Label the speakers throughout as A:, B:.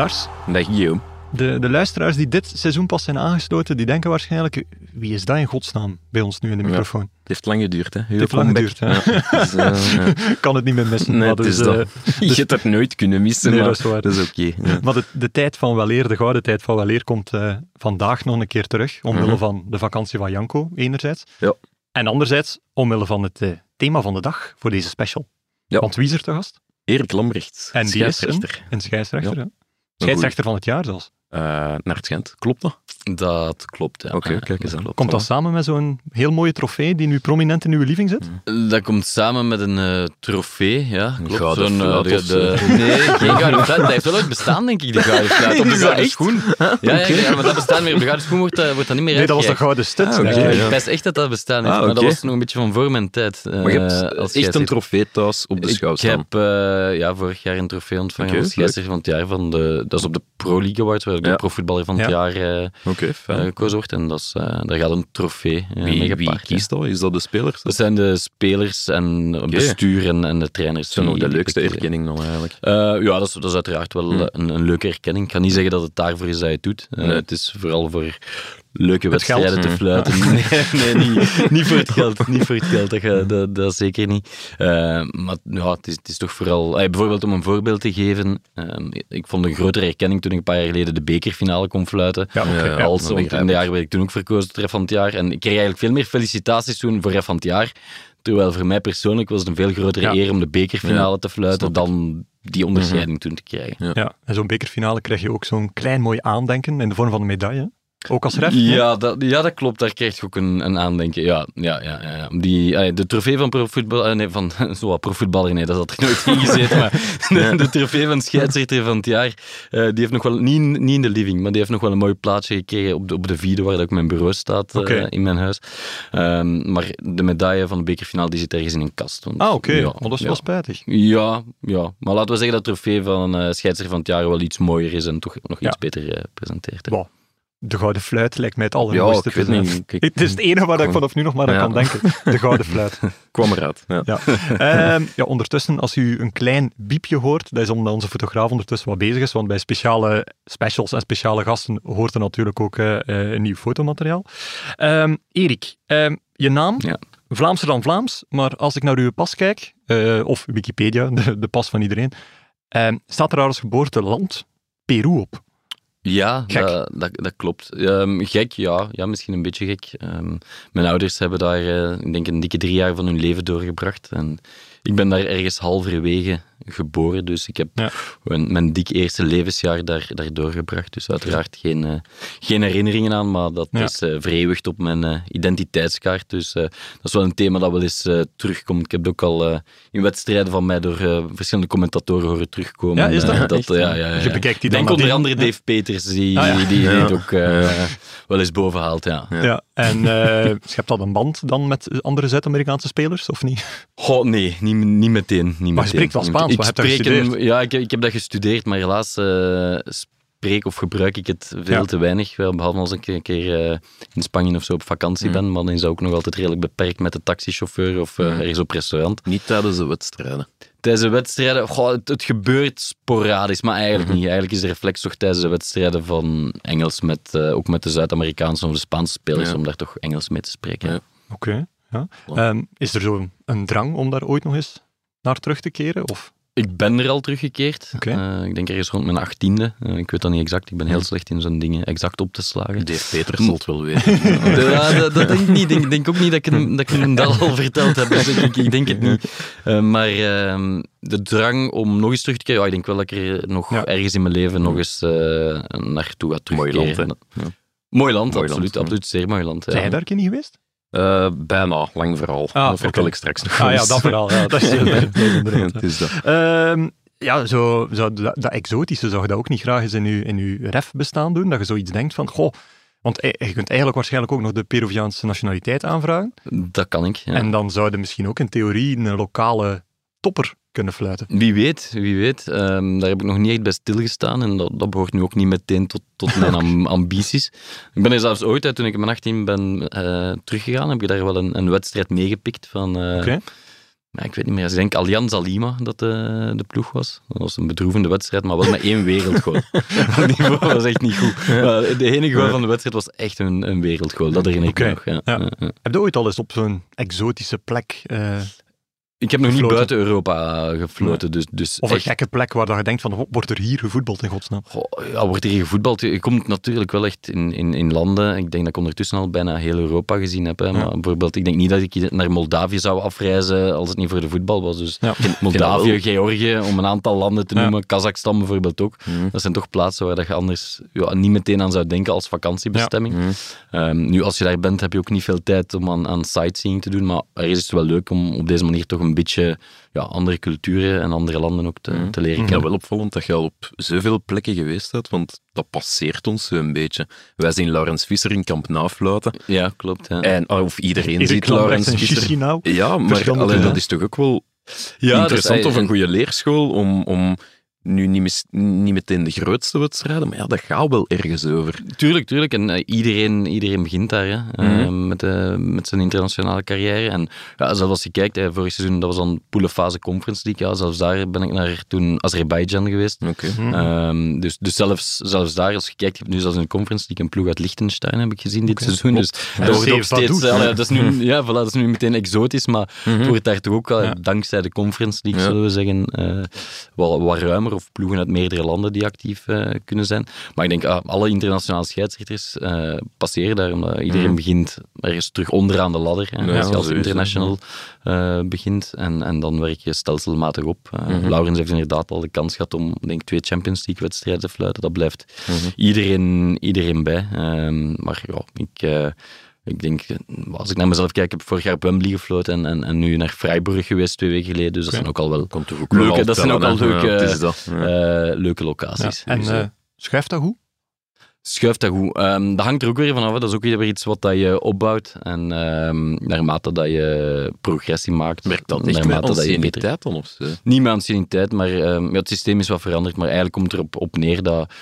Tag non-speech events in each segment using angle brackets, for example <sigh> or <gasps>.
A: Lars.
B: Dag Guillaume.
A: De, de luisteraars die dit seizoen pas zijn aangesloten, die denken waarschijnlijk, wie is dat in godsnaam bij ons nu in de microfoon?
B: Het heeft lang geduurd, hè?
A: Het heeft lang geduurd, hè?
B: Dus, uh, <laughs> ja.
A: kan het niet meer missen.
B: Nee,
A: maar
B: het is <laughs>
A: dus, eh,
B: Je hebt het nooit kunnen missen,
A: Nee,
B: maar
A: dat is waar.
B: dat is oké.
A: Maar de, de tijd van weleer, de gouden tijd van weleer, komt eh, vandaag nog een keer terug. Omwille
B: Mhm.
A: van de vakantie van Janko, enerzijds.
B: Ja.
A: En anderzijds, omwille van het eh, thema van de dag voor deze special.
B: Ja.
A: Want wie is er te gast?
B: Erik Lambrecht,
A: En die is. Een scheidsrechter. Scheidsrechter van het jaar zelfs.
B: Eh, naar het Gent. Klopt dat?
C: Dat klopt, ja.
B: Oké, kijk eens aan.
C: klopt.
A: Komt dat samen met zo'n heel mooie trofee die nu prominent in uw living zit?
C: Dat komt samen met een eh, trofee, ja. Klopt.
B: gouden
C: Zo'n, eh, de- de- <laughs> Nee, geen gouden fluit. Dat heeft wel ooit bestaan, denk ik, die gouden <laughs> fluit. Op de gouden
B: echt?
C: schoen. Ja, ja, ja, maar dat bestaat meer. Op de gouden schoen wordt, dat- wordt dat niet meer
A: Nee, dat was de gouden stut.
B: Ah,
A: ik.
C: Eh,
B: ja.
C: Ik wist echt dat dat bestaan heeft,
B: Ah,
C: maar dat was nog een beetje van voor mijn tijd. eh,
B: Maar je hebt
C: als
B: echt een trofee thuis op de schouw
C: Ik heb eh, ja, daar jaar een trofee ontvangen
B: Oké,
C: als scheidsrechter van het jaar. Van de, dat is op de Pro League Awards, waar
B: Ja.
C: de profvoetballer van het
A: Ja.
C: jaar eh,
B: Oké,
C: eh, gekozen wordt. En dat is, eh, daar gaat een trofee eh, mee
B: wie, wie kiest dat? Is dat de spelers?
C: Dat zijn de spelers en het bestuur en, en de trainers.
B: Dat is nog
C: die-
B: de leukste erkenning dan eigenlijk.
C: Ja, dat is, dat is uiteraard wel
B: Hmm.
C: eh, een, een leuke erkenning. Ik ga niet zeggen dat het daarvoor is dat je het doet.
B: Nee.
C: Het is vooral voor leuke
A: Het geld.
C: wedstrijden te
B: Hmm.
C: fluiten. Nee, nee niet, <laughs> niet voor het geld. Niet voor het geld, dat, dat, dat zeker niet. Eh, maar ja, het is, het is toch vooral... eh, bijvoorbeeld om een voorbeeld te geven. eh, ik vond een grotere erkenning toen ik een paar jaar geleden de bekerfinale kon fluiten.
A: Ja, oké,
B: Ja,
A: ja.
C: Als, in de jaar werd ik toen ook verkozen tot ref van het jaar. En ik kreeg eigenlijk veel meer felicitaties toen voor ref van het jaar. Terwijl voor mij persoonlijk was het een veel grotere
A: Ja.
C: eer om de bekerfinale te fluiten dan die onderscheiding toen te krijgen.
B: Ja.
A: Ja, en zo'n bekerfinale krijg je ook zo'n klein mooi aandenken in de vorm van een medaille. Ook als ref.
C: Ja, dat, ja, dat klopt. Daar krijg je ook een, een aandenken. Ja, ja, ja, ja. Die, de trofee van profvoetbal... eh, nee, van <laughs> zo profvoetballer, nee, dat had er nooit <laughs> in gezeten. Maar de, de trofee van scheidsrechter van het jaar, eh, die heeft nog wel... Niet, in- niet in de living, maar die heeft nog wel een mooi plaatsje gekregen op de, op de vierde, waar dat ook mijn bureau staat eh, in mijn huis. Ehm, maar de medaille van de bekerfinale, die zit ergens in een kast. want-
A: Ah, oké.
C: Ja,
A: Maar dat is
C: ja.
A: wel spijtig.
C: Ja, ja, maar laten we zeggen dat het trofee van eh scheidsrechter van het jaar wel iets mooier is en toch nog iets beter presenteert.
A: Wow. De gouden fluit lijkt mij het allermooiste. te zijn.
B: niet. Ik- <laughs>
A: Het is het enige waar ik vanaf nu nog maar aan
B: Ja.
A: kan denken. De gouden fluit. <laughs>
B: kwam eruit. Ja.
A: Ja. Ehm, ja, ondertussen, als u een klein biepje hoort, dat is omdat onze fotograaf ondertussen wat bezig is, want bij speciale specials en speciale gasten hoort er natuurlijk ook eh, eh, een nieuw fotomateriaal. Ehm, Erik, ehm, je naam,
C: Ja.
A: Vlaamser dan Vlaams, maar als ik naar uw pas kijk, eh, of Wikipedia, <laughs> de, de pas van iedereen, staat er als geboorteland Peru op.
C: Ja. Dat, dat, dat klopt. Ehm, gek, ja. ja. Misschien een beetje gek. Ehm, mijn ouders hebben daar, eh, ik denk, een dikke drie jaar van hun leven doorgebracht. En ik ben daar ergens halverwege geboren, dus ik heb
A: Ja.
C: mijn, mijn dik eerste levensjaar daar, daar doorgebracht. Dus uiteraard geen, eh, geen herinneringen aan, maar dat
A: Ja.
C: is eh vereeuwigd op mijn eh, identiteitskaart. Dus eh, dat is wel een thema dat wel eens eh, terugkomt. Ik heb het ook al eh, in wedstrijden van mij door eh, verschillende commentatoren horen terugkomen.
A: Ja, is dat? Echt?
C: ja, ja, ja,
A: Je bekijkt die
C: Ik denk
A: dan
C: onder
A: nadien.
C: andere Dave Peters, die,
A: Ah, ja.
C: die, die
B: Ja.
C: dit ook eh, wel eens boven haalt. Ja.
A: Ja. En eh schept dat een band dan met andere Zuid-Amerikaanse spelers, of niet?
C: Goh, nee, niet, niet meteen. Niet
A: Maar je
C: meteen.
A: spreekt wel Spaans,
C: Ik
A: je gestudeerd.
C: Ja, ik, ik heb dat gestudeerd, maar helaas eh, spreek of gebruik ik het veel
A: Ja.
C: te weinig. Wel, behalve als ik een keer eh, in Spanje of zo op vakantie
A: Mm.
C: ben, maar dan is dat ook nog altijd redelijk beperkt met de taxichauffeur of eh,
A: Mm.
C: ergens op restaurant.
B: Niet tijdens de wedstrijden.
C: Tijdens de wedstrijden, goh, het, het gebeurt sporadisch, maar eigenlijk
A: Mhm.
C: niet. Eigenlijk is de reflex toch tijdens de wedstrijden van Engels, met, eh, ook met de Zuid-Amerikaanse of de Spaanse spelers,
B: Ja.
C: om daar toch Engels mee te spreken.
B: Ja.
A: Oké. ja. Ehm, is er zo'n een drang om daar ooit nog eens naar terug te keren? Of?
C: Ik ben er al teruggekeerd. Eh, ik denk ergens rond mijn achttiende. Eh, ik weet dat niet exact. Ik ben heel slecht in zo'n dingen exact op te slagen.
B: Dave Peters zal het wel weten. <laughs>
C: Ja, dat, dat denk ik niet. Ik denk, denk ook niet dat ik, hem, dat ik hem dat al verteld heb. Dus ik, ik denk het niet. Eh, maar ehm, de drang om nog eens terug te keren, ja, ik denk wel dat ik er nog
A: Ja.
C: ergens in mijn leven nog eens eh naartoe ga
B: Mooi
C: terugkeren.
B: land, hè? Ja.
C: Mooi land,
B: Mooi
C: absoluut.
B: land, ja.
C: absoluut zeer mooi land. ja.
A: Zijn jij daar een keer niet geweest?
B: Eh, bijna, lang verhaal.
A: Ah,
B: dat vertel ik straks nog.
A: Ah ja, dat verhaal. Ja, dat is, <laughs>
B: Het is dat.
A: Ehm, ja, zo, zo, dat, dat exotische zou je dat ook niet graag eens in je, in uw ref bestaan doen? Dat je zoiets denkt van, goh, want eh, je kunt eigenlijk waarschijnlijk ook nog de Peruviaanse nationaliteit aanvragen.
C: Dat kan ik. ja.
A: En dan zouden misschien ook in theorie een lokale topper kunnen fluiten.
C: Wie weet, wie weet. Ehm, daar heb ik nog niet echt bij stilgestaan en dat, dat behoort nu ook niet meteen tot, tot mijn <laughs> am- ambities. Ik ben er zelfs ooit, uit, toen ik in mijn 18 ben eh, teruggegaan, heb ik daar wel een, een wedstrijd meegepikt van... eh,
A: Oké.
C: Ja, ik weet niet meer. Ik denk Allianz Lima dat de, de ploeg was. Dat was een bedroevende wedstrijd, maar wel met één wereldgoal. <laughs> <laughs> Het niveau was echt niet goed. Maar de enige goal van de wedstrijd was echt een, een wereldgoal. Dat herinner ik me nog. Ja.
A: ja.
C: Ja, ja.
A: Heb je ooit al eens op zo'n exotische plek, eh,
C: Ik heb nog niet buiten Europa gefloten, dus, dus
A: of een
C: echt
A: gekke plek waar je denkt van, wordt er hier gevoetbald in godsnaam?
C: Goh, ja, wordt er hier gevoetbald? Je komt natuurlijk wel echt in, in, in landen. Ik denk dat ik ondertussen al bijna heel Europa gezien heb. Hè. Maar bijvoorbeeld, ik denk niet dat ik naar Moldavië zou afreizen als het niet voor de voetbal was. Dus
A: Ja.
C: Moldavië, Georgië, om een aantal landen te noemen. Kazachstan bijvoorbeeld ook.
B: Mhm.
C: Dat zijn toch plaatsen waar dat je anders ja, niet meteen aan zou denken als vakantiebestemming.
B: Mhm.
C: Ehm, nu, als je daar bent, heb je ook niet veel tijd om aan, aan sightseeing te doen. Maar er is het wel leuk om op deze manier toch een beetje ja, andere culturen en andere landen ook te,
B: Mhm.
C: te leren
B: Ja,
C: kennen.
B: wel opvallend dat je al op zoveel plekken geweest bent, want dat passeert ons zo een beetje. Wij zien Laurens Visser in Kamp Nou fluiten,
C: Ja, klopt. Ja.
B: en, ah, of iedereen
A: Erik
B: ziet Laurens
A: en
B: Visser.
A: Chisinau.
B: Ja, maar
A: Verschillende
B: allee,
A: dingen.
B: dat is toch ook wel
C: Ja,
B: interessant
C: dus,
B: of
C: eh,
B: een goede leerschool om, om nu niet, mis- niet meteen de grootste wedstrijden, maar ja, dat gaat wel ergens over.
C: Tuurlijk, tuurlijk. En eh, iedereen, iedereen begint daar hè, eh,
B: Mhm.
C: met, eh, met zijn internationale carrière. En ja, zelfs als je kijkt, hè, vorig seizoen, dat was dan poelenfase Conference League. Ja, zelfs daar ben ik naar toen Azerbeidzjan geweest.
B: Oké.
A: Mhm.
C: Ehm, dus dus zelfs, zelfs daar, als je kijkt, je hebt nu zelfs in de Conference League een ploeg uit Liechtenstein, heb ik gezien dit seizoen. Dus
A: En
C: dat wordt ook steeds... Dat, is nu, ja, voilà, dat is nu meteen exotisch, maar het wordt daar toch ook, dankzij de Conference League,
B: Ja.
C: zullen we zeggen, eh, wel wat ruimer. Of ploegen uit meerdere landen die actief eh, kunnen zijn. Maar ik denk, ah, alle internationale scheidsrechters eh, passeren daar, omdat iedereen
B: Mhm.
C: begint ergens terug onderaan de ladder. hè,
B: Ja,
C: als je als international eh, begint. En, en dan werk je stelselmatig op.
B: Mhm.
C: Laurens heeft inderdaad al de kans gehad om denk, twee Champions League wedstrijden te fluiten. Dat blijft
B: Mhm.
C: iedereen, iedereen bij. Ehm, maar ja, ik... ik denk, als ik naar mezelf kijk, ik heb vorig jaar op Wembley gefloten en, en, en nu naar Freiburg geweest twee weken geleden. Dus dat zijn ook al wel
B: Komt toch ook
C: Leuke,
B: wel
C: dat zijn ook al leuke,
B: Ja, het is dat. Ja.
C: eh, leuke locaties.
A: En
C: Dus,
A: eh
C: eh,
A: schuift dat goed?
C: schuift dat goed. Ehm, dat hangt er ook weer vanaf. Dat is ook weer iets wat dat je opbouwt. En ehm, naarmate dat je progressie maakt,
B: Werkt dat echt met
C: naarmate dat je beter...
B: anciëniteit dan of zo?
C: Niet met anciëniteit, maar ehm, ja, het systeem is wat veranderd. Maar eigenlijk komt het erop op neer dat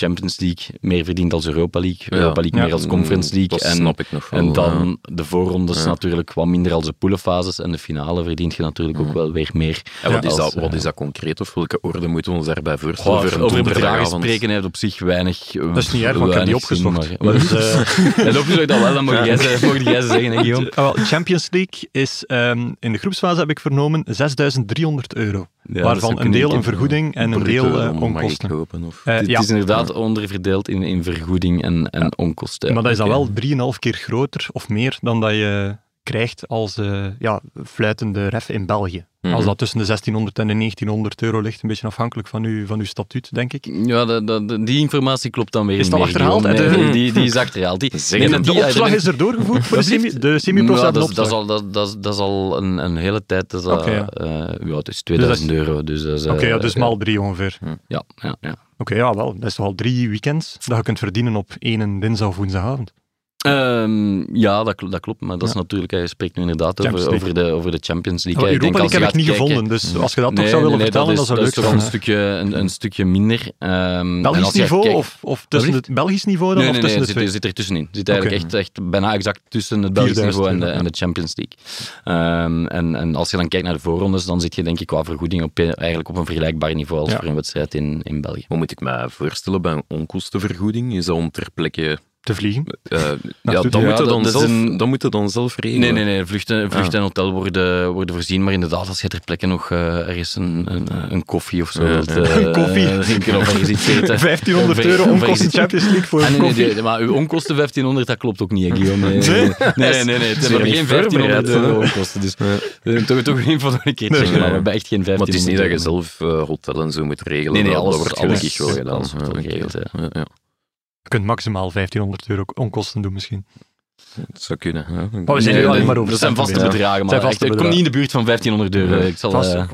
C: Champions League meer verdient als Europa League.
B: Ja.
C: Europa League
A: Ja.
C: meer als Conference League.
B: Dat
C: en
B: snap ik nog wel.
C: en dan de voorrondes
B: Ja.
C: natuurlijk wat minder als de poelenfases. En de finale verdient je natuurlijk ook wel weer meer.
B: En wat,
C: Ja,
B: is
C: als,
B: dat, wat
C: eh,
B: is dat concreet of welke orde moeten we ons daarbij voorstellen?
C: Goh,
B: voor een
C: over bedragen spreken heeft op zich weinig.
A: Dat is niet erg, want ik heb die opgezocht. Dus, eh, <laughs>
C: Dat is opgezocht al wel, dan mogen jij ze, mogen jij ze zeggen, hè, Guillaume. <laughs>
A: Ah, wel, Champions League is ehm, in de groepsfase, heb ik vernomen, 6300 euro.
C: Ja, dat
A: waarvan een deel een vergoeding en een deel eh, onkosten.
B: kopen, of...
A: Eh,
C: Het
A: ja,
C: is inderdaad onderverdeeld in, in vergoeding en, en onkosten.
A: maar dat is dan
C: Oké.
A: wel 3,5 keer groter of meer dan dat je krijgt als eh, ja, fluitende ref in België.
B: Mhm.
A: Als dat tussen de 1600 en de 1900 euro ligt, een beetje afhankelijk van uw, van uw statuut, denk ik.
C: Ja, die informatie klopt dan weer
A: Is dat achterhaald? De-
C: Nee, die, die is achterhaald. Die, nee,
A: De
C: die-
A: opslag is er doorgevoerd voor de semi,
C: Alsjeblieft.
A: de semi-pro
C: Ja,
A: staat
C: dat, is, dat, is
A: opslag.
C: al, dat, dat, is- dat is al een, een hele tijd. Dat is
A: Oké, ja.
C: eh, ja, het is 2000 euro. Dus dat is,
A: Oké,
C: eh,
A: ja, dus
C: ja.
A: maal drie ongeveer.
C: Ja, ja, ja.
A: Oké, ja, wel. Dat is toch al drie weekends dat je kunt verdienen op één dinsdag of woensdagavond.
C: Ehm, ja, dat, dat klopt. Maar dat is
A: Ja.
C: natuurlijk, je spreekt nu inderdaad over, over, de, over de Champions League. Hè. Ik denk als
A: League heb ik niet
C: kijken-
A: gevonden, dus als je dat toch
C: Nee,
A: zou willen
C: nee, nee,
A: vertellen, dat,
C: is,
A: leuk
C: dat is toch een stukje, een, een stukje minder. Ehm,
A: Belgisch niveau
C: kijkt-
A: of, of tussen het Belgisch niveau dan
C: Nee,
A: of
C: nee, nee,
A: tussen
C: zit, zit er tussenin. Zit eigenlijk echt, echt bijna exact tussen het Belgisch
A: 4000
C: niveau en de, en de Champions League. Ehm, en, en als je dan kijkt naar de voorrondes, dan zit je denk ik qua vergoeding op, eigenlijk op een vergelijkbaar niveau als
A: Ja.
C: voor een wedstrijd in, in België.
B: Wat moet ik mij voorstellen bij een onkostenvergoeding? Is dat om ter plekke...
A: Te vliegen.
B: eh, ja, <laughs> dan,
C: ja,
B: moet dan, zelf,
C: een-
B: dan moet je dan zelf regelen.
C: Nee, nee, nee. Vluchten, vlucht
B: Ja.
C: en hotel worden, worden voorzien. Maar inderdaad, als je ter plekke nog eh, ergens een, een, een koffie of zo
B: Ja,
C: wilt
B: ja.
C: eh,
A: Een koffie. <laughs>
C: of ergens iets <laughs> eten.
A: 1500
C: Of
A: euro onkosten Champions League voor
C: Ah, nee, nee,
A: koffie.
C: nee, maar uw onkosten 1500, dat klopt ook niet, hè, Guillaume. Nee, nee, nee. nee, nee, nee, het
B: niet
C: geen 1500
B: voorbereid,
C: euro onkosten. Dus eh, toch, toch een van een keer checken,
B: Nee.
C: maar we hebben echt geen 1500
B: Maar het is niet dat je zelf hotel en zo moet regelen.
C: Nee, nee,
B: dat,
C: alles-
B: wordt
C: alles-
B: gelukkig wel gedaan.
C: alles wordt wel
B: Ja,
A: kunt maximaal 1500 euro onkosten doen misschien.
B: Dat zou kunnen. Ja.
A: Maar we zijn
C: Nee,
A: nu alleen maar over
C: Dat zijn vaste bedragen, maar
A: Zijn vaste
C: echt, ik kom
A: bedragen.
C: niet in de buurt van 1500 euro. Ik zal,
A: Vast,
C: eh,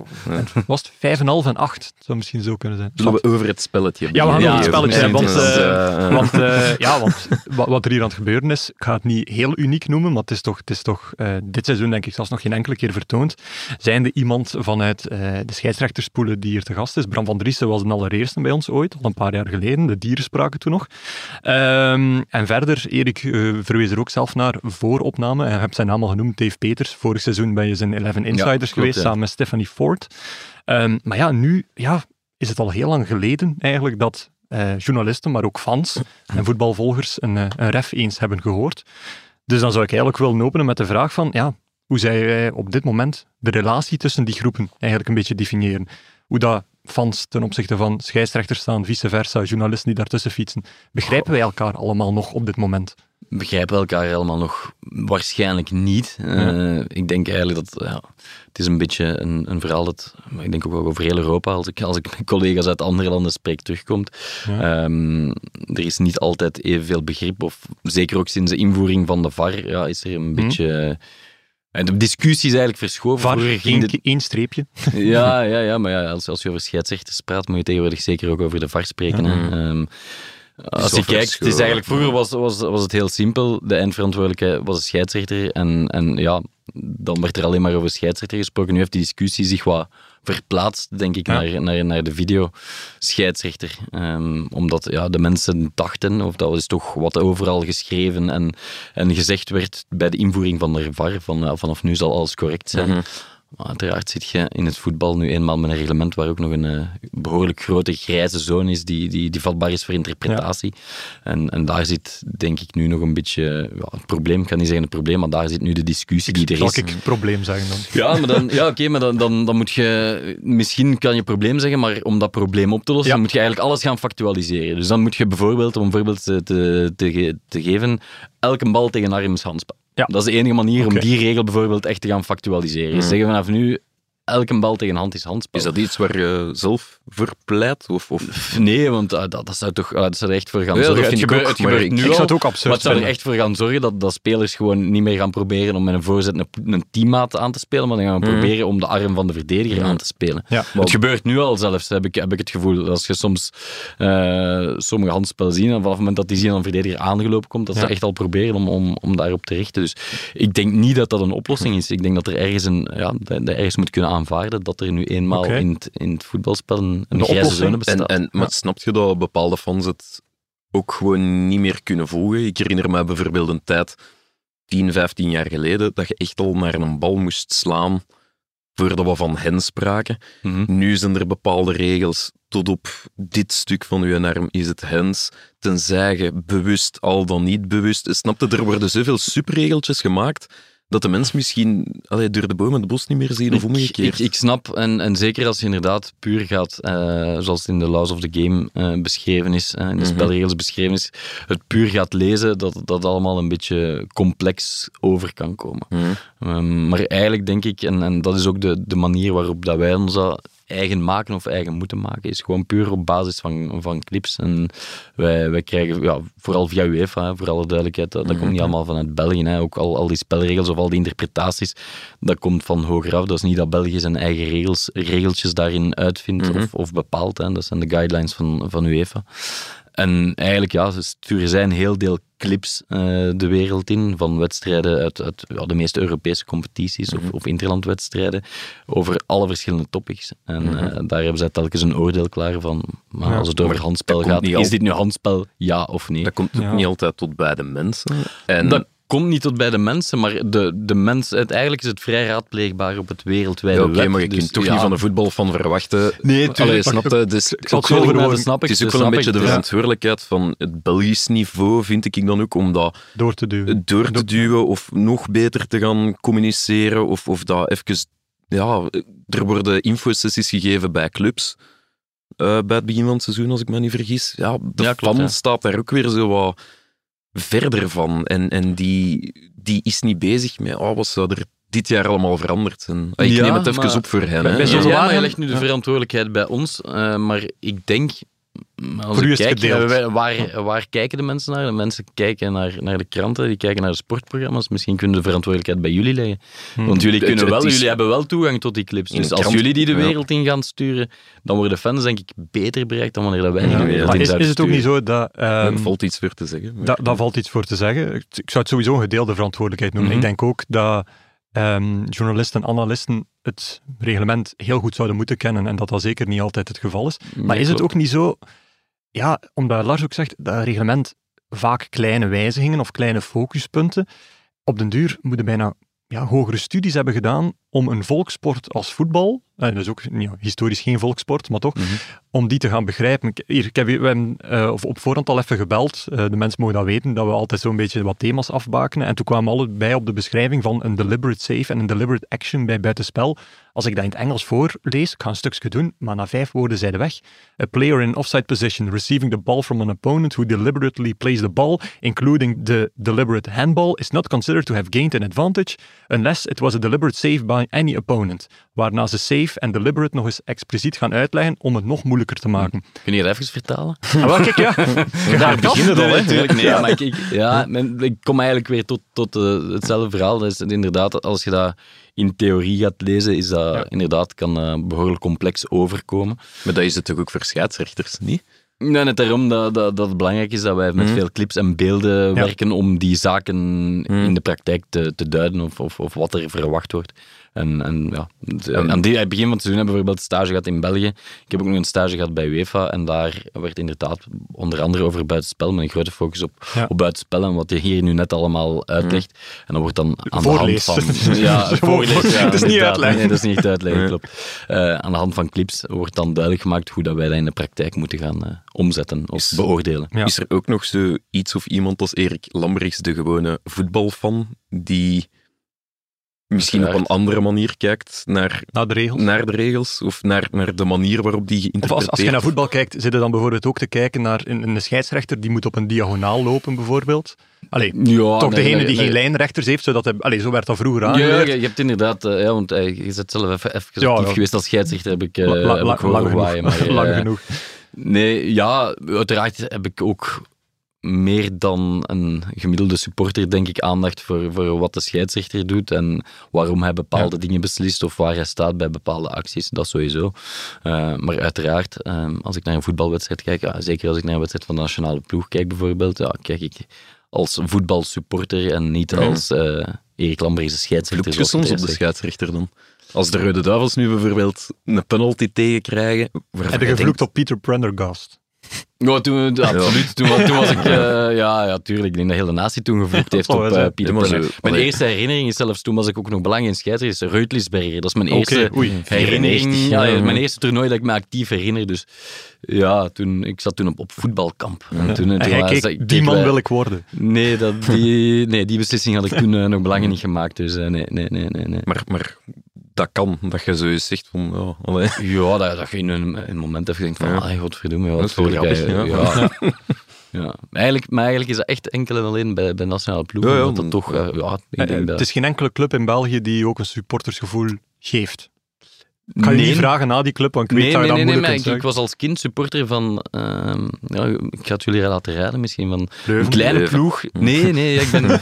A: was het 5,5 en 8? Dat zou misschien zo kunnen zijn.
B: Zullen we over het spelletje
A: Ja, we gaan over het spelletje want, eh,
B: eh,
A: eh, <laughs> ja, want wat, wat er hier aan het gebeuren is, ik ga het niet heel uniek noemen, maar het is toch, het is toch eh, dit seizoen denk ik zelfs nog geen enkele keer vertoond. Zijnde iemand vanuit eh, de scheidsrechterspoelen die hier te gast is. Bram van Driessen was de allereerste bij ons ooit, al een paar jaar geleden. De dieren spraken toen nog. Ehm, en verder, Erik eh, verwees er ook zelf naar voor opname. En je hebt zijn naam al genoemd, Dave Peters. Vorig seizoen ben je zijn 11 Insiders
C: klopt,
A: geweest,
C: ja.
A: samen met Stephanie Ford. Ehm, maar ja, nu ja, is het al heel lang geleden eigenlijk dat eh, journalisten, maar ook fans en voetbalvolgers een, eh, een ref eens hebben gehoord. Dus dan zou ik eigenlijk willen openen met de vraag van, ja, hoe zou jij op dit moment de relatie tussen die groepen eigenlijk een beetje definiëren? Hoe dat fans ten opzichte van scheidsrechters staan, vice versa, journalisten die daartussen fietsen. Begrijpen wij elkaar allemaal nog op dit moment?
C: Begrijpen elkaar helemaal nog waarschijnlijk niet. Eh, ik denk eigenlijk dat ja, het is een beetje een, een verhaal dat, ik denk ook wel over heel Europa, als ik, als ik met <laughs> collega's uit andere landen spreek, terugkomt.
A: Ja.
C: Ehm, er is niet altijd evenveel begrip, of zeker ook sinds de invoering van de VAR ja, is er een beetje... eh, de discussie is eigenlijk verschoven.
A: VAR,
C: ging
A: één, één streepje. <laughs>
C: ja, <laughs> ja, ja, maar ja, als, als je over scheidsrechters praat, moet je tegenwoordig zeker ook over de VAR spreken. hè. Ehm, als je kijkt, het is eigenlijk, vroeger was, was, was het heel simpel. De eindverantwoordelijke was de scheidsrechter. En, en ja, dan werd er alleen maar over scheidsrechter gesproken. Nu heeft die discussie zich wat verplaatst, denk ik,
A: Ja.
C: naar, naar, naar de video scheidsrechter. Ehm, omdat ja, de mensen dachten, of dat is toch wat overal geschreven en, en gezegd werd bij de invoering van de VAR, van vanaf nu zal alles correct zijn.
B: Mhm.
C: Uiteraard zit je in het voetbal nu eenmaal met een reglement waar ook nog een eh, behoorlijk grote grijze zone is die, die, die vatbaar is voor interpretatie. En, en daar zit denk ik nu nog een beetje ja, het probleem, ik kan niet zeggen het probleem, maar daar zit nu de discussie die er
A: Zal
C: is.
A: ik het probleem zeggen dan?
C: Ja, maar dan, ja, oké, maar dan, dan, dan moet je... Misschien kan je probleem zeggen, maar om dat probleem op te lossen,
A: Ja.
C: moet je eigenlijk alles gaan factualiseren. Dus dan moet je bijvoorbeeld, om een voorbeeld te, te, te, ge- te geven, elke bal tegen arm is handspel.
A: Ja.
C: Dat is de enige manier om die regel bijvoorbeeld echt te gaan factualiseren. Dus zeggen vanaf nu, elke bal tegen hand is handspel.
B: Is dat iets waar je zelf voor pleit? Of, of...
C: Nee, want ah, dat, dat zou toch ah, dat zou er echt voor gaan zorgen. het gebeurt, het gebeurt
B: ik-
C: nu
A: Ik zou
C: al,
A: het ook absurd
C: maar het zou er echt voor gaan zorgen dat, dat spelers gewoon niet meer gaan proberen om met een voorzet een, een teammaat aan te spelen, maar dan gaan we proberen om de arm van de verdediger aan te spelen.
A: Ja.
C: het gebeurt nu al zelfs, heb ik, heb ik het gevoel. Als je soms eh, sommige handspel zien, en vanaf het moment dat die zien dat een verdediger aangelopen komt, dat ze echt al proberen om, om, om daarop te richten. Dus ik denk niet dat dat een oplossing is. Ik denk dat er ergens een, ja, dat ergens moet kunnen aanvaarden dat er nu eenmaal in, het, in het voetbalspel een, een grijze
A: oplossing.
C: zone
B: En,
C: bestaat.
B: en, maar snap je dat bepaalde fans het ook gewoon niet meer kunnen volgen? Ik herinner me bijvoorbeeld een tijd, 10, 15 jaar geleden, dat je echt al naar een bal moest slaan voordat we van hen spraken.
C: Mhm.
B: Nu zijn er bepaalde regels. Tot op dit stuk van uw arm is het hens. Tenzij je bewust al dan niet bewust. Snap je, er worden zoveel superregeltjes gemaakt dat de mens misschien allee, door de bomen het bos niet meer zien of omgekeerd.
C: ik, ik snap, en, en zeker als je inderdaad puur gaat, eh, zoals het in de Laws of the Game eh, beschreven is, eh, in de
B: Mhm.
C: spelregels beschreven is, het puur gaat lezen, dat dat allemaal een beetje complex over kan komen.
B: Mhm.
C: Ehm, maar eigenlijk denk ik, en, en dat is ook de, de manier waarop dat wij ons dat eigen maken of eigen moeten maken, is gewoon puur op basis van, van clips. En wij, wij krijgen, ja, vooral via UEFA, hè, voor alle duidelijkheid, dat, dat komt niet allemaal vanuit België. Hè. Ook al, al die spelregels of al die interpretaties, dat komt van hogeraf. Dat is niet dat België zijn eigen regels, regeltjes daarin uitvindt
B: Mhm.
C: of, of bepaalt. Hè. Dat zijn de guidelines van, van UEFA. En eigenlijk, ja, ze sturen zij een heel deel clips eh, de wereld in van wedstrijden uit, uit ja, de meeste Europese competities of, of interlandwedstrijden over alle verschillende topics. En eh, daar hebben zij telkens een oordeel klaar van. Maar
A: Ja,
C: als het over handspel gaat, is dit nu handspel, ja of nee?
B: Dat komt ook
A: Ja.
B: niet altijd tot bij de mensen. En
C: Dat komt niet tot bij de mensen, maar de, de mens, het, eigenlijk is het vrij raadpleegbaar op het wereldwijde
B: Ja, oké,
C: web.
B: maar je
C: Dus
B: kunt toch
C: ja,
B: niet van een voetbalfan verwachten.
C: Nee, tuurlijk.
B: snap je? Dus
A: Ik zal het zo
C: snap ik.
B: het is ook wel een beetje
C: ik.
B: de
C: Ja.
B: verantwoordelijkheid van het Belgisch niveau, vind ik dan ook, om dat
A: Door te duwen.
B: door te duwen of nog beter te gaan communiceren. Of, of dat even... Ja, er worden infosessies gegeven bij clubs. eh, bij het begin van het seizoen, als ik me niet vergis. Ja, de
C: Ja, klopt,
B: fan
C: ja.
B: staat daar ook weer zo wat verder van. En, en die, die is niet bezig met oh, wat zou er dit jaar allemaal veranderd zijn. Ah, ik
C: Ja,
B: neem het even
C: maar-
B: op voor hen.
A: Bij-
B: hè.
A: bij
C: Ja, maar je
A: Wagen-
C: legt nu de verantwoordelijkheid bij ons, eh, maar ik denk... Als
A: Voor u
C: ik
A: is het
C: kijk,
A: gedeeld.
C: waar, waar kijken de mensen naar? De mensen kijken naar, naar de kranten, die kijken naar de sportprogramma's. Misschien kunnen de verantwoordelijkheid bij jullie leggen. Want jullie, kunnen
B: het
C: wel,
B: is-
C: jullie hebben wel toegang tot die clips. Dus als
B: krant-
C: jullie die de wereld in gaan sturen, dan worden fans denk ik beter bereikt dan wanneer dat wij die
B: Ja,
C: de wereld
A: Maar
C: in
A: is, is het ook niet zo dat...
B: Er
A: ehm,
B: valt iets voor te zeggen. maar-
A: Da, daar valt iets voor te zeggen. Ik zou het sowieso een gedeelde verantwoordelijkheid noemen.
C: Mhm.
A: Ik denk ook dat ehm, journalisten en analisten het reglement heel goed zouden moeten kennen en dat dat zeker niet altijd het geval is. Maar is het ook niet zo, ja, omdat Lars ook zegt, dat reglement vaak kleine wijzigingen of kleine focuspunten. Op den duur moeten bijna ja, hogere studies hebben gedaan om een volkssport als voetbal, en dat is ook ja, historisch geen volkssport, maar toch,
B: Mhm.
A: om die te gaan begrijpen. Ik- Hier, ik heb, we hebben eh, of op voorhand al even gebeld, eh, de mensen mogen dat weten, dat we altijd zo'n beetje wat thema's afbakenen. En toen kwamen we allebei op de beschrijving van een deliberate save en een deliberate action bij buitenspel. Als ik dat in het Engels voorlees, ik ga een stukje doen, maar na vijf woorden zijn weg. A player in offside position receiving the ball from an opponent who deliberately plays the ball, including the deliberate handball, is not considered to have gained an advantage unless it was a deliberate save by any opponent. Waarna ze safe en deliberate nog eens expliciet gaan uitleggen om het nog moeilijker te maken.
C: Kun je dat even vertalen? <laughs>
A: Ah, wel, kijk, ja. <laughs>
B: Daar beginnen hè.
C: natuurlijk. Nee, maar ik, ik- ja, men- ik kom eigenlijk weer tot, tot eh, hetzelfde verhaal. Is inderdaad, als je dat in theorie gaat lezen, is dat
A: Ja.
C: inderdaad kan eh, behoorlijk complex overkomen.
B: Maar dat is het toch ook voor scheidsrechters, niet?
C: Nee, net daarom dat, dat, dat het belangrijk is dat wij met
B: Mhm.
C: veel clips en beelden
A: Ja.
C: werken om die zaken
B: Mhm.
C: in de praktijk te, te duiden of, of, of wat er verwacht wordt. En, en ja, aan die, het begin van het seizoen hebben we bijvoorbeeld stage gehad in België. Ik heb ook nog een stage gehad bij UEFA en daar werd inderdaad onder andere over buitenspel met een grote focus op,
A: Ja.
C: op buitenspel en wat je hier nu net allemaal uitlegt. En dan wordt dan aan
A: Voorlees.
C: de hand van... <laughs> Ja, voorlees, ja,
A: Het is niet uitleggen.
C: Nee, dat is niet uitleggen,
B: Nee.
C: klopt. Eh, aan de hand van clips wordt dan duidelijk gemaakt hoe dat wij dat in de praktijk moeten gaan eh, omzetten of
B: Is-
C: beoordelen.
A: Ja.
B: Is er ook nog zo iets of iemand als Erik Lambrechts, de gewone voetbalfan, die misschien op een andere manier kijkt naar,
A: Nou, de regels.
B: naar de regels of naar, naar de manier waarop die geïnterpreteerd
A: als, als je naar voetbal kijkt, zit je dan bijvoorbeeld ook te kijken naar een, een scheidsrechter die moet op een diagonaal lopen, bijvoorbeeld. Allee,
C: Ja,
A: toch
C: nee,
A: degene
C: nee,
A: die
C: nee.
A: geen lijnrechters heeft, zodat hij, allee, zo werd dat vroeger
C: Ja,
A: aangeleerd.
C: je, je hebt inderdaad, eh, ja, want eh, je bent zelf even, even
A: Ja,
C: actief
A: ja.
C: geweest als scheidsrechter, heb ik,
A: La- la-
C: heb ik horen
A: lang genoeg.
C: waaien, maar, <laughs>
A: lang genoeg.
C: Nee, ja, uiteraard heb ik ook meer dan een gemiddelde supporter, denk ik, aandacht voor, voor wat de scheidsrechter doet en waarom hij bepaalde dingen beslist of waar hij staat bij bepaalde acties. Dat sowieso. Eh, maar uiteraard, eh, als ik naar een voetbalwedstrijd kijk, ja, zeker als ik naar een wedstrijd van de nationale ploeg kijk bijvoorbeeld, ja, kijk ik als voetbalsupporter en niet
B: Ja.
C: als eh Erik scheidsrechter.
B: Vloek je soms op de scheidsrechter dan? Als de Rode Duivels nu bijvoorbeeld een penalty tegenkrijgen...
A: Heb je
B: je
A: gevloekt
B: denkt,
A: op Peter Prendergast?
C: Ja, toen, absoluut. Toen, wa- toen was ik... <laughs> eh, ja, ja, tuurlijk. Ik denk dat de hele natie toen gevloekt heeft
A: Dat
C: op eh,
A: zijn.
C: Pieter Mijn
B: allee.
C: eerste herinnering is zelfs toen was ik ook nog belang in scheidsrechter, is Reutlisberger. Dat is mijn eerste
A: oei.
C: herinnering.
B: 94,
C: Ja,
B: ja.
C: mijn eerste toernooi dat ik me actief herinner. Dus ja, toen, ik zat toen op, op voetbalkamp. En toen,
A: En
C: was-
A: keek, die man
C: wij-
A: wil ik worden.
C: Nee, dat, <laughs> die, nee, die beslissing had ik toen eh, nog belangen niet gemaakt. Dus eh, nee, nee, nee, nee. nee.
B: Maar, maar dat kan, dat je zo eens zegt van... Ja, allee.
C: Ja, dat, dat je in een, een moment even denkt van,
B: Ja.
C: ah, godverdomme, wat voor
B: grappig, ja. <laughs>
C: ja. Ja. Maar, eigenlijk, maar eigenlijk is dat echt enkel en alleen bij, bij nationale ploeg.
B: Ja, ja,
C: omdat dat toch, eh, ja, ik
A: Eh,
C: denk dat...
A: Het is geen enkele club in België die ook een supportersgevoel geeft. Ik kan je
C: Nee.
A: niet vragen na die club, want ik weet
C: Nee,
A: dat je
C: nee,
A: dat
C: nee, nee, ik, was als kind supporter van... ehm, ja, ik ga het jullie laten raden misschien, van
A: Leuven.
C: een kleine
B: Leuven.
C: ploeg... Nee, nee, ik ben <laughs> een,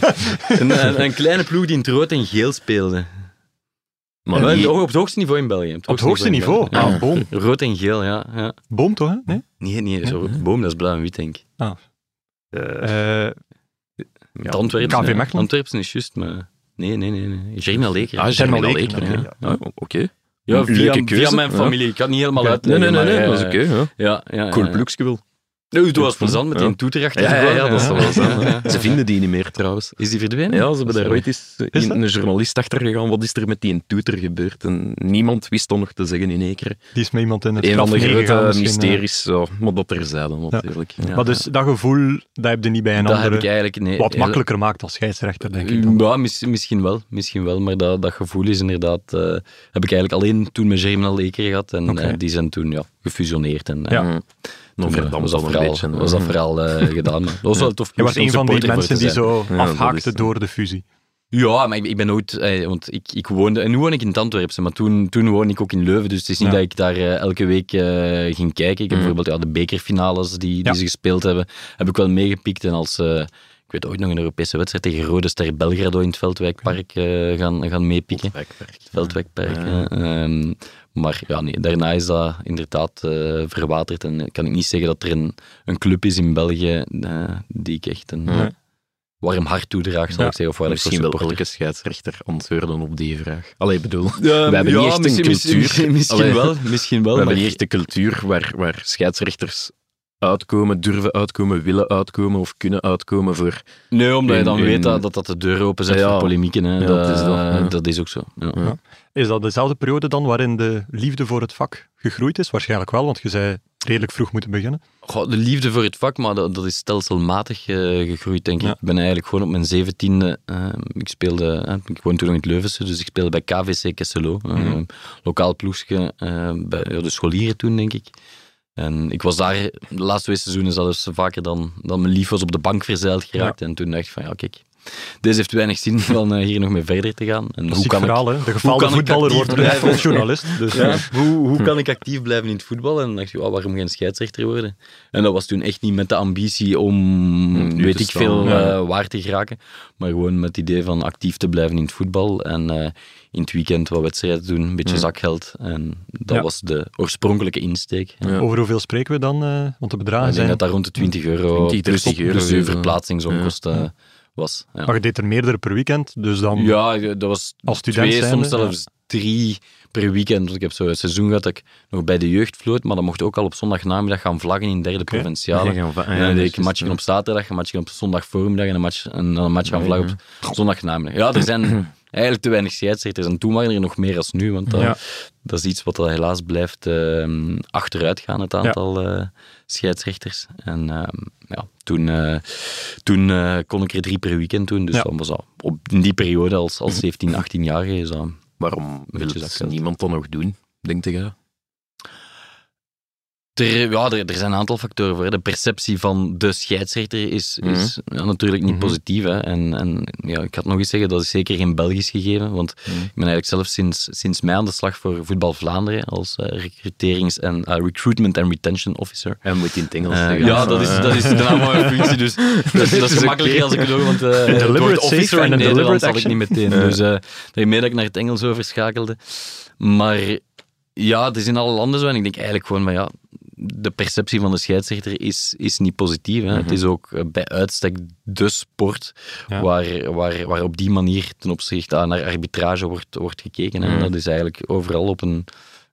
C: een, een kleine ploeg die in het rood en geel speelde.
B: Maar
C: Ja,
B: niet-
C: op het hoogste niveau in België.
A: Op het hoogste niveau?
C: Ja.
A: Ah, boom. <laughs>
C: Rood en geel, ja. ja.
A: Boom toch, hè? Nee?
C: Nee, nee, zo, boom, dat is blauw en wit, denk ik.
A: Eh,
C: Het Antwerpen,
A: KV
C: ja.
A: Mechelen?
C: Antwerpen is juist, maar... Nee, nee, nee. nee. Germinal Leker.
B: Ah,
A: Germinal Leker, oké.
B: Ja, Oké.
C: Ja, via, mijn
B: ja.
C: familie. Ik kan niet helemaal
A: Oké.
B: Nee, nee, nee, nee, dat is
C: eh,
B: oké. ja.
C: Ja, ja,
B: Cool
C: ja. Nee, het was plezant met
B: Ja.
C: die toeter achter.
B: Ja, ja, ja, dat
C: is
B: wel. Ze vinden die niet meer trouwens.
C: Is die verdwenen?
B: Ja, ze hebben daar ooit eens een journalist achter gegaan. Wat is er met die toeter gebeurd? En niemand wist dan nog te zeggen in één keer.
A: die is met iemand in het
B: Een van de grote mysteries, ja, maar dat terzijde natuurlijk.
C: Ja.
A: Maar dus dat gevoel, dat heb je niet bij een
C: dat heb ik eigenlijk... Nee,
A: Wat makkelijker maakt als scheidsrechter, denk ik. Dan.
C: Ja, mis- misschien wel. Misschien wel, maar dat, dat gevoel is inderdaad... eh, heb ik eigenlijk alleen toen met Germinal Leker gehad. En eh, die zijn toen ja, gefusioneerd. En, eh,
A: Ja.
C: Eh,
B: verdampt
C: was dat
B: dan een
C: verhaal,
B: beetje.
C: was dat verhaal eh, <laughs> gedaan. Maar dat was wel tof.
A: Je was een van die mensen die zo afhaakte
B: is-
A: door de fusie.
C: Ja, maar ik, ik ben nooit... eh, want ik, ik woonde... En nu woon ik in het Antwerpse, maar toen, toen woonde ik ook in Leuven. Dus het is niet
A: Ja.
C: dat ik daar eh, elke week eh, ging kijken. Ik heb
B: Mm.
C: bijvoorbeeld ja, de bekerfinales die, die
A: Ja.
C: ze gespeeld hebben, heb ik wel meegepikt. En als... eh, ik weet ooit nog een Europese wedstrijd tegen Rode Ster Belgrado in het Veldwijkpark eh, gaan, gaan meepikken. Veldwijkpark.
B: Ja.
C: hè. Ehm, maar ja, nee, daarna is dat inderdaad eh, verwaterd. En kan ik niet zeggen dat er een, een club is in België eh, die ik echt een warm hart toedraag, zal
A: Ja.
C: ik zeggen. Of waar
B: Misschien wel elke scheidsrechter antwoorden op die vraag. Allee, ik bedoel, we hebben
C: ja,
B: niet echt een
C: misschien,
B: cultuur.
C: Misschien, misschien wel, misschien wel.
B: we hebben niet echt een cultuur waar, waar scheidsrechters uitkomen, durven uitkomen, willen uitkomen of kunnen uitkomen voor...
C: Nee, omdat je dan
B: in-
C: weet dat, dat de deur openzet
B: Ja.
C: voor polemieken. Hè.
B: Ja,
C: dat,
B: is dat, ja.
C: dat is ook zo. Ja.
B: Ja.
A: Is dat dezelfde periode dan waarin de liefde voor het vak gegroeid is? Waarschijnlijk wel, want je zei redelijk vroeg moeten beginnen.
C: Goh, de liefde voor het vak, maar dat, dat is stelselmatig eh, gegroeid, denk ik.
A: Ja.
C: Ik ben eigenlijk gewoon op mijn zeventiende... eh ik speelde... eh, ik woonde toen nog in het Leuvense, dus ik speelde bij KVC Kesselo. eh,
B: Mhm.
C: Lokaal ploegje eh, bij de scholieren toen, denk ik. En ik was daar de laatste twee seizoenen zelfs vaker dan, dan mijn lief was op de bank verzeild geraakt. En toen dacht ik van, ja, kijk... Deze heeft weinig zin <laughs> van eh, hier nog mee verder te gaan. En
A: een
C: kan ik-
A: verhaal, hè? De gefaalde
C: ik
A: voetballer wordt
C: blijven?
A: profjournalist. <laughs> Dus,
C: Ja,
A: eh,
C: hoe, hoe kan ik actief blijven in het voetbal? En dan dacht ik, ja, waarom geen scheidsrechter worden? En dat was toen echt niet met de ambitie om, weet ik
B: staan,
C: veel,
B: ja.
C: eh, waar te geraken. Maar gewoon met het idee van actief te blijven in het voetbal. En in het weekend wat wedstrijden doen, een beetje
B: Ja.
C: zakgeld. En dat
A: Ja.
C: was de oorspronkelijke insteek.
B: Ja.
A: Over hoeveel spreken we dan? want de bedragen
C: Ik denk
A: zijn...
C: dat dat rond de 20 euro
B: 20,
C: plus,
B: 30 euro
C: plus verplaatsingsonkosten
A: ja.
C: Was. Ja.
A: Maar je deed er meerdere per weekend, dus dan
C: Ja, dat was
A: als student
C: twee, soms zelfs drie per weekend. Want ik heb zo een seizoen gehad dat ik nog bij de jeugd floot, maar dan mocht ik ook al op zondagnamiddag gaan vlaggen in derde provinciale.
B: Ja, gaan-
C: En dan deed
B: dat
C: ik een matchje op zaterdag, een matchje op zondag voormiddag en een match, en dan een match gaan
B: Ja,
C: vlaggen op zondagnamiddag. Ja, er zijn <clears throat> eigenlijk te weinig scheidsrechters. En toen waren er nog meer als nu, want dat,
A: Ja.
C: dat is iets wat er helaas blijft ehm, achteruit gaan, het aantal eh, scheidsrechters. En ehm, ja, toen, eh, toen eh, kon ik er drie per weekend doen. Dus
A: Ja.
C: dan was dat op, in die periode als, als 17, 18-jarige is dat...
B: Waarom wil
C: zakgeld.
B: niemand dan nog doen, denk je?
C: Er, ja, er, er zijn een aantal factoren voor. hè. De perceptie van de scheidsrechter is, is ja, natuurlijk niet
A: Mhm.
C: positief. Hè. En, en ja, ik had nog eens zeggen, dat is zeker geen Belgisch gegeven. Want
B: Mhm.
C: ik ben eigenlijk zelf sinds, sinds mei aan de slag voor Voetbal Vlaanderen als eh, recruterings- en eh, recruitment and retention officer.
B: En moet in het Engels
C: Eh,
B: zeggen.
C: ja, dat is, dat is de mijn functie, dus <laughs> dat is, dat is gemakkelijker als ik het doe, want het woord officer
A: en
C: in Nederlands had ik niet meteen. Dus daarmee dat ik naar het Engels overschakelde. Maar ja, het is in alle landen zo en ik denk eigenlijk gewoon van ja, de perceptie van de scheidsrechter is, is niet positief. Hè. Het is ook eh, bij uitstek de sport
A: Ja.
C: waar, waar, waar op die manier ten opzichte aan naar arbitrage wordt, wordt gekeken. En
B: Mhm.
C: dat is eigenlijk overal op een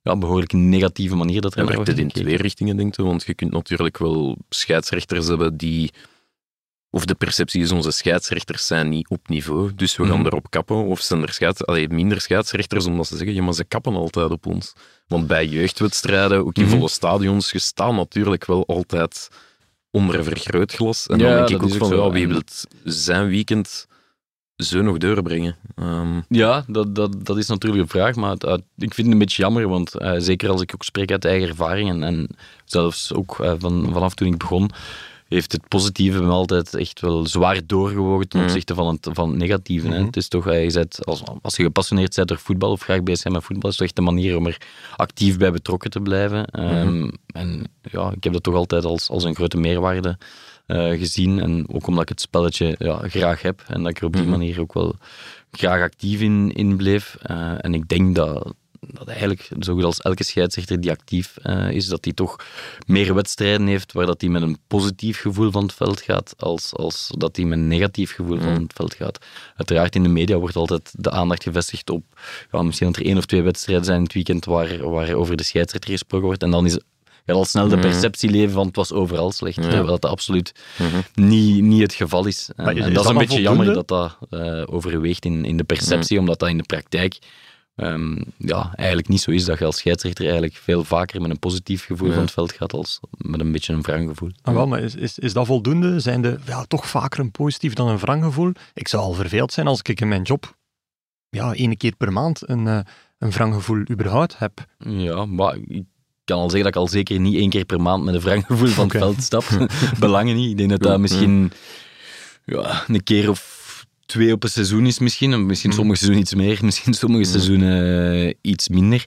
C: ja, behoorlijk negatieve manier dat er
B: En
C: naar
B: werkt
C: wordt
B: het in
C: gekeken.
B: twee richtingen, denk je? Want je kunt natuurlijk wel scheidsrechters hebben die... Of de perceptie is, onze scheidsrechters zijn niet op niveau, dus we gaan
C: Mhm.
B: erop kappen. Of zijn er scheids, allee, minder scheidsrechters omdat ze zeggen, ja, maar ze kappen altijd op ons. Want bij jeugdwedstrijden, ook in
C: Mhm.
B: volle stadions, je staat natuurlijk wel altijd onder een vergrootglas. En
C: Ja,
B: dan denk ik ook van, ja, wie wil het zijn weekend zo nog doorbrengen? Ehm,
C: Ja, dat, dat, dat is natuurlijk een vraag, maar het- ik vind het een beetje jammer, want eh, zeker als ik ook spreek uit eigen ervaring en, en zelfs ook eh, van, vanaf toen ik begon, heeft het positieve me altijd echt wel zwaar doorgewogen ten
B: Mhm.
C: opzichte van het, van het negatieve. hè.
A: Mhm.
C: Het is toch, eh, je bent, als, als je gepassioneerd bent door voetbal of graag bezig bent met voetbal, is het toch echt een manier om er actief bij betrokken te blijven. Ehm, En ja, ik heb dat toch altijd als, als een grote meerwaarde eh, gezien. En ook omdat ik het spelletje ja, graag heb en dat ik er op die
B: Mhm.
C: manier ook wel graag actief in, in bleef. Eh, en ik denk dat, dat eigenlijk, zo goed als elke scheidsrechter die actief eh, is, dat hij toch meer wedstrijden heeft waar dat hij met een positief gevoel van het veld gaat, als, als dat hij met een negatief gevoel van
B: Mm.
C: het veld gaat. Uiteraard in de media wordt altijd de aandacht gevestigd op ja, misschien dat er één of twee wedstrijden zijn in het weekend waar, waar over de scheidsrechter gesproken wordt. En dan is gaat al snel de
B: Mm.
C: perceptie leven van het was overal slecht,
B: Ja.
C: terwijl dat absoluut
B: mhm.
C: niet, niet het geval is. En,
A: Maar is-
C: en
A: is
C: dat is een beetje jammer dat dat eh, overweegt in, in de perceptie, omdat dat in de praktijk ehm, ja, eigenlijk niet zo is dat je als scheidsrechter eigenlijk veel vaker met een positief gevoel
B: Ja.
C: van het veld gaat als met een beetje een wrang gevoel.
A: Ah, wel, maar is, is, is dat voldoende? Zijn de ja, toch vaker een positief dan een wrang gevoel? Ik zou al verveeld zijn als ik in mijn job ja, één keer per maand een, eh, een wrang gevoel überhaupt heb.
C: Ja, maar ik kan al zeggen dat ik al zeker niet één keer per maand met een wrang gevoel van het veld stap. <laughs> Belangen niet. Ik denk dat dat misschien ja, een keer of twee op een seizoen is misschien. En Misschien
A: Mhm.
C: sommige seizoenen iets meer, <laughs> misschien sommige
B: Mhm.
C: seizoenen eh, iets minder.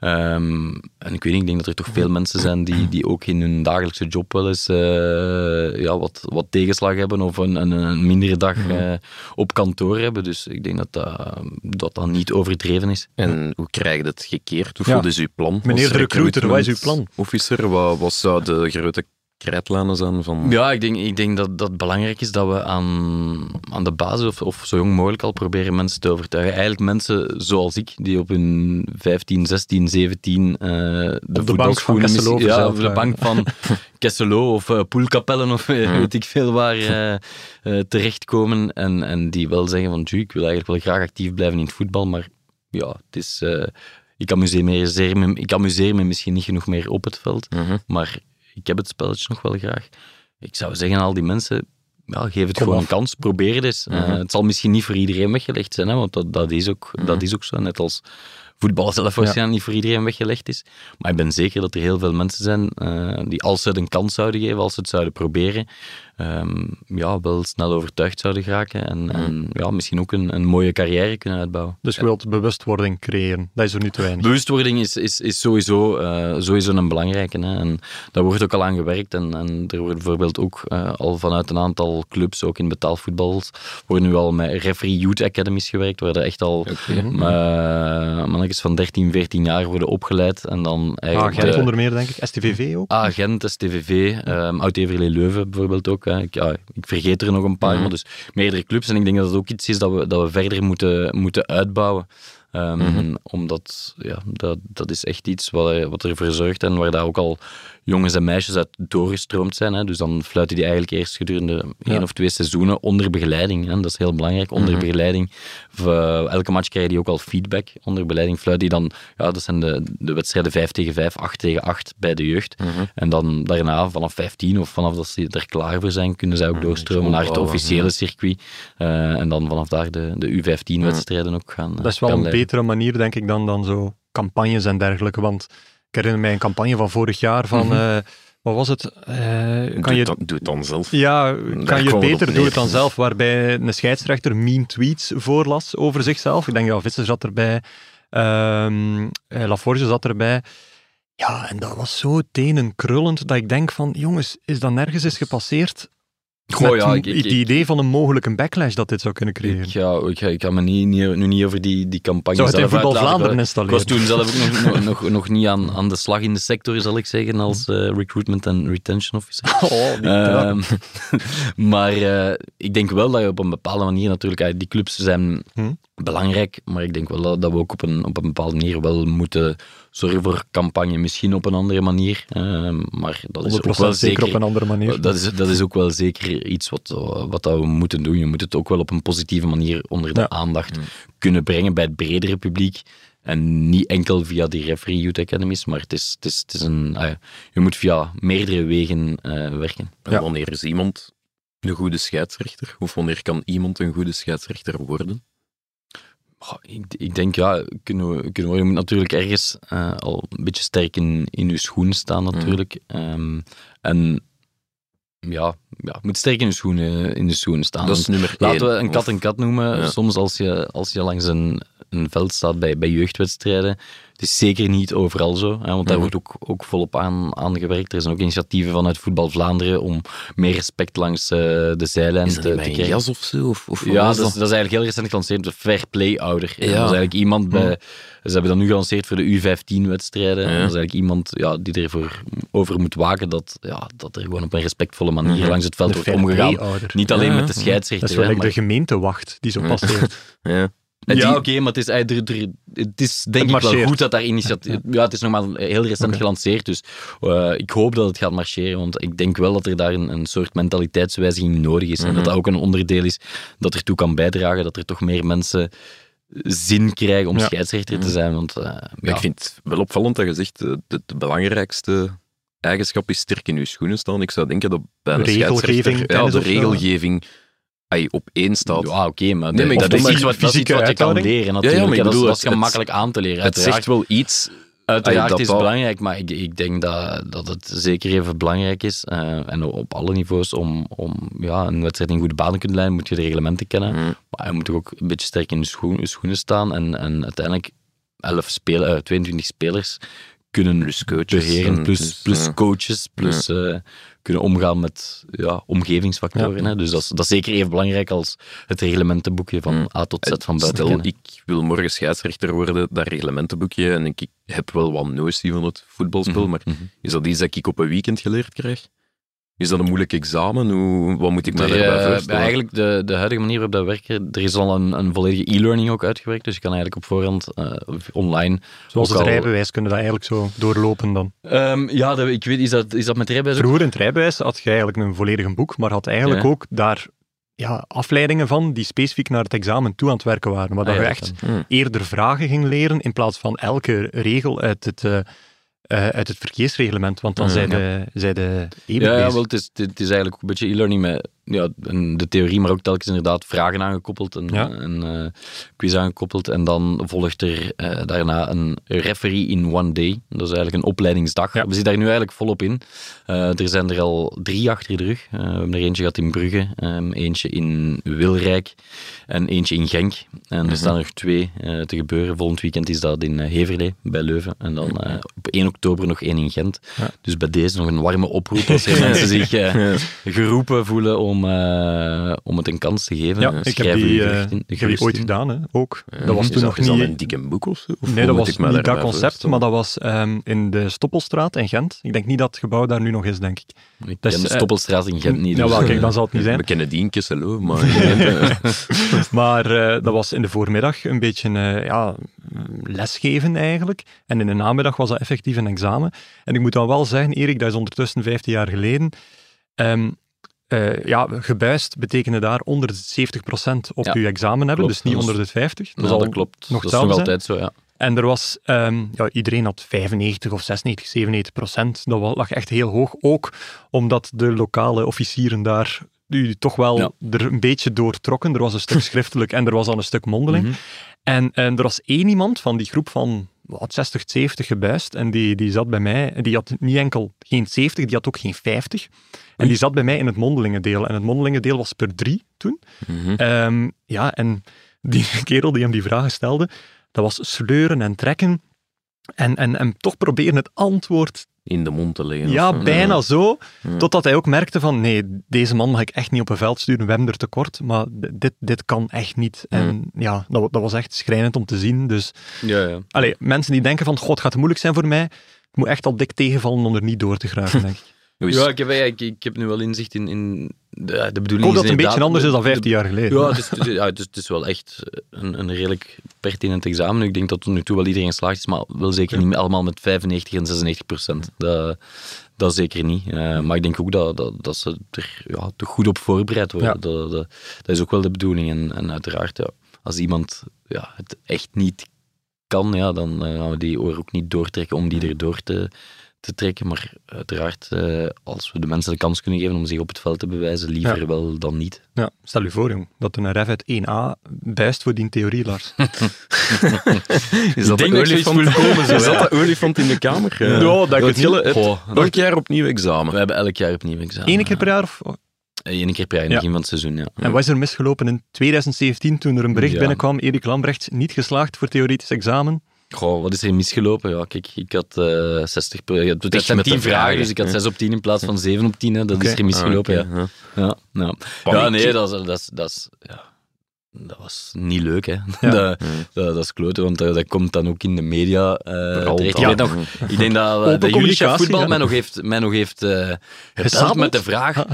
C: Ehm, en ik weet niet, ik denk dat er toch veel mensen zijn die, die ook in hun dagelijkse job wel eens eh, ja, wat, wat tegenslag hebben of een, een, een mindere dag eh, op kantoor hebben. Dus ik denk dat dat, dat, dat niet overdreven is.
B: En hoe krijg je het gekeerd? Hoe
A: Ja.
B: wat is uw plan?
A: Meneer de recruiter, wat is uw plan?
B: Officer, wat, wat zou de grote krijtlijnen zijn van...
C: Ja, ik denk, ik denk dat, dat het belangrijk is dat we aan, aan de basis, of, of zo jong mogelijk al, proberen mensen te overtuigen. Eigenlijk mensen zoals ik, die op hun 15, 16, 17 uh, de,
A: op de bank van Kesselo
C: ja, op de bank van <laughs> Kesselo of uh, Poelkapellen of uh, weet ik veel waar uh, terechtkomen. En, en die wel zeggen van, ik wil eigenlijk wel graag actief blijven in het voetbal, maar ja, het is... ik amuseer, me, ik amuseer me misschien niet genoeg meer op het veld,
B: -huh.
C: maar ik heb het spelletje nog wel graag. Ik zou zeggen aan al die mensen, ja, geef het Kom gewoon af. een kans, probeer het eens. -huh. uh, het zal misschien niet voor iedereen weggelegd zijn, hè, want dat, dat, is ook, dat is ook zo, net als voetbal zelf waarschijnlijk ja. niet voor iedereen weggelegd is. Maar ik ben zeker dat er heel veel mensen zijn uh, die als ze het een kans zouden geven, als ze het zouden proberen, um, ja, wel snel overtuigd zouden geraken en, en ja, misschien ook een, een, mooie carrière kunnen uitbouwen.
A: Dus je wilt bewustwording creëren, dat is er nu te weinig.
C: Bewustwording is, is, is sowieso, uh, sowieso een belangrijke. Hè. En daar wordt ook al aan gewerkt en, en er wordt bijvoorbeeld ook uh, al vanuit een aantal clubs, ook in betaalvoetbal, worden nu al met referee youth academies gewerkt, waar er echt al okay. mannetjes van 13, 14 jaar worden opgeleid en dan eigenlijk...
A: Ah, Gent onder meer, denk ik. STVV ook?
C: Ah, Gent, STVV, um, Oud-Everlee Leuven bijvoorbeeld ook. Hè. Ik, ja, ik vergeet er nog een paar, mm. maar dus meerdere clubs. En ik denk dat het ook iets is dat we, dat we verder moeten, moeten uitbouwen. Um, mm -hmm. Omdat, ja, dat, dat is echt iets wat, wat ervoor zorgt en waar daar ook al jongens en meisjes uit doorgestroomd zijn. Hè. Dus dan fluiten die eigenlijk eerst gedurende één of twee seizoenen onder begeleiding. Hè. Dat is heel belangrijk, onder mm -hmm. begeleiding. Of, uh, elke match krijg je ook al feedback. Onder begeleiding fluit die dan, ja, dat zijn de, de wedstrijden 5 tegen 5, 8 tegen 8 bij de jeugd.
B: Mhm.
C: Mm -hmm. En dan daarna, vanaf 15 of vanaf dat ze er klaar voor zijn, kunnen zij ook doorstromen naar het officiële circuit. Uh, en dan vanaf daar de, de U15-wedstrijden ook gaan.
A: Dat is wel een leiden. betere manier, denk ik, dan, dan zo campagnes en dergelijke. Want ik herinner mij een campagne van vorig jaar van... Mm -hmm. uh, wat was het? Uh,
B: kan doe, je, doe het dan zelf.
A: Ja, kan je het beter, doe het dan zelf. Waarbij een scheidsrechter mean tweets voorlas over zichzelf. Ik denk, ja, Visser zat erbij. Um, Laforge zat erbij. Ja, en dat was zo tenenkrullend dat ik denk van, jongens, is dat nergens eens gepasseerd?
C: Goh, ja,
A: ik, ik, het idee van een mogelijke backlash dat dit zou kunnen creëren.
C: Ik, ja, ik, ik ga me niet, niet, nu niet over die, die campagne
A: zou het
C: zelf
A: in Voetbal Vlaanderen installeren?
C: Ik was toen zelf ook nog, nog, nog, nog niet aan, aan de slag in de sector, zal ik zeggen, als uh, recruitment en retention officer. <laughs>
A: Oh,
C: uh, <laughs> maar uh, ik denk wel dat je op een bepaalde manier natuurlijk, die clubs zijn hm? belangrijk, maar ik denk wel dat, dat we ook op een, op een bepaalde manier wel moeten zorgen voor campagne, misschien op een andere manier. Uh, maar dat is ook wel zeker
A: op een andere manier.
C: Dat is, dat is ook wel zeker iets wat, wat dat we moeten doen. Je moet het ook wel op een positieve manier onder de ja. aandacht mm. kunnen brengen bij het bredere publiek. En niet enkel via die referee youth academies, maar het is, het is, het is een, uh, je moet via meerdere wegen uh, werken.
B: En ja. wanneer is iemand een goede scheidsrechter? Of wanneer kan iemand een goede scheidsrechter worden?
C: Ik, ik, denk, ja, kunnen we, kunnen we, je moet natuurlijk ergens uh, al een beetje sterk in, in je schoenen staan, natuurlijk. Mm. Um, en ja, ja, je moet sterk in je schoenen, in de schoenen staan.
B: Dat is nummer
C: Laten
B: één,
C: we een kat
B: of...
C: een kat noemen.
B: Ja.
C: Soms als je, als je langs een, een veld staat bij, bij jeugdwedstrijden. Het is zeker niet overal zo, hè, want daar
B: Mhm.
C: wordt ook, ook volop aan, aan gewerkt. Er zijn ook initiatieven vanuit Voetbal Vlaanderen om meer respect langs uh, de zijlijn
B: Is
C: te,
B: dat
C: te krijgen.
B: jas of zo? Of, of
C: Ja, dat is, dat is eigenlijk heel recent gelanceerd, de Fair Play Ouder.
B: Ja.
C: Dat is eigenlijk iemand bij...
B: Hmm.
C: Ze hebben dat nu gelanceerd voor de U15-wedstrijden.
B: Ja.
C: Dat is eigenlijk iemand ja, die ervoor over moet waken dat, ja, dat er gewoon op een respectfectvolle manier
B: Mhm.
C: langs het veld
A: De
C: wordt omgegaan.
A: play-ouder.
C: Niet alleen
B: Ja,
C: met de scheidsrechter.
A: Dat is wel
C: hè,
A: like de
C: maar-
A: gemeentewacht die zo passeert.
B: Ja. <laughs>
C: ja, oké, maar het is, eh, er, er, het is denk
A: Het
C: ik wel goed dat daar initiatief... Ja, het is nog maar heel recent gelanceerd, dus eh, ik hoop dat het gaat marcheren, want ik denk wel dat er daar een, een soort mentaliteitswijziging nodig is. En
B: Mhm.
C: dat dat ook een onderdeel is dat ertoe kan bijdragen dat er toch meer mensen zin krijgen om
A: Ja.
C: scheidsrechter te
B: Mhm.
C: zijn. Want, eh, ja,
B: Ik vind het wel opvallend dat je zegt, de, de belangrijkste eigenschap is sterk in je schoenen staan. Ik zou denken dat bij een
A: Regelgeving,
B: scheidsrechter ja, de regelgeving op één staat.
C: Ja, oké, maar,
B: Nee, maar ik
C: dat, is iets wat, dat is iets wat je kan leren natuurlijk.
B: Ja, ja, maar ik
C: dat, is,
B: bedoel,
C: dat is
B: het-
C: gemakkelijk aan te leren.
B: het
C: uiteraard.
B: zegt wel iets.
C: Uiteraard is het belangrijk, maar ik, ik denk dat, dat het zeker even belangrijk is, eh, en op alle niveaus, om, om ja, een wedstrijd in goede banen te kunnen leiden, moet je de reglementen kennen.
B: Mm.
C: Maar je moet ook een beetje sterk in je, schoen- je schoenen staan en, en uiteindelijk 11 spelen, eh, 22 spelers kunnen
B: Plus coaches
C: beheren,
B: en
C: plus,
B: plus,
C: plus
B: ja.
C: coaches, plus eh, kunnen omgaan met ja, omgevingsfactoren.
A: Ja.
C: Hè? Dus dat is, dat is zeker even belangrijk als het reglementenboekje van
B: Mm.
C: A tot Z van buiten
B: Stel, ik wil morgen scheidsrechter worden, dat reglementenboekje, en ik, ik heb wel wat notie van het voetbalspel,
C: Mhm,
B: maar
C: mhm.
B: is dat iets dat ik op een weekend geleerd krijg? Is dat een moeilijk examen? Hoe, wat moet ik me daarbij
C: eh,
B: voorstellen?
C: eigenlijk de, de huidige manier waarop dat werken, er is al een, een volledige e-learning ook uitgewerkt, dus je kan eigenlijk op voorhand eh, online...
A: Zoals het
C: al-
A: rijbewijs kunnen dat eigenlijk zo doorlopen dan.
C: Ehm, ja, dat, ik weet, is dat, is dat met rijbewijs ook?
A: Vroeger in het rijbewijs had je eigenlijk een volledig boek, maar had eigenlijk
C: Ja.
A: ook daar ja, afleidingen van die specifiek naar het examen toe aan het werken waren. Maar
C: Ah, ja,
A: je echt
C: kan.
A: eerder vragen ging leren in plaats van elke regel uit het, eh, eh, uit het verkeersreglement. Want dan
B: Ja.
A: zijn de, zijn de eeuwig
C: Ja, ja wel, het, is, het is eigenlijk ook een beetje e-learning met ja, de theorie, maar ook telkens inderdaad vragen aangekoppeld en,
A: Ja.
C: eh, quiz aangekoppeld. En dan volgt er eh, daarna een referee in one day. Dat is eigenlijk een opleidingsdag.
A: Ja.
C: We zitten daar nu eigenlijk volop in. Eh, er zijn er al drie achter de rug. We hebben er eentje gehad in Brugge, ehm, eentje in Wilrijk en eentje in Genk. En er staan er nog twee te gebeuren. Volgend weekend is dat in Heverlee, bij Leuven. En dan op 1 oktober nog één in Gent.
A: Ja.
C: Dus bij deze nog een warme oproep als er <laughs> mensen zich geroepen voelen om, eh, om het een kans te geven.
A: Ja,
C: Eh,
A: ik heb die,
C: u
A: eh,
C: gerust in.
A: ik heb die ooit
C: in.
A: gedaan, hè, ook.
B: Ja,
A: dat was
B: is
A: toen
B: dat,
A: nog
B: is dat
A: niet...
B: een dikke boek of zo? Of
A: Nee, dat was niet dat concept, maar dat was ehm, in de Stoppelstraat in Gent. Ik denk niet dat het gebouw daar nu nog is, denk ik.
C: Ik
A: Dat
C: ken
A: is,
C: de Stoppelstraat in Gent niet.
A: Ja,
C: dus,
A: wel, kijk, dan zal het niet <laughs> zijn.
B: We kennen die in Kesselo, maar... <laughs> <laughs>
A: Maar eh, dat was in de voormiddag een beetje eh, ja, lesgeven eigenlijk. En in de namiddag was dat effectief een examen. En ik moet dan wel zeggen, Erik, dat is ondertussen 15 jaar geleden. Ehm, eh, ja, gebuist betekende daar onder de 70% op
C: Ja,
A: je examen hebben,
C: klopt.
A: dus niet onder de 50. Dat
C: ja, dat klopt.
A: nog
C: dat is nog altijd zo, ja.
A: En er was, ehm, ja, iedereen had 95 of 96, 97 procent. Dat lag echt heel hoog. Ook omdat de lokale officieren daar u toch wel
C: Ja.
A: er een beetje doortrokken. Er was een stuk <laughs> schriftelijk en er was dan een stuk mondeling.
C: Mhm.
A: En, en er was één iemand van die groep van wat, 60, 70 gebuist. En die, die zat bij mij, en die had niet enkel geen 70, die had ook geen 50. En die zat bij mij in het mondelinge deel. En het mondelinge deel was per drie toen.
B: mhm.
A: Ehm, ja, en die <laughs> kerel die hem die vragen stelde, dat was sleuren en trekken. En, en, en toch proberen het antwoord,
B: In de mond te leggen.
A: ja, bijna zo.
B: Ja.
A: Totdat hij ook merkte van, nee, deze man mag ik echt niet op een veld sturen, we hebben er tekort, maar dit, dit kan echt niet. En ja, dat, dat was echt schrijnend om te zien. Dus,
C: Ja, ja.
A: allee, mensen die denken van, god, het gaat moeilijk zijn voor mij, ik moet echt al dik tegenvallen om er niet door te geraken, denk ik.
B: Is-
C: Ja, ik heb, ik, ik heb nu wel inzicht in, in de, de
A: Ik
C: bedoeling.
A: hoop dat een beetje anders is dan
C: de-
A: 15 jaar geleden.
C: Ja, het is, het is- ja, het is, het is wel echt een, een redelijk pertinent examen. Ik denk dat tot nu toe wel iedereen geslaagd is, maar wel zeker niet allemaal met 95 en 96 procent. Dat, dat zeker niet. Eh, maar ik denk ook dat, dat, dat ze er ja, toch goed op voorbereid worden.
A: Ja.
C: Dat, dat, dat is ook wel de bedoeling. En, en uiteraard, ja, als iemand ja, het echt niet kan, ja, dan eh, gaan we die oor ook niet doortrekken om die erdoor te, te trekken. Maar uiteraard, eh, als we de mensen de kans kunnen geven om zich op het veld te bewijzen, liever
A: Ja.
C: wel dan niet.
A: Ja, stel je voor, jong, dat een ref uit 1A buist voor die theorie, Lars. <laughs>
B: Is dat de
C: dat
B: olifant?
C: voel komen, zo,
B: Is dat de olifant in de kamer?
A: Ja, dat ik het
B: Elk jaar opnieuw examen.
C: We hebben elk jaar opnieuw examen.
A: Eén keer per jaar? Of,
C: Eén keer per jaar in het
A: Ja.
C: begin van het seizoen, ja.
A: En wat is er misgelopen in 2017 toen er een bericht
C: Ja.
A: binnenkwam, Erik Lambrecht niet geslaagd voor theoretisch examen?
C: Goh, wat is er misgelopen? Ja, kijk, ik had eh 60 per... Het
B: Echt
C: zijn
B: met de
C: 10 vragen,
B: vragen,
C: dus ik had
B: hè?
C: 6 op 10 in plaats van 7 op 10. Hè. Dat is er misgelopen,
B: Ah,
C: ja.
B: ja.
C: Ja, nee, dat, is- dat, is- dat, is, ja, dat was niet leuk, hè.
A: Ja.
C: Dat, dat, dat is kloten, want dat, dat komt dan ook in de media eh terecht. Ik, weet nog, ik denk dat,
A: Open
C: dat Juricha
A: communicatie,
C: Voetbal
A: ja.
C: mij nog heeft, mij nog heeft eh gebeld
A: Gesabeld?
C: met de vraag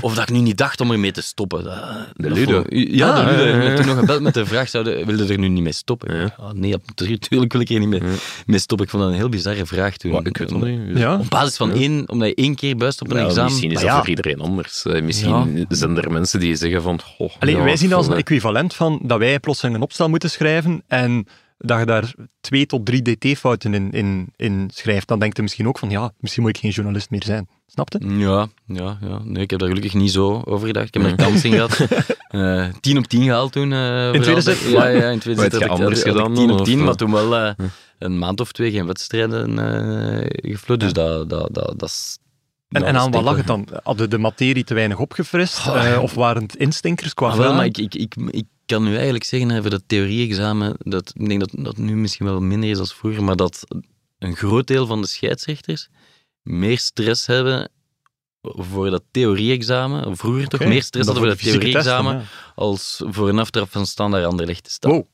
C: of dat ik nu niet dacht om ermee te stoppen. Dat-
B: De
C: dat
B: Ludo.
C: Ja,
A: Ah,
C: de Ludo heeft toen nog gebeld met de vraag, zouden, wilde er nu niet mee stoppen?
B: Ja.
C: Ja, nee, natuurlijk wil ik er niet mee, mee stoppen. Ik vond dat een heel bizarre vraag toen.
B: Wat, ik weet het niet.
A: Ja.
C: Op basis van één, omdat je één keer buist op een
B: Ja,
C: examen.
B: misschien is dat
A: ja.
B: voor iedereen anders. Eh, Misschien zijn er mensen die zeggen van... Oh,
A: Allee,
B: ja,
A: wij zien dat als een
B: eh,
A: equivalent van dat wij plotseling een opstel moeten schrijven en dat je daar twee tot drie dt-fouten in, in, in schrijft. Dan denkt je misschien ook van, ja, misschien moet ik geen journalist meer zijn. Snapte?
C: Ja, ja, ja. Nee, ik heb daar gelukkig niet zo over gedacht. Ik heb er <laughs> kans in gehad. Eh 10 op 10 gehaald toen. eh,
A: In tweede set?
C: Ja, ja, in tweede set
B: heb
C: ik-
B: anders
C: had ik
B: gedaan
C: 10
B: dan,
C: op
B: of,
C: 10, maar
B: eh?
C: toen wel een maand of twee geen wedstrijden eh gefloten. Dus dat, dat, dat, dat is...
A: En, en aan wat lag het dan? Hadden de materie te weinig opgefrist?
C: Oh, ja.
A: Eh, of waren het instinkers qua
C: Ah, wel, maar ik, ik, ik, ik kan nu eigenlijk zeggen, voor dat theorie-examen, dat, ik denk dat dat nu misschien wel minder is dan vroeger, maar dat een groot deel van de scheidsrechters meer stress hebben voor dat theorie-examen, vroeger toch meer stress hadden voor dat theorie-examen, als voor een aftrap van standaard Anderlecht te staan.
A: Wow.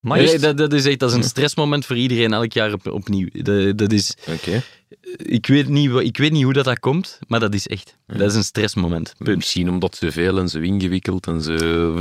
A: Maar
C: Nee, dat, dat, is echt, dat is een stressmoment voor iedereen elk jaar op, opnieuw. Dat, dat is. Ik weet, niet, ik weet niet hoe dat, dat komt, maar dat is echt. Dat is een stressmoment. Punt.
B: Misschien omdat ze veel en zo ingewikkeld en zo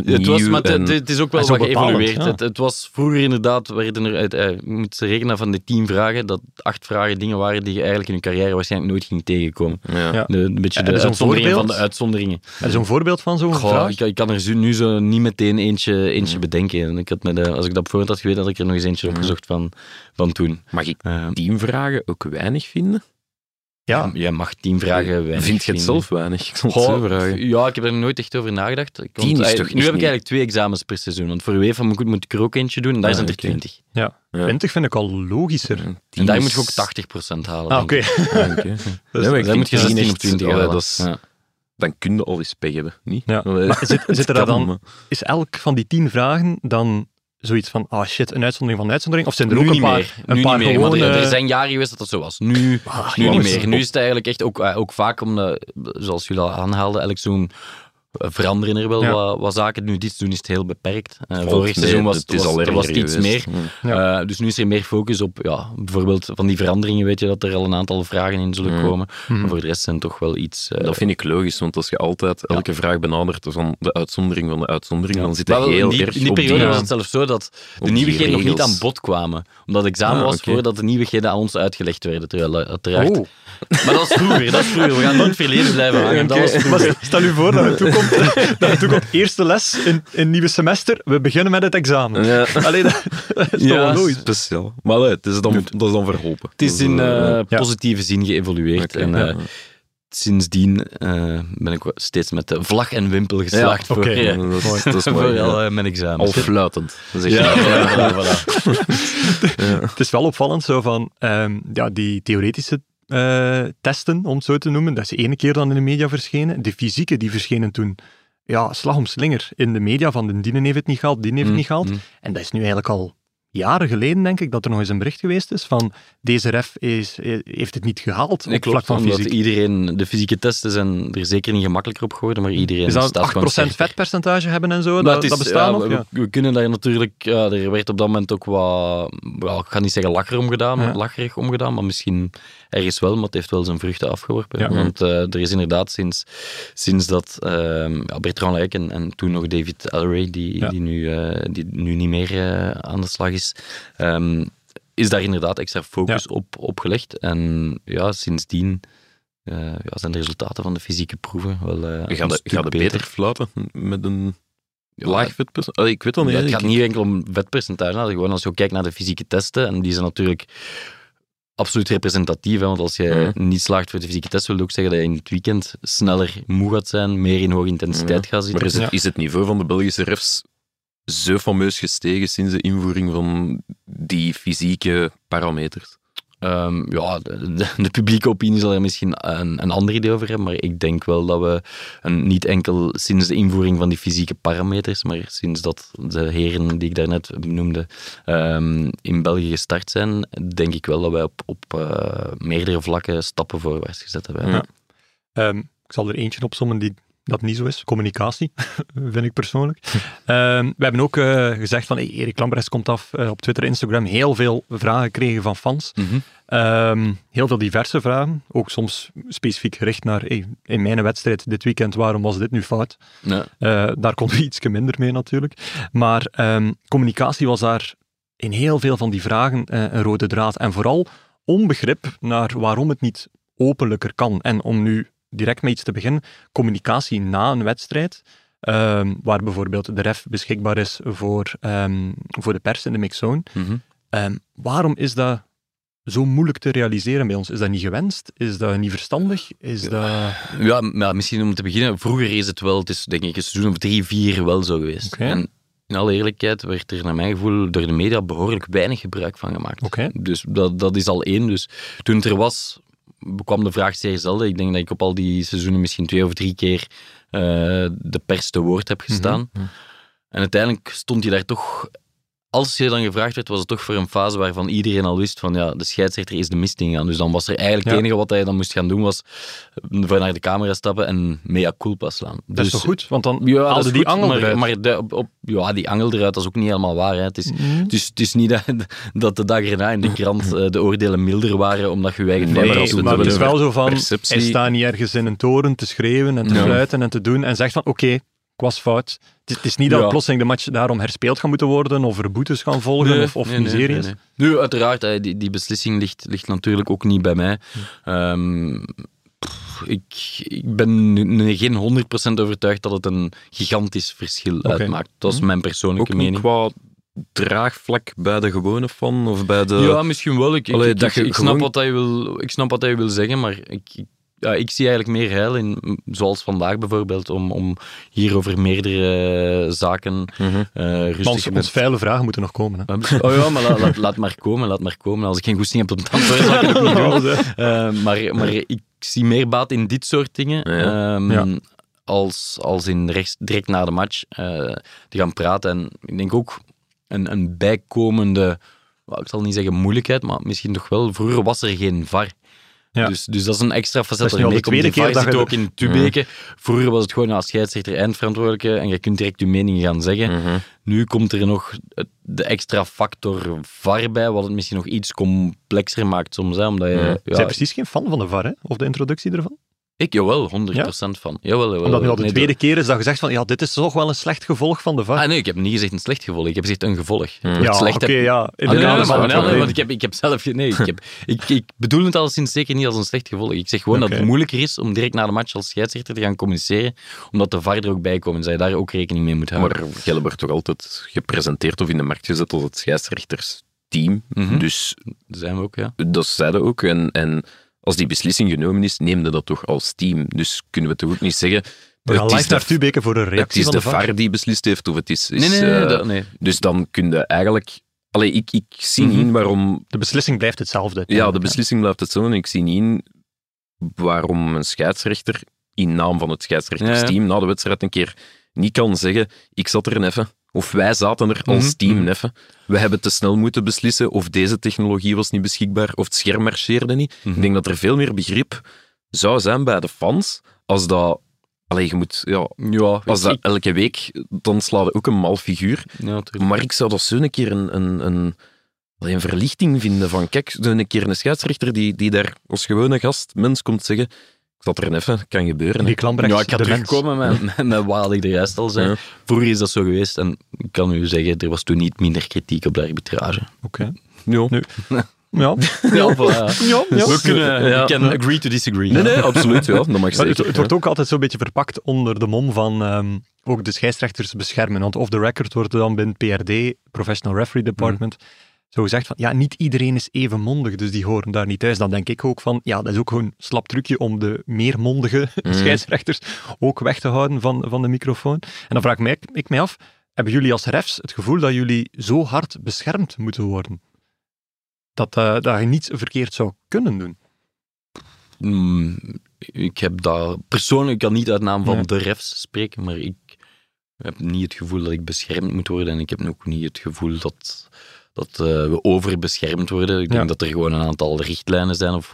C: Het, was,
B: nieuw
C: maar het,
B: en-
C: het- het is ook wel
A: zo
C: wat geëvolueerd.
A: ja.
C: Het, het was vroeger inderdaad, werden er uit, eh, je moet ze rekenen van de tien vragen, dat acht vragen dingen waren die je eigenlijk in je carrière waarschijnlijk nooit ging tegenkomen.
B: Ja.
A: Ja.
C: De, een beetje de
A: er
C: uitzonderingen van de uitzonderingen.
A: Er is een voorbeeld van zo'n vraag?
C: ik, ik kan er zo- nu zo niet meteen eentje, eentje bedenken. En Ik had de- als ik dat op voorhand had geweten, had ik er nog eens eentje opgezocht van, van toen.
B: Mag ik
C: Eh,
B: tien vragen ook weinig vinden?
A: Ja,
C: Jij mag tien vragen weinig
B: Vind je het zelf weinig? Ik zal het zo vragen.
C: Ja, ik heb er nooit echt over nagedacht. Ik,
B: Tien is
C: eh,
B: toch
C: nu heb ik eigenlijk twee examens per seizoen. Want voor UEFA moet, moet ik er ook eentje doen en daar
B: Ah,
C: zijn er twintig.
A: ja.
B: Ja.
A: 20 vind ik al logischer.
C: En daar
B: is-
C: moet je ook 80% halen.
A: Ah, oké. <laughs>
B: Ja, oké.
A: Dus
B: Nee,
C: Daar moet je
B: vind
C: 16
B: tien
C: of
B: echt-
C: 20
B: allee,
C: halen.
B: dat is-
C: Ja.
B: Dan kun je al eens pech hebben, niet?
A: Ja. Maar zit, zit er <laughs> dan,
B: maar-
A: is elk van die tien vragen dan zoiets van, ah shit, een uitzondering van een uitzondering? Of zijn er
C: Nu
A: ook een paar,
C: meer.
A: een
C: nu
A: paar
C: niet meer. want
A: gewone...
C: er, zijn jaren geweest dat dat zo was. Nu, nu niet meer. Nu is het eigenlijk echt ook, eh, ook vaak omdat, zoals jullie al aanhaalden, eigenlijk zo'n eh, veranderen er wel
A: Ja.
C: wat, wat zaken. Nu dit seizoen is het heel beperkt. Eh, vorig seizoen was het, was,
B: al
C: er was iets meer.
A: Ja.
C: Eh, dus nu is er meer focus op, ja, bijvoorbeeld van die veranderingen, weet je dat er al een aantal vragen in zullen
B: Mm.
C: komen.
A: Mhm.
C: Maar voor de rest zijn toch wel iets... eh,
B: Dat vind ik logisch, want als je altijd elke vraag benadert van de uitzondering van de uitzondering,
C: Ja.
B: dan zit
C: wel,
B: heel
C: in die,
B: erg
C: in die periode
B: die-
C: was het zelfs zo dat de nieuwigheden nog niet aan bod kwamen. Omdat het examen
B: Ah,
C: was
B: oké.
C: voordat de nieuwigheden aan ons uitgelegd werden. Terwijl uiteraard...
A: Oh,
C: Maar dat is vroeger, dat is vroeger. We gaan het verleden blijven hangen. <laughs> Dat was
A: Oké,
C: vroeger.
A: maar <laughs> stel u voor dat het toekomt, dat het toekomt eerste les in, in het nieuwe semester, we beginnen met het examen.
B: Ja.
A: Allee, dat, dat is
C: Ja,
A: toch wel logisch.
B: Speciaal. Maar nee, het is dan, dat is dan verholpen.
C: Het is in
A: ja.
C: positieve zin geëvolueerd. en
B: ja.
C: eh, sindsdien eh, ben ik steeds met de vlag en wimpel geslaagd
A: Ja,
C: voor,
B: Ja, dat is, dat is <laughs>
C: voor
B: mooi.
C: al mijn examens.
B: Al fluitend.
C: Voilà, voilà, <laughs> voilà.
A: Het is wel opvallend zo van ehm, ja, die theoretische eh, testen, om het zo te noemen. Dat is de ene keer dan in de media verschenen. De fysieke, die verschenen toen ja, slag om slinger in de media van de dienen heeft het niet gehaald, die heeft het niet gehaald.
C: Mm,
A: En dat is nu eigenlijk al jaren geleden, denk ik, dat er nog eens een bericht geweest is van deze ref is, eh, heeft het niet gehaald op
C: Nee,
A: vlak van
C: omdat
A: fysiek.
C: iedereen, de fysieke testen zijn er zeker niet gemakkelijker op geworden, maar iedereen
A: Is dat
C: staat
A: 8%
C: gewoon sterker.
A: vetpercentage hebben en zo? Dat,
C: is-
A: dat bestaat
C: ja,
A: nog?
C: we,
A: Ja.
C: we kunnen daar natuurlijk... Ja, er werd op dat moment ook wat... Ik ga niet zeggen lacher omgedaan,
A: Ja.
C: lacherig omgedaan, maar misschien ergens wel, maar het heeft wel zijn vruchten afgeworpen. Want eh, er is inderdaad sinds, sinds dat ja, Bertrand Luik en, en toen nog David Elray, die, die, nu, eh, die nu niet meer aan de slag is, ehm, is daar inderdaad extra focus op, op gelegd. En ja, sindsdien... eh, ja, zijn de resultaten van de fysieke proeven wel een
B: Gaat het het beter fluiten met een
C: Ja,
B: laag vetpercentage? Ik weet dat niet.
C: het gaat niet enkel om vetpercentage. Gewoon als je kijkt naar de fysieke testen, en die zijn natuurlijk absoluut representatief. Hè, want als je
B: Mhm.
C: niet slaagt voor de fysieke test, wil ook zeggen dat je in het weekend sneller moe gaat zijn, meer in hoge intensiteit gaat zitten.
B: Maar is het, is het niveau van de Belgische refs zo fameus gestegen sinds de invoering van die fysieke parameters?
C: Ehm, ja, de, de- de publieke opinie zal er misschien een, een ander idee over hebben, maar ik denk wel dat we een, niet enkel sinds de invoering van die fysieke parameters, maar sinds dat de heren die ik daarnet noemde ehm, in België gestart zijn, denk ik wel dat wij op, op eh, meerdere vlakken stappen voorwaarts gezet hebben.
B: Ja.
A: Ehm, ik zal er eentje opzommen die dat niet zo is. Communicatie, <laughs> vind ik persoonlijk. Ehm, we hebben ook eh, gezegd van hey, Erik Lambrechts komt af eh, op Twitter Instagram. Heel veel vragen gekregen van fans.
C: Mhm.
A: Ehm, heel veel diverse vragen. Ook soms specifiek gericht naar hey, in mijn wedstrijd dit weekend, waarom was dit nu fout? Eh, daar konden we iets minder mee natuurlijk. Maar ehm, communicatie was daar in heel veel van die vragen een rode draad. En vooral onbegrip naar waarom het niet openlijker kan. En om nu direct met iets te beginnen, communicatie na een wedstrijd, ehm, waar bijvoorbeeld de ref beschikbaar is voor, ehm, voor de pers in de mixzone.
C: Mhm.
A: Ehm, waarom is dat zo moeilijk te realiseren bij ons? Is dat niet gewenst? Is dat niet verstandig? Is dat...
C: Ja, maar misschien om te beginnen, vroeger is het wel, het is denk ik een seizoen of drie, vier wel zo geweest. En in alle eerlijkheid werd er naar mijn gevoel door de media behoorlijk weinig gebruik van gemaakt. Dus dat, dat is al één. Dus toen het er was, kwam de vraag zeer zelden. Ik denk dat ik op al die seizoenen misschien twee of drie keer eh, de pers te woord heb gestaan.
A: Mhm.
C: En uiteindelijk stond je daar toch als je dan gevraagd werd, was het toch voor een fase waarvan iedereen al wist van ja, de scheidsrechter is de mist ingegaan. Dus dan was er eigenlijk
A: Ja.
C: het enige wat hij dan moest gaan doen, was voor naar de camera stappen en mea culpa slaan.
A: Dat is
C: Dus-
A: toch goed? Want dan
C: Ja,
A: haalde die
C: goed,
A: angel
C: maar,
A: eruit.
C: maar de, op, op- ja, die angel eruit, dat is ook niet helemaal waar. Hè. Het, is,
A: Mhm.
C: het, is, het is niet <laughs> dat, dat de dag erna in de krant <laughs> eh, de oordelen milder waren, omdat je eigen
B: Nee, maar
A: Nee,
C: had
A: maar
B: het
A: is wel zo van,
B: perceptie-
A: hij staat niet ergens in een toren te schreeuwen en te fluiten en te doen en zegt van, oké, was fout. Het is, het is niet dat
C: Ja.
A: plotseling de match daarom herspeeld gaat moeten worden of er boetes gaan volgen of, of
C: nee,
A: miseries.
C: nee, nee. Nu, uiteraard, die, die beslissing ligt, ligt natuurlijk ook niet bij mij. Ehm, pff, ik, ik ben geen 100% overtuigd dat het een gigantisch verschil uitmaakt. Dat is mijn persoonlijke
B: Ook niet
C: mening.
B: qua draagvlak bij de gewone fan of bij de...
C: Ja, misschien wel. Ik,
B: Allee,
C: snap wat hij wil, ik snap wat hij wil zeggen, maar ik, ik, ja, ik zie eigenlijk meer heil in, zoals vandaag bijvoorbeeld, om, om hier over meerdere zaken eh rustig
A: ons vuile vragen moeten nog komen. Hè.
C: Oh ja, maar la- laat, laat maar komen, laat maar komen. Als ik geen goesting heb om te antwoorden, zal ik het ook niet doen. <laughs> Eh, maar, maar ik zie meer baat in dit soort dingen.
B: Ja.
C: ehm,
A: Ja.
C: Als, als in rechts, direct na de match eh, te gaan praten. En ik denk ook een, een bijkomende, ik zal niet zeggen moeilijkheid, maar misschien toch wel. Vroeger was er geen VAR.
A: Ja.
C: Dus, dus dat is een extra facet
A: Dat
C: ermee
A: de
C: komt.
A: tweede
C: Die
A: keer dat
C: zit
A: je
C: ook in Tubeke. Vroeger was het gewoon als scheidsrechter eindverantwoordelijke en je kunt direct je mening gaan zeggen.
B: Mhm.
C: Nu komt er nog de extra factor VAR bij, wat het misschien nog iets complexer maakt soms. Hè, omdat je,
B: ja,
A: Zij zijn precies geen fan van de VAR, hè? of de introductie ervan.
C: Ik jawel, 100% van. Jawel, jawel,
A: Omdat nu al de
C: Nee,
A: tweede keer is dat gezegd van, ja, dit is toch wel een slecht gevolg van de VAR.
C: Ah, nee, ik heb niet gezegd een slecht gevolg. Ik heb gezegd een gevolg.
B: Hmm.
A: Ja,
C: slecht
A: oké,
C: heb-
A: ja. In
C: Ah,
A: de
C: nee, maar, nee, nee, want ik heb, ik heb zelf... Nee, ik, heb, ik, ik bedoel het alleszins zeker niet als een slecht gevolg. Ik zeg gewoon dat het moeilijker is om direct na de match als scheidsrechter te gaan communiceren, omdat de VAR er ook bij komt en zij daar ook rekening mee moet houden.
B: Maar Gelle wordt toch altijd gepresenteerd of in de markt gezet als het scheidsrechtersteam.
C: Mhm.
B: Dus
C: Dat zijn we ook, ja.
B: dat zeiden ook. En, en als die beslissing genomen is, neemde dat toch als team. Dus kunnen we toch ook niet zeggen...
A: We gaan
B: het is
A: live naar
B: de,
A: Tubeke voor een
B: het
A: reactie
B: is
A: van
B: de
A: de VAR.
B: Die beslist heeft of het is... is
C: Nee, nee, nee.
B: eh,
C: dat- nee.
B: Dus dan kun je eigenlijk... Allee, ik, ik zie
A: Mhm.
B: niet in waarom...
A: De beslissing blijft hetzelfde.
B: Ja, de beslissing blijft hetzelfde. En ik zie niet in waarom een scheidsrechter in naam van het scheidsrechtersteam na de wedstrijd een keer niet kan zeggen ik zat er even. Of wij zaten er als
C: Mhm,
B: team
C: mhm.
B: even. We hebben te snel moeten beslissen of deze technologie was niet beschikbaar of het scherm marcheerde niet.
C: Mhm.
B: Ik denk dat er veel meer begrip zou zijn bij de fans als dat... Allee, je moet... Ja,
C: Ja,
B: als dat elke week, dan slaat je ook een mal figuur.
C: ja.
B: Maar ik zou dat zo een keer een, een, een, een verlichting vinden van, kijk, zo een keer een scheidsrechter die, die daar als gewone gast mens komt zeggen, zat er even, kan gebeuren.
A: Die Klambrecht,
C: Ja, ik ga
A: mens.
C: terugkomen met, met, met wat ik er juist al zei.
B: Ja.
C: Vroeger is dat zo geweest en ik kan u zeggen, er was toen niet minder kritiek op de arbitrage.
A: Oké.
B: Ja.
A: Nu. <laughs> Ja.
C: Ja, voilà.
A: Ja, ja.
C: We kunnen
B: Ja.
C: we can agree to disagree.
B: Nee, nee, absoluut, ja, dat mag zeker.
A: het, het wordt ook altijd zo'n beetje verpakt onder de mom van ehm, ook de scheidsrechters beschermen. Want off the record wordt dan binnen PRD, Professional Referee Department, zo gezegd van ja, niet iedereen is even mondig, dus die horen daar niet thuis. Dan denk ik ook van ja, dat is ook gewoon een slap trucje om de meer mondige <laughs>
B: Mhm.
A: scheidsrechters ook weg te houden van, van de microfoon. En dan vraag ik mij, ik mij af, hebben jullie als refs het gevoel dat jullie zo hard beschermd moeten worden? Dat, eh, dat je niets verkeerd zou kunnen doen.
C: Mm, ik heb daar persoonlijk, ik kan niet uit naam van
A: Nee.
C: de refs spreken, maar ik heb niet het gevoel dat ik beschermd moet worden en ik heb ook niet het gevoel dat, dat eh, we overbeschermd worden. Ik denk
A: Ja.
C: dat er gewoon een aantal richtlijnen zijn. Of,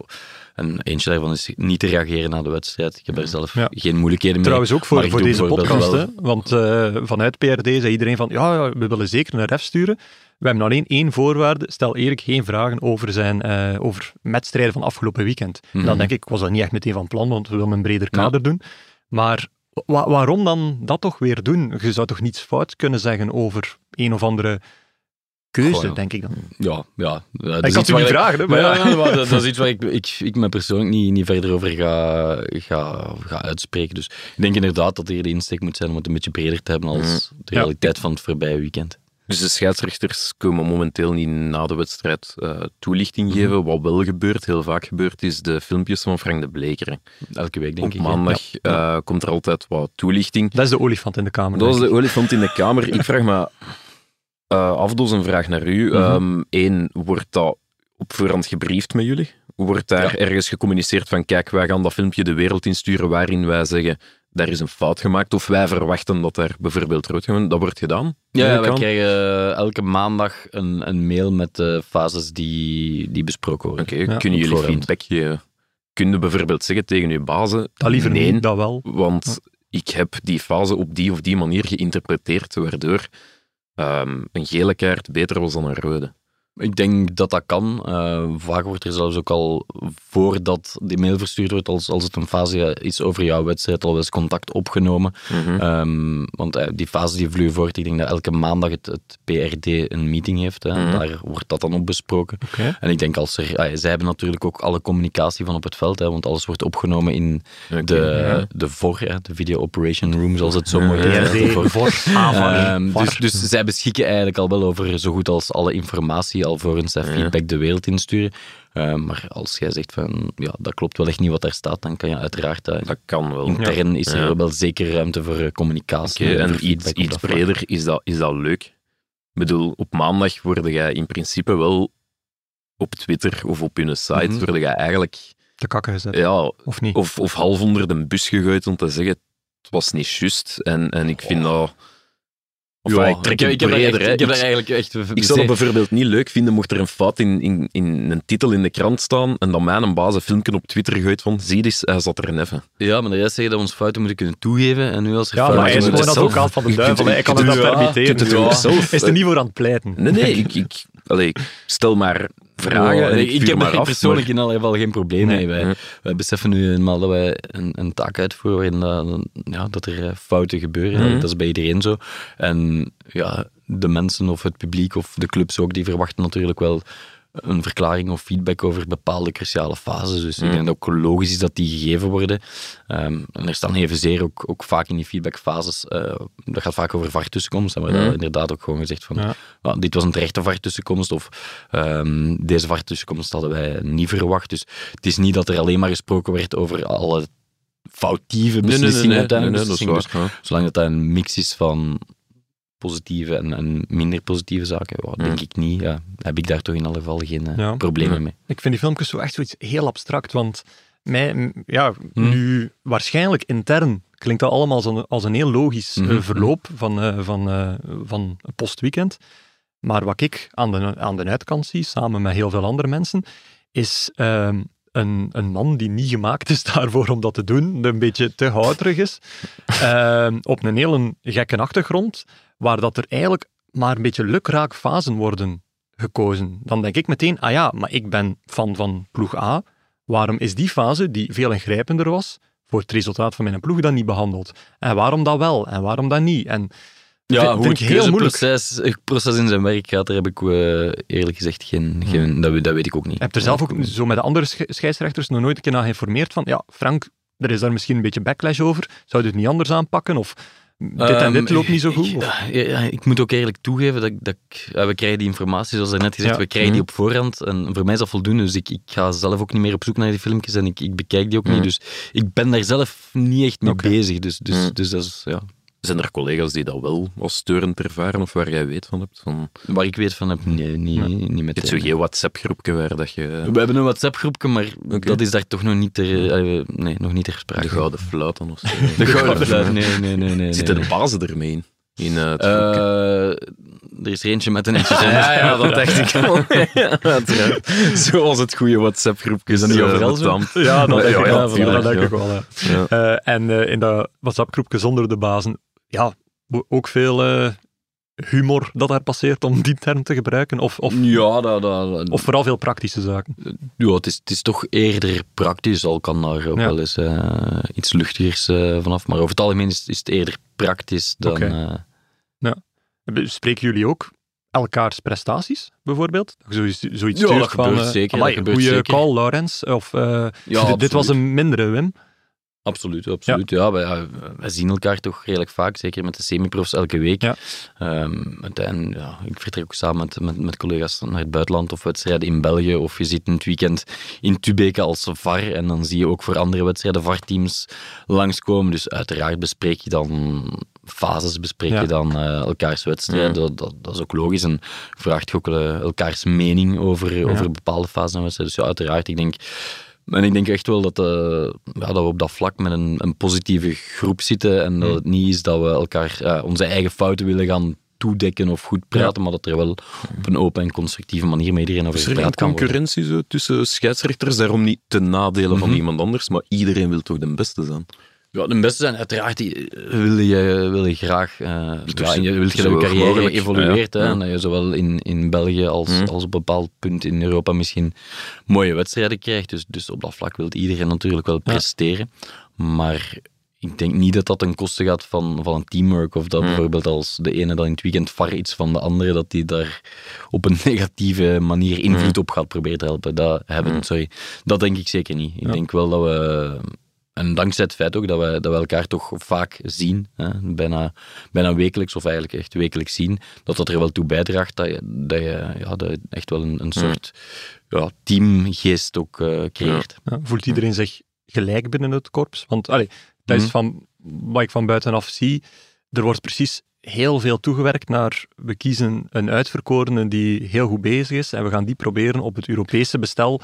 C: en eentje daarvan is niet te reageren na de wedstrijd. Ik heb daar zelf
A: Ja.
C: geen moeilijkheden mee.
A: Trouwens ook voor, voor deze podcast, hè? want eh, vanuit PRD zei iedereen van, ja, ja, we willen zeker een ref sturen. We hebben alleen één voorwaarde, stel Erik geen vragen over zijn eh, over wedstrijden van afgelopen weekend. En
C: Mhm.
A: Dan denk ik, ik was dat niet echt meteen van plan, want we willen een breder
C: Ja.
A: kader doen. Maar wa- waarom dan dat toch weer doen? Je zou toch niets fout kunnen zeggen over een of andere keuze,
C: Goh, ja.
A: denk ik dan.
C: Ja, ja. dat
A: Ik
C: is
A: had
C: iets
A: u niet vragen, hè,
C: Maar ja, ja, maar dat, dat is iets waar ik, ik, ik me persoonlijk niet, niet verder over ga, ga, ga uitspreken. Dus ik denk inderdaad dat hier de insteek moet zijn om het een beetje breder te hebben als de
A: Ja.
C: realiteit van het voorbije weekend.
B: Dus de scheidsrechters komen momenteel niet na de wedstrijd eh, toelichting
C: Mhm.
B: geven. Wat wel gebeurt, heel vaak gebeurt, is de filmpjes van Frank de Bleker.
C: Elke week, denk
B: Op
C: ik. hè.
B: maandag eh, komt er altijd wat toelichting.
A: Dat is de olifant in de kamer.
B: Dat is de olifant in de kamer. Ik vraag me eh dus een vraag naar u.
A: Mhm.
B: Eén, wordt dat op voorhand gebriefd met jullie? Wordt daar
C: Ja.
B: ergens gecommuniceerd van, kijk, wij gaan dat filmpje de wereld insturen waarin wij zeggen, daar is een fout gemaakt, of wij verwachten dat er bijvoorbeeld rood gaat, dat wordt gedaan.
C: Ja, we krijgen elke maandag een, een mail met de fases die, die besproken worden.
B: Oké,
A: Ja,
B: kunnen jullie
C: voorhand.
B: feedback geven? Kun je bijvoorbeeld zeggen tegen je bazen,
A: Dat liever
B: nee,
A: niet, dat wel.
B: want ik heb die fase op die of die manier geïnterpreteerd, waardoor ehm, een gele kaart beter was dan een rode.
C: Ik denk dat dat kan. Eh, vaak wordt er zelfs ook al voordat die mail verstuurd wordt, als, als het een fase is over jouw wedstrijd, al wel eens contact opgenomen.
B: Mhm.
C: Ehm, want eh, die fase die vloeit voort, ik denk dat elke maandag het, het PRD een meeting heeft. Hè.
B: Mhm.
C: Daar wordt dat dan op besproken. En ik denk als er, ah, zij hebben natuurlijk ook alle communicatie van op het veld, hè, want alles wordt opgenomen in de, de VOR, hè, de Video Operation Room, zoals het zo mooi heet.
A: AVAR.
C: Ehm, dus, dus zij beschikken eigenlijk al wel over zo goed als alle informatie, alvorens zij
B: Ja.
C: feedback de wereld insturen. Ehm, maar als jij zegt van, ja, dat klopt wel echt niet wat daar staat, dan kan je uiteraard... eh,
B: Dat kan wel.
C: intern is er
B: Ja.
C: wel zeker ruimte voor eh, communicatie. En
B: iets, iets
C: dat
B: breder, is dat, is dat leuk? Ik bedoel, op maandag word jij in principe wel op Twitter of op hun site,
C: Mhm.
B: word jij eigenlijk
A: Te kakken gezet.
B: ja,
A: Of niet?
B: of, of half onder de bus gegooid om te zeggen, het was niet juist. En, en ik vind dat... Of
C: Ja,
B: ik trek
C: heb-
B: het
C: heb daar
B: breder,
C: echt-
B: hè.
C: Ik heb
B: Ik-
C: daar eigenlijk echt...
B: Ik zou dat bijvoorbeeld niet leuk vinden mocht er een fout in, in, in een titel in de krant staan en dan mijn baas een filmpje op Twitter gooit van zie eens, hij zat er een even.
C: Ja, maar de rest zeggen dat we ons fouten moeten kunnen toegeven. En nu als er
A: Ja,
C: fouten
A: maar hij is gewoon
C: zelf-
A: advocaat van de duivel. Hij kan het
B: het
A: dat
B: wel-
A: permitteren.
B: het ook
A: Hij is er niet voor aan het pleiten.
B: Nee, nee, ik, ik, allee, stel maar vragen en ik,
C: heb er persoonlijk
B: maar-
C: in alle geval geen probleem
A: Nee.
C: mee. Wij, beseffen nu eenmaal dat wij een, een taak uitvoeren waarin dat, ja, dat er eh, fouten gebeuren.
B: Mhm.
C: Dat is bij iedereen zo. En ja, de mensen of het publiek of de clubs ook, die verwachten natuurlijk wel een verklaring of feedback over bepaalde cruciale fases. Dus ik
B: Mhm.
C: denk dat het ook logisch is dat die gegeven worden. Ehm, en er staan evenzeer ook, ook vaak in die feedbackfases, eh dat gaat vaak over VAR-tussenkomst, en we hebben
B: Mhm.
C: inderdaad ook gewoon gezegd van,
A: Ja.
C: "Ah, dit was een terechte VAR-tussenkomst, of ehm, deze VAR-tussenkomst hadden wij niet verwacht. Dus het is niet dat er alleen maar gesproken werd over alle foutieve
B: Nee, nee, nee,
C: beslissingen
B: nee,
C: uiteindelijk.
B: waar.
C: Dus zolang dat, dat een mix is van positieve en, en minder positieve zaken, ja, denk
B: Mm.
C: ik niet. Ja, heb ik daar toch in alle geval geen eh,
A: Ja.
C: problemen mee.
A: Ik vind die filmpjes zo echt zoiets heel abstract, want mij, ja,
C: Hmm.
A: nu waarschijnlijk intern klinkt dat allemaal als een, als een heel logisch eh,
C: Mhm.
A: verloop van, eh, van, eh, van een postweekend. Maar wat ik aan de, aan de uitkant zie, samen met heel veel andere mensen, is ehm, een, een man die niet gemaakt is <laughs> daarvoor om dat te doen, een beetje te houterig is, ehm, op een hele gekke achtergrond, waar dat er eigenlijk maar een beetje lukraak fasen worden gekozen. Dan denk ik meteen, ah ja, maar ik ben fan van ploeg A. Waarom is die fase, die veel ingrijpender was, voor het resultaat van mijn ploeg dan niet behandeld? En waarom dat wel? En waarom dat niet? En
C: Ja,
A: vind-
C: het
A: ik heel moeilijk.
C: het proces in zijn werk gaat, daar heb ik eh, eerlijk gezegd geen... geen dat, we- dat weet ik ook niet.
A: Ik heb er zelf ook zo met de andere sch- scheidsrechters nog nooit een keer naar geïnformeerd van, ja, Frank, er is daar misschien een beetje backlash over. Zou je het niet anders aanpakken? Of dit en dit
C: Ehm,
A: loopt niet zo goed?
C: Ja, ja, ik moet ook eerlijk toegeven dat, dat ik, ja, we krijgen die informatie, zoals net gezegd, we krijgen die
B: Mhm.
C: op voorhand. En voor mij is dat voldoende, dus ik, ik ga zelf ook niet meer op zoek naar die filmpjes en ik, ik bekijk die ook
B: Mhm.
C: niet. Dus ik ben daar zelf niet echt mee bezig. Dus, dus,
B: Mhm.
C: dus dat is, ja,
B: Zijn er collega's die dat wel als steurend ervaren of waar jij weet van hebt? Van,
C: waar ik weet van heb, nee, niet,
A: Ja.
C: niet met
B: het is zo geen WhatsApp-groepje waar dat je
C: We hebben een WhatsApp-groepje, maar dat is daar toch nog niet ter, eh, nee, nog niet ter sprake.
B: de gouden fluit dan of zo. <laughs> <laughs>
C: De gouden fluit, nee, nee, nee. nee
B: Zitten
C: nee.
B: de bazen ermee in? in eh, het?
C: Eh, er is er eentje met een eentje <laughs>
B: ja, ja, dat dacht ik al. Ja. Zoals het goede WhatsApp-groepje.
C: Is dat niet overal zo?
A: Ja, dat denk ik, wel. en eh, in dat WhatsApp-groepje zonder de bazen, ja, ook veel eh, humor dat daar passeert om die term te gebruiken. Of, of,
C: Ja, dat, dat,
A: of vooral veel praktische zaken.
C: ja het, is, het is toch eerder praktisch, al kan daar ook
A: Ja.
C: wel eens eh, iets luchtigers eh, vanaf. Maar over het algemeen is, is het eerder praktisch dan... Eh,
A: Spreken jullie ook elkaars prestaties, bijvoorbeeld? Zoiets, zoiets
C: Ja, dat
A: van...
C: gebeurt zeker,
A: amai,
C: dat gebeurt
A: goeie
C: zeker.
A: call, Laurens. Of
C: ja,
A: dit, was een mindere, Wim.
C: Absoluut, absoluut. Ja. ja, wij zien elkaar toch redelijk vaak, zeker met de semi-profs elke week.
A: Ja.
C: Ehm, en, ja, ik vertrek ook samen met, met, met collega's naar het buitenland of wedstrijden in België. Of je zit in het weekend in Tubeke als VAR en dan zie je ook voor andere wedstrijden VAR-teams langskomen. Dus uiteraard bespreek je dan fases, bespreek
A: Ja.
C: je dan eh, elkaars wedstrijden.
B: Ja.
C: Dat, dat, dat is ook logisch. En vraagt ook eh, elkaars mening over, over bepaalde fases en wedstrijden. Dus ja, uiteraard, ik denk En ik denk echt wel dat, eh, ja, dat we op dat vlak met een, een positieve groep zitten en dat
A: Mm.
C: het niet is dat we elkaar onze eigen fouten willen gaan toedekken of goed praten, maar dat er wel op een open en constructieve manier met iedereen over
B: er
C: gepraat kan worden.
B: concurrentie zo tussen scheidsrechters? Daarom niet ten nadele van
C: Mhm.
B: iemand anders, maar iedereen wil toch de beste zijn?
C: Ja, de beste zijn uiteraard, die eh, wil je, wil je graag, eh ja, je wil je dat je carrière
B: mogelijk,
C: evolueert,
B: ja,
C: hè, en dat je zowel in, in België als,
B: Mhm.
C: als op een bepaald punt in Europa misschien mooie wedstrijden krijgt. Dus, dus op dat vlak wil iedereen natuurlijk wel presteren. Maar ik denk niet dat dat ten koste gaat van, van een teamwork. Of dat
B: Mhm.
C: bijvoorbeeld als de ene dan in het weekend var iets van de andere, dat die daar op een <laughs> negatieve manier invloed
B: Mhm.
C: op gaat proberen te helpen. Dat, hebben, sorry. dat denk ik zeker niet. Ik denk wel dat we en dankzij het feit ook dat we, dat we elkaar toch vaak zien, hè, bijna, bijna wekelijks of eigenlijk echt wekelijks zien, dat dat er wel toe bijdraagt dat je, dat je, ja, dat je echt wel een, een soort ja, teamgeest ook eh, creëert.
A: Ja, voelt iedereen zich gelijk binnen het korps? Want allee, dat is
C: Mhm.
A: van wat ik van buitenaf zie. Er wordt precies heel veel toegewerkt naar we kiezen een uitverkorene die heel goed bezig is en we gaan die proberen op het Europese bestel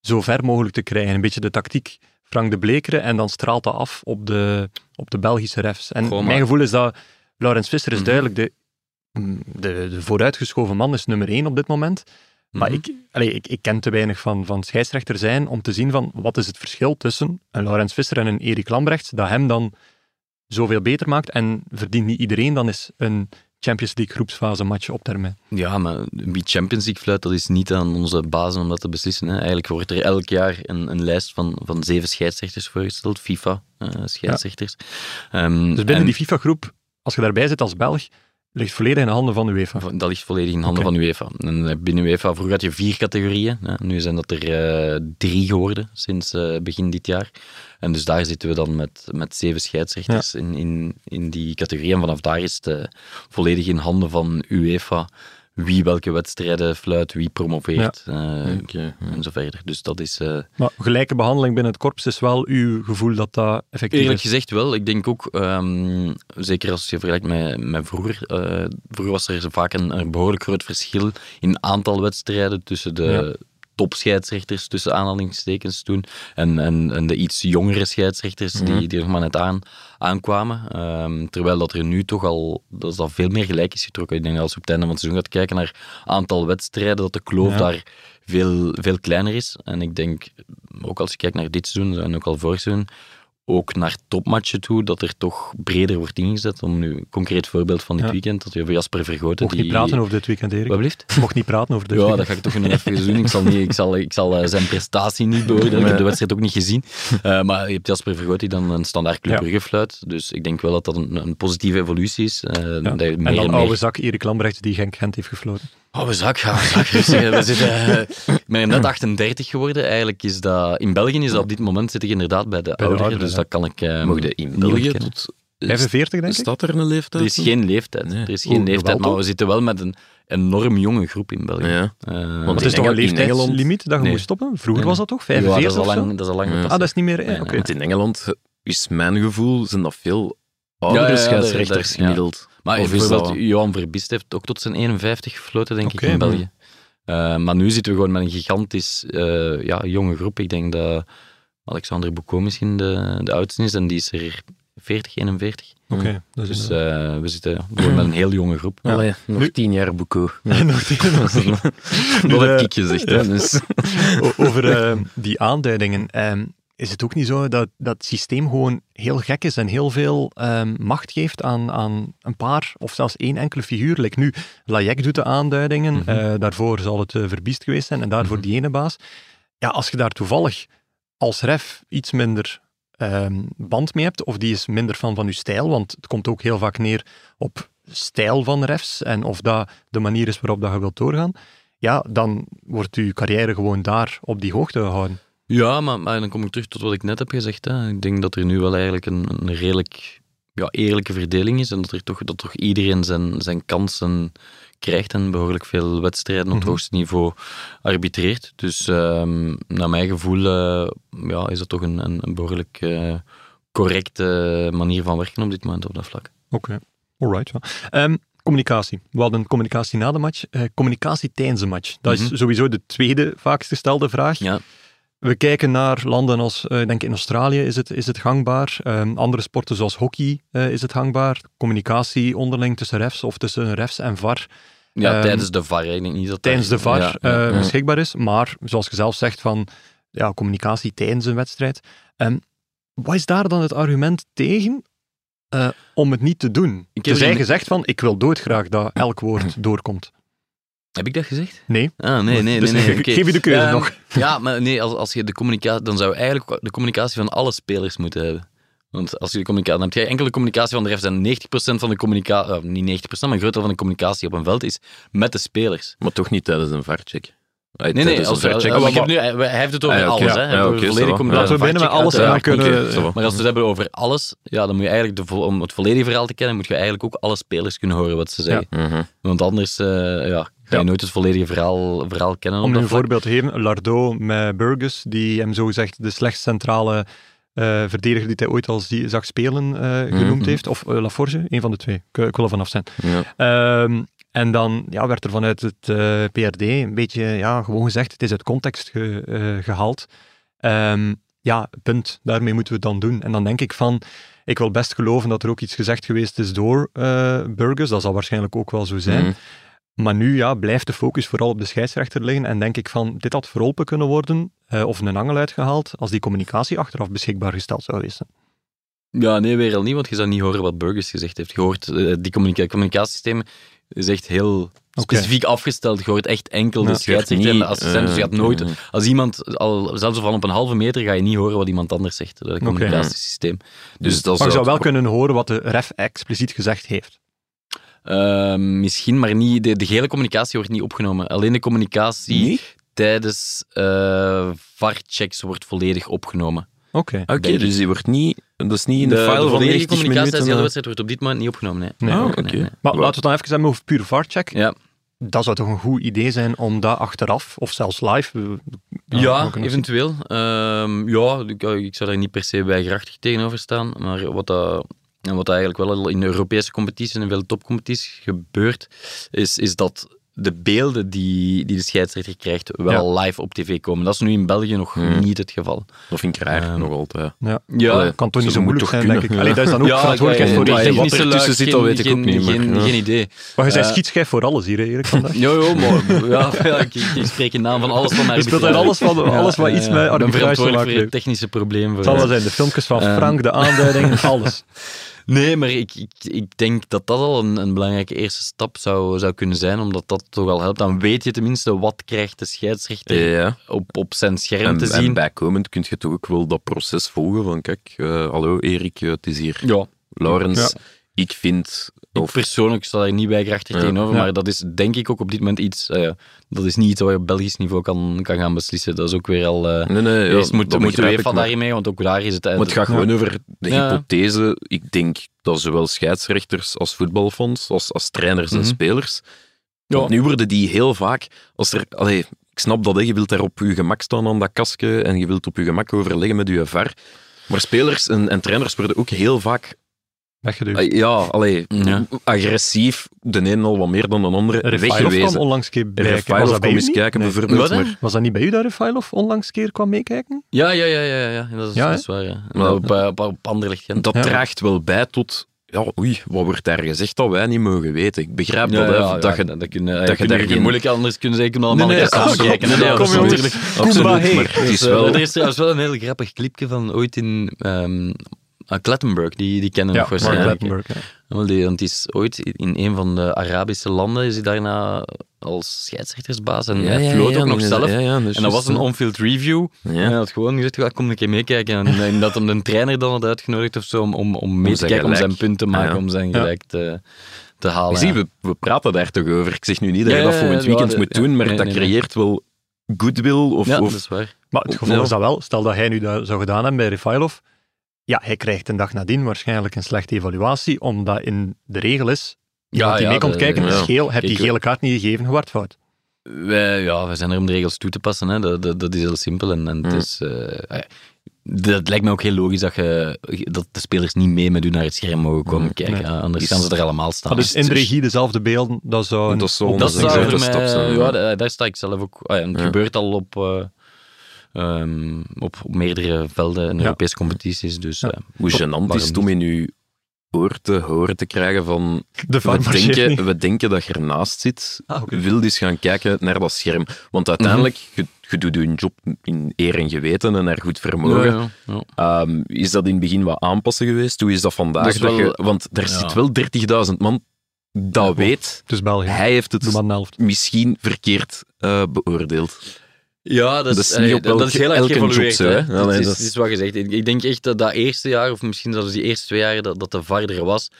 A: zo ver mogelijk te krijgen. Een beetje de tactiek Frank de Blekeren en dan straalt dat af op de, op de Belgische refs. En
C: Goh,
A: mijn gevoel is dat Laurens Visser is
C: Mhm.
A: duidelijk de, de, de vooruitgeschoven man is nummer één op dit moment. Maar
C: Mhm.
A: ik, allee, ik, ik ken te weinig van, van scheidsrechter zijn om te zien van wat is het verschil tussen een Laurens Visser en een Erik Lambrechts, dat hem dan zoveel beter maakt en verdient niet iedereen dan is een Champions League groepsfase match op termijn.
C: Ja, maar wie Champions League fluit, dat is niet aan onze bazen om dat te beslissen. Hè. Eigenlijk wordt er elk jaar een, een lijst van, van zeven scheidsrechters voorgesteld, FIFA-scheidsrechters.
A: Dus binnen die FIFA-groep, als je daarbij zit als Belg, ligt volledig in de handen van de UEFA.
C: Dat ligt volledig in handen
A: Oké.
C: van UEFA. En eh, binnen UEFA, vroeger had je vier categorieën. Hè. Nu zijn dat er eh, drie geworden sinds eh, begin dit jaar. En dus daar zitten we dan met, met zeven scheidsrechters in, in, in die categorie. En vanaf daar is het volledig in handen van UEFA wie welke wedstrijden fluit, wie promoveert eh, en zo verder. Dus dat is... eh,
A: Maar gelijke behandeling binnen het korps is wel uw gevoel dat dat effectief
C: Eerlijk
A: is.
C: gezegd wel. Ik denk ook, ehm, zeker als je vergelijkt met, met vroeger, eh, vroeger was er vaak een, een behoorlijk groot verschil in aantal wedstrijden tussen de
A: Ja.
C: Topscheidsrechters, tussen aanhalingstekens toen, en, en, en de iets jongere scheidsrechters die, die nog maar net aan, aankwamen. Ehm, terwijl dat er nu toch al, dat is al veel meer gelijk is getrokken. Ik denk dat als je op het einde van het seizoen gaat kijken naar aantal wedstrijden, dat de kloof
A: Ja.
C: daar veel, veel kleiner is. En ik denk, ook als je kijkt naar dit seizoen en ook al vorig seizoen, ook naar topmatchen toe, dat er toch breder wordt ingezet. Om nu een concreet voorbeeld van dit
A: Ja.
C: weekend, dat we hebben Jasper Vergoten.
A: Mocht
C: die...
A: niet praten over dit weekend, Erik.
C: Wat blieft?
A: Mocht niet praten over dit
C: Ja,
A: weekend.
C: dat ga ik toch nu even doen. Ik zal, niet, ik zal, ik zal eh, zijn prestatie niet beoordelen. Ik heb de wedstrijd ook niet gezien. Eh, maar je hebt Jasper Vergoot die dan een standaard Club
A: Ja.
C: Fluit. Dus ik denk wel dat dat een, een positieve evolutie is.
A: Ja.
C: dat
A: En dan
C: en
A: oude zak Erik Lambrechts die Genk Gent heeft gefloten.
C: Zak, oude zak. Dus, eh, we zitten, eh, ik ben net 38 geworden. Eigenlijk is dat... In België is dat op dit moment zit ik inderdaad bij de
A: de
C: ouderen.
A: ouderen,
C: dus
A: ja.
C: dat kan ik eh,
B: Mogen in België tot...
A: 45, denk ik?
B: Staat er een leeftijd?
C: Er is geen leeftijd.
B: Nee.
C: Er is geen leeftijd, maar we zitten wel met een enorm jonge groep in België.
B: Ja.
C: Eh,
B: Want
A: het is toch een leeftijdslimiet dat je
C: Nee.
A: moet stoppen? Vroeger
C: Nee.
A: was dat toch?
C: ja, dat
A: 45
C: is al lang, dat is al lang
B: Ja.
A: Ah, dat is niet meer... eh, Oké.
C: nee.
B: Want in Engeland is mijn gevoel, zijn dat veel oudere
C: Ja, ja, ja,
B: scheidsrechters
C: ja.
B: gemiddeld.
C: Maar
B: Of is
C: bijvoorbeeld,
B: dat-
C: Johan Verbist heeft ook tot zijn 51 gefloten, denk ik, in België. Eh, maar nu zitten we gewoon met een gigantisch eh, ja, jonge groep. Ik denk dat Alexander Boucault misschien de, de oudste is en die is er 40, 41.
A: Oké, dus,
C: Dus
A: eh,
C: we zitten gewoon met een heel jonge groep.
A: Ja.
B: Allee, nog
A: Nu-
B: tien jaar boeko. <laughs>
A: nog die-
B: Dat
A: eh,
B: heb ik gezegd. hè,
A: ja.
B: Dus. <laughs>
A: Over eh, die aanduidingen. ehm, is het ook niet zo dat dat systeem gewoon heel gek is en heel veel ehm, macht geeft aan, aan een paar of zelfs één enkele figuur? Like nu, Lajek doet de aanduidingen,
C: Mhm.
A: eh, daarvoor zal het eh, Verbiest geweest zijn en daarvoor
C: Mhm.
A: die ene baas. Ja, als je daar toevallig als ref iets minder ehm, band mee hebt, of die is minder fan van je stijl, want het komt ook heel vaak neer op stijl van refs en of dat de manier is waarop dat je wilt doorgaan, ja, dan wordt je carrière gewoon daar op die hoogte gehouden.
C: Ja, maar, maar dan kom ik terug tot wat ik net heb gezegd. Hè. Ik denk dat er nu wel eigenlijk een, een redelijk ja, eerlijke verdeling is en dat, er toch, dat toch iedereen zijn, zijn kansen krijgt en behoorlijk veel wedstrijden op het
A: Mhm.
C: hoogste niveau arbitreert. Dus ehm, naar mijn gevoel eh, ja, is dat toch een, een, een behoorlijk eh, correcte manier van werken op dit moment op dat vlak.
A: Oké, alright. ja. Ehm, communicatie. We hadden communicatie na de match. Eh, communicatie tijdens de match. Dat
C: Mhm.
A: is sowieso de tweede vaakst gestelde vraag.
C: Ja.
A: We kijken naar landen als, eh, ik denk in Australië is het, is het gangbaar. Ehm, andere sporten zoals hockey eh, is het gangbaar. Communicatie onderling tussen refs of tussen refs en VAR
C: Ja,
A: Ehm,
C: tijdens de VAR. Ik denk niet dat
A: tijdens de VAR
C: ja, ja,
A: eh,
C: ja.
A: beschikbaar is. Maar zoals je zelf zegt, van ja, communicatie tijdens een wedstrijd. Ehm, wat is daar dan het argument tegen om het niet te doen?
C: Ik er-
A: gezegd van, ik wil doodgraag dat elk woord <clears throat> doorkomt.
C: Heb ik dat gezegd?
A: Nee.
C: Ah, nee, nee,
A: Dus
C: nee. <laughs> nee
A: geef je de keuze
C: Ehm,
A: nog. <laughs>
C: Ja, maar nee, als, als je de communicatie... Dan zou je eigenlijk de communicatie van alle spelers moeten hebben. Want als je de communicatie... Dan heb jij enkele communicatie van de refs en 90% van de communicatie... eh, niet 90%, maar een groot deel van de communicatie op een veld is met de spelers.
B: Maar toch niet tijdens een VAR-check.
C: Nee, nee, als, als,
B: VAR-check.
C: maar ik heb nu, hij hij heeft het over
B: Ah,
C: alles.
B: Ja,
C: Hè.
B: ja,
C: volledig
A: Laten we beginnen met alles dan kunnen.
C: Maar als we het hebben over alles, ja, dan moet je eigenlijk, de, vo- om het volledige verhaal te kennen, moet je eigenlijk ook alle spelers kunnen horen wat ze zeggen.
B: Mhm.
C: Want anders eh, ja, ga je nooit het volledige verhaal, verhaal kennen.
A: Om een voorbeeld te geven, Lardo met Burgess, die hem zogezegd de slechtst centrale eh, verdediger die hij ooit al zag spelen eh, genoemd
B: Mhm.
A: heeft. Of eh, Laforge, een van de twee. Ik, ik wil er vanaf zijn.
B: Ja.
A: Ehm, en dan ja, werd er vanuit het PRD een beetje ja, gewoon gezegd, het is uit context ge- eh, gehaald. Ehm, ja, punt. Daarmee moeten we het dan doen. En dan denk ik van, ik wil best geloven dat er ook iets gezegd geweest is door Burgers. Dat zal waarschijnlijk ook wel zo zijn.
B: Mhm.
A: Maar nu ja, blijft de focus vooral op de scheidsrechter liggen en denk ik van, dit had verholpen kunnen worden eh, of een angel uitgehaald als die communicatie achteraf beschikbaar gesteld zou zijn.
C: Ja, nee, weer al niet, want je zou niet horen wat Burgers gezegd heeft. Je hoort, eh, die communica communicatiesysteem is echt heel specifiek afgesteld. Je hoort echt enkel
A: Ja.
C: de scheidsrechter en de
B: Niet,
C: assistent. Dus je gaat
B: eh,
C: nooit,
B: mhm.
C: als iemand, al, zelfs van op een halve meter, ga je niet horen wat iemand anders zegt. Dat communicatiesysteem.
B: Dus dat
A: Maar je zou wel kunnen horen wat de ref expliciet gezegd heeft.
C: Eh, misschien, maar niet, de, de gele communicatie wordt niet opgenomen. Alleen de communicatie tijdens eh VAR-checks wordt volledig opgenomen.
A: Oké.
B: Dus die wordt niet... Dat is niet in de,
C: de,
B: file
C: de
B: van
C: volledige
B: 90
C: communicatie tijdens de hele
B: minuten.
C: wedstrijd wordt op dit moment niet opgenomen. Nee.
A: Nee.
B: Ah, oké.
A: Maar laten we het dan even hebben over puur VAR-check.
C: Ja,
A: Dat zou toch een goed idee zijn om dat achteraf, of zelfs live...
C: Ja,
A: kunnen het
C: eventueel. Ehm, ja, ik, ik zou daar niet per se weigerachtig tegenover staan. Maar wat, dat, en wat eigenlijk wel al in de Europese competities en in veel topcompetities gebeurt, is, is dat de beelden die, die de scheidsrechter krijgt wel live op tv komen. Dat is nu in België nog
B: Hmm.
C: niet het geval.
B: Dat vind ik raar, nog altijd.
A: Ja.
C: Ja,
B: Allee,
A: Kan toch niet
B: Zo
A: moeilijk zijn,
B: kunnen,
A: denk ik. Allee, dat is dan ook
C: ja,
A: verantwoordelijkheid voor je.
B: wat er tussen zit, dat weet ik ook
C: geen-
B: niet,
C: Geen, geen idee.
A: Maar je bent
C: Eh,
A: schietschijf voor alles hier, Erik, vandaag. <laughs>
C: Ja, ja, maar ja, ja, ik, ik spreek in naam van alles van
A: Je speelt uit alles, van, alles wat iets met arbitrage te maken heeft.
C: technische probleem. Voor,
A: Het zal wel zijn, de filmpjes van
C: Ehm.
A: Frank, de aanduidingen, <laughs> alles.
C: Nee, maar ik, ik, ik denk dat dat al een, een belangrijke eerste stap zou, zou kunnen zijn, omdat dat toch al helpt. Dan weet je tenminste wat krijgt de scheidsrechter
B: Ja.
C: op, op zijn scherm
B: En,
C: te
B: en
C: zien.
B: bijkomend kun je toch ook wel dat proces volgen van kijk, eh, hallo Erik, eh, het is hier
C: Ja,
B: Laurens.
A: Ja.
B: Ik vind...
C: ik persoonlijk sta daar niet weigerachtig
B: Ja.
C: tegenover,
A: Ja.
C: maar dat is denk ik ook op dit moment iets, eh, dat is niet iets wat je op Belgisch niveau kan, kan gaan beslissen. Dat is ook weer al... eh
B: nee, nee, ja,
C: eerst moet,
B: dat
C: moet
B: maar-
C: daarin mee, want ook daar is het...
B: Maar het gaat gewoon over de hypothese. Ik denk dat zowel scheidsrechters als voetbalfonds, als, als trainers en
C: Mhm.
B: spelers. Nu worden die heel vaak. Als er, allee, ik snap dat, hè, je wilt daar op je gemak staan aan dat kastje en je wilt op je gemak overleggen met je VAR. Maar spelers en, en trainers worden ook heel vaak
A: Weggeduwd.
B: ah, ja, allee,
C: Ja.
B: agressief. De een al wat meer dan de andere.
A: Refailov kwam onlangs een keer bij.
B: Refailov eens kijken
A: Nee.
B: bijvoorbeeld.
C: Wat, hè?
B: maar-
A: Was dat niet bij u dat Refailov onlangs keer kwam meekijken?
C: Ja, ja, ja, ja, ja. Dat is,
A: Ja,
C: dat is waar. Ja.
B: Maar-
C: op, eh, op, op.
B: Dat
A: Ja.
B: draagt wel bij tot. Ja, oei, wat wordt daar gezegd dat wij niet mogen weten? Ik begrijp
C: Ja,
B: dat, hè,
C: ja, ja,
B: dat je
C: dat, dat kun, dat
B: dat
C: je
B: daar geen-
C: moeilijk anders kunnen zeggen, kunnen allemaal
B: Nee, nee, kom-
C: kijken.
B: kom-
C: Nee, nee,
B: kom,
C: dat is
B: jongens.
C: natuurlijk-
B: Absoluut, maar het is
C: Dus, eh,
B: wel...
C: Er is trouwens wel een heel grappig clipje van ooit in ehm ah, die, die kennen nog
A: Mark
C: waarschijnlijk.
A: Lettenberg. ja.
C: Die, want die is ooit in een van de Arabische landen is hij daarna als scheidsrechtersbaas en hij floot ook nog zelf.
B: ja, ja,
C: En dat was een on-field review. En hij
B: Ja.
C: had gewoon gezegd, ja, kom een keer meekijken. En, en dat hem de trainer dan had uitgenodigd of zo om, om, om mee te kijken, om zijn punt te maken,
B: Ah, ja.
C: om zijn
A: Ja.
C: gelijk te, te halen. Ja.
B: we, we praten daar toch over. Ik zeg nu niet dat
C: Ja,
B: je dat
C: ja,
B: volgend
C: ja,
B: weekend
C: ja,
B: moet
C: ja.
B: doen, maar
C: Nee,
B: dat
C: nee, nee.
B: creëert wel goodwill. Of,
C: Ja,
B: of,
C: dat is waar.
A: Maar het gevolg
B: Ja.
A: is dat wel, stel dat hij nu dat zou gedaan hebben bij Refailov, ja, hij krijgt een dag nadien waarschijnlijk een slechte evaluatie, omdat in de regel is, iemand die
C: ja,
A: mee komt
C: de-
A: kijken,
B: ja.
A: is geel, heb je
C: Ik-
A: gele kaart niet gegeven, wordt fout.
C: Wij, ja, wij zijn er om de regels toe te passen. Hè. Dat, dat, dat is heel simpel. En, en het
B: Hmm.
C: is, eh, dat lijkt me ook heel logisch dat, je, dat de spelers niet mee met u naar het scherm mogen komen
B: Hmm.
C: kijken.
A: Nee.
C: ja, anders
B: Is-
C: gaan ze er allemaal staan.
A: Dat is in de regie dezelfde beelden, dat zou een
B: dat zou
C: dat zou mij, ja,
B: ja.
C: daar, daar sta ik zelf ook. ah ja, en het
B: Ja.
C: gebeurt al op, eh, ehm, op, op meerdere velden in
A: Ja.
C: Europese competities. Dus,
A: Ja.
C: eh,
B: Hoe gênant is het om in uw oor te horen te krijgen van
A: De
B: we denken, we denken dat je ernaast zit.
A: Ah.
B: Wil eens gaan kijken naar dat scherm. Want uiteindelijk, je, je doet je job in eer en geweten en naar goed vermogen.
C: Ja, ja, ja.
B: Ehm, is dat in het begin wat aanpassen geweest? Hoe is dat vandaag?
C: Dat is
B: Dat
C: wel-
B: je- want er
C: ja.
B: zit wel 30.000 man dat weet.
A: Het is België.
B: Hij heeft het misschien verkeerd eh, beoordeeld.
C: Ja, dat
B: Dat
C: is, eh, dat, is heel erg geëvolueerd.
B: zo,
C: hè. is,
B: dat is-
C: is wat gezegd. Ik, ik denk echt dat dat eerste jaar, of misschien zelfs die eerste twee jaar, dat, dat de VAR er was,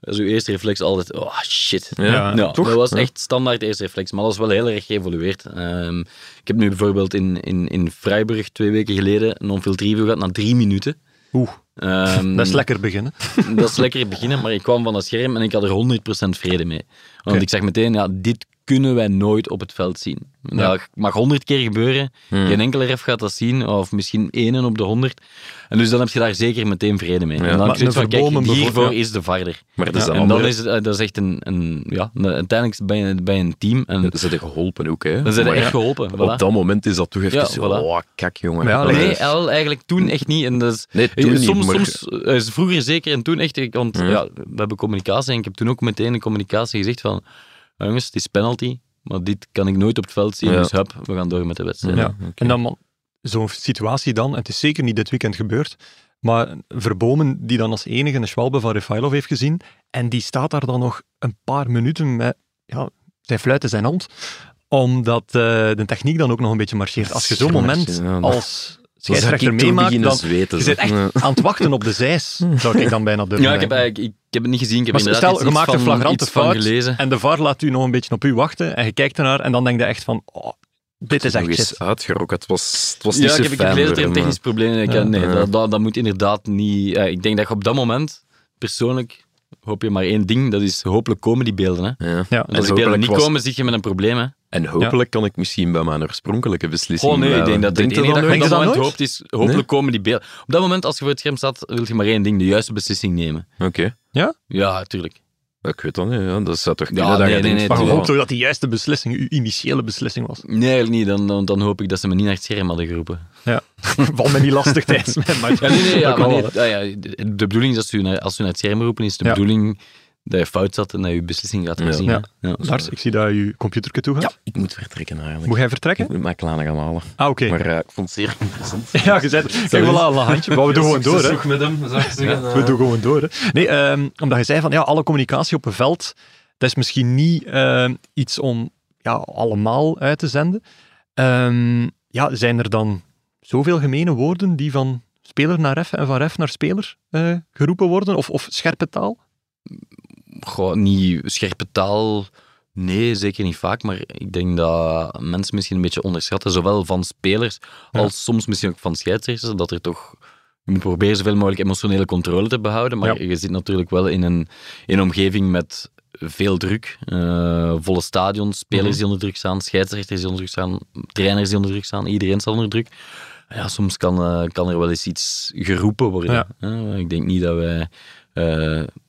C: was uw eerste reflex altijd, oh shit.
B: Ja,
A: Ja,
C: Ja,
A: toch?
C: dat was echt standaard eerste reflex, maar dat is wel heel erg geëvolueerd. Ehm, ik heb nu bijvoorbeeld in, in, in Freiburg twee weken geleden een on-field review gehad na drie minuten.
A: Oeh,
C: Ehm,
A: dat is lekker beginnen.
C: dat is lekker beginnen, maar ik kwam van dat scherm en ik had er 100% vrede mee. Want ik zeg meteen, ja, dit kunnen wij nooit op het veld zien.
A: Ja.
C: Dat mag 100 keer gebeuren,
B: Hmm.
C: geen enkele ref gaat dat zien, of misschien één op de 100. En dus dan heb je daar zeker meteen vrede mee.
B: Ja.
C: en dan
A: Maar
C: heb je van, kijk, hiervoor is de varder.
B: Maar dat is dan
C: En dan is het, eh, dat is echt een, een ja, een- uiteindelijk ben je bij een team en
B: Dat is er geholpen ook, hè?
C: dan zijn er echt
B: ja,
C: geholpen.
B: Op
C: Voilà.
B: dat moment is dat toch even
C: Ja,
B: zo,
C: voilà.
B: oh, kak, jongen.
A: Nee,
C: El, eigenlijk toen echt niet. En dat is,
B: Nee, toen niet,
C: soms,
B: maar-
C: soms eh, vroeger zeker en toen echt. ik- Want
B: Ja.
C: ja. we hebben communicatie en ik heb toen ook meteen in communicatie gezegd van "Ah, jongens, het is penalty, maar dit kan ik nooit op het veld zien,
B: Ja.
C: dus hup, we gaan door met de wedstrijd.
A: Ja. En dan man, zo'n situatie dan, en het is zeker niet dit weekend gebeurd, maar Verbomen die dan als enige een Schwalbe van Refailov heeft gezien, en die staat daar dan nog een paar minuten met ja, zijn fluit in zijn hand, omdat eh, de techniek dan ook nog een beetje marcheert. Als je zo'n moment als scheidsrechter meemaakt, dan
B: zweten,
A: je zit echt
B: Ja.
A: aan het wachten op de zeis, zou ik dan bijna durven
C: Ja, ik heb, ik, ik heb het niet gezien. Ik heb
A: Maar
C: inderdaad
A: stel,
C: iets,
A: je maakt een
C: van,
A: flagrante fout
C: gelezen.
A: en de VAR laat u nog een beetje op u wachten en je kijkt ernaar en dan denk je echt van, oh, dit is echt shit.
B: uitgerokken. Het was, het was
C: Ja,
B: niet
C: ik
B: zo
C: heb, ik heb
B: fijn
C: gelezen dat er een technisch probleem is. Ik,
A: Ja.
C: nee,
B: Ja.
C: dat, dat, dat moet inderdaad niet... ik denk dat je op dat moment, persoonlijk, hoop je maar één ding. Dat is hopelijk komen die beelden. Hè.
B: Ja.
A: Ja.
C: En als die beelden niet
B: was-
C: komen, zit je met een probleem. Hè.
B: En hopelijk kan ik misschien bij mijn oorspronkelijke beslissing
C: Oh nee, ik denk dat het
B: u
C: enige dat je op dat
A: dat
C: moment
A: nooit?
C: hoopt is, hopelijk
B: Nee?
C: komen die beelden. Op dat moment, als je voor het scherm staat, wil je maar één ding, de juiste beslissing nemen.
B: Oké.
C: Ja, tuurlijk.
B: Ik weet dat niet. Ja. Dat zou toch
C: Ja,
B: kunnen dat
C: nee,
B: je
C: nee,
B: denkt
C: nee,
A: Maar je
C: Ja.
A: hoopt toch dat die juiste beslissing uw initiële beslissing was.
C: Nee, eigenlijk niet. Dan, dan, dan hoop ik dat ze me niet naar het scherm hadden geroepen.
A: Valt <laughs> me niet lastig tijdens mijn match.
C: Ja, nee, nee, ja,
A: Dat
C: maar nee, ja, ja, de, de bedoeling is als ze, naar, als ze naar het scherm roepen, is de
A: Ja.
C: bedoeling dat je fout zat en dat je beslissing gaat
B: Ja.
C: herzien.
A: Ja. Lars, ik zie dat je computer toe gaat.
B: Ja, ik moet vertrekken eigenlijk.
A: Moet jij
B: Ik
A: vertrekken?
B: moet mijn kleine gaan halen.
A: Ah, oké.
B: Maar eh, ik vond het zeer interessant. <laughs>
A: Ja, gezet. Kijk wel aan een handje. Maar we doen gewoon door, hè.
B: met hem, zou ik zeggen.
A: We doen gewoon door, hè. Nee, ehm, omdat je zei van, ja, alle communicatie op een veld, dat is misschien niet ehm, iets om ja, allemaal uit te zenden. Ehm, ja, zijn er dan zoveel gemene woorden die van speler naar ref en van ref naar speler eh, geroepen worden? Of, of scherpe taal?
C: Goh, niet scherpe taal. Nee, zeker niet vaak. Maar ik denk dat mensen misschien een beetje onderschatten, zowel van spelers
A: Ja.
C: als soms misschien ook van scheidsrechters, dat er toch. Je moet proberen zoveel mogelijk emotionele controle te behouden. Maar je zit natuurlijk wel in een, in een omgeving met veel druk. eh, volle stadions, spelers
A: Mhm.
C: die onder druk staan, scheidsrechters die onder druk staan, trainers die onder druk staan. Iedereen staat onder druk. Ja, soms kan, eh, kan er wel eens iets geroepen worden.
A: Ja.
C: Eh, ik denk niet dat wij,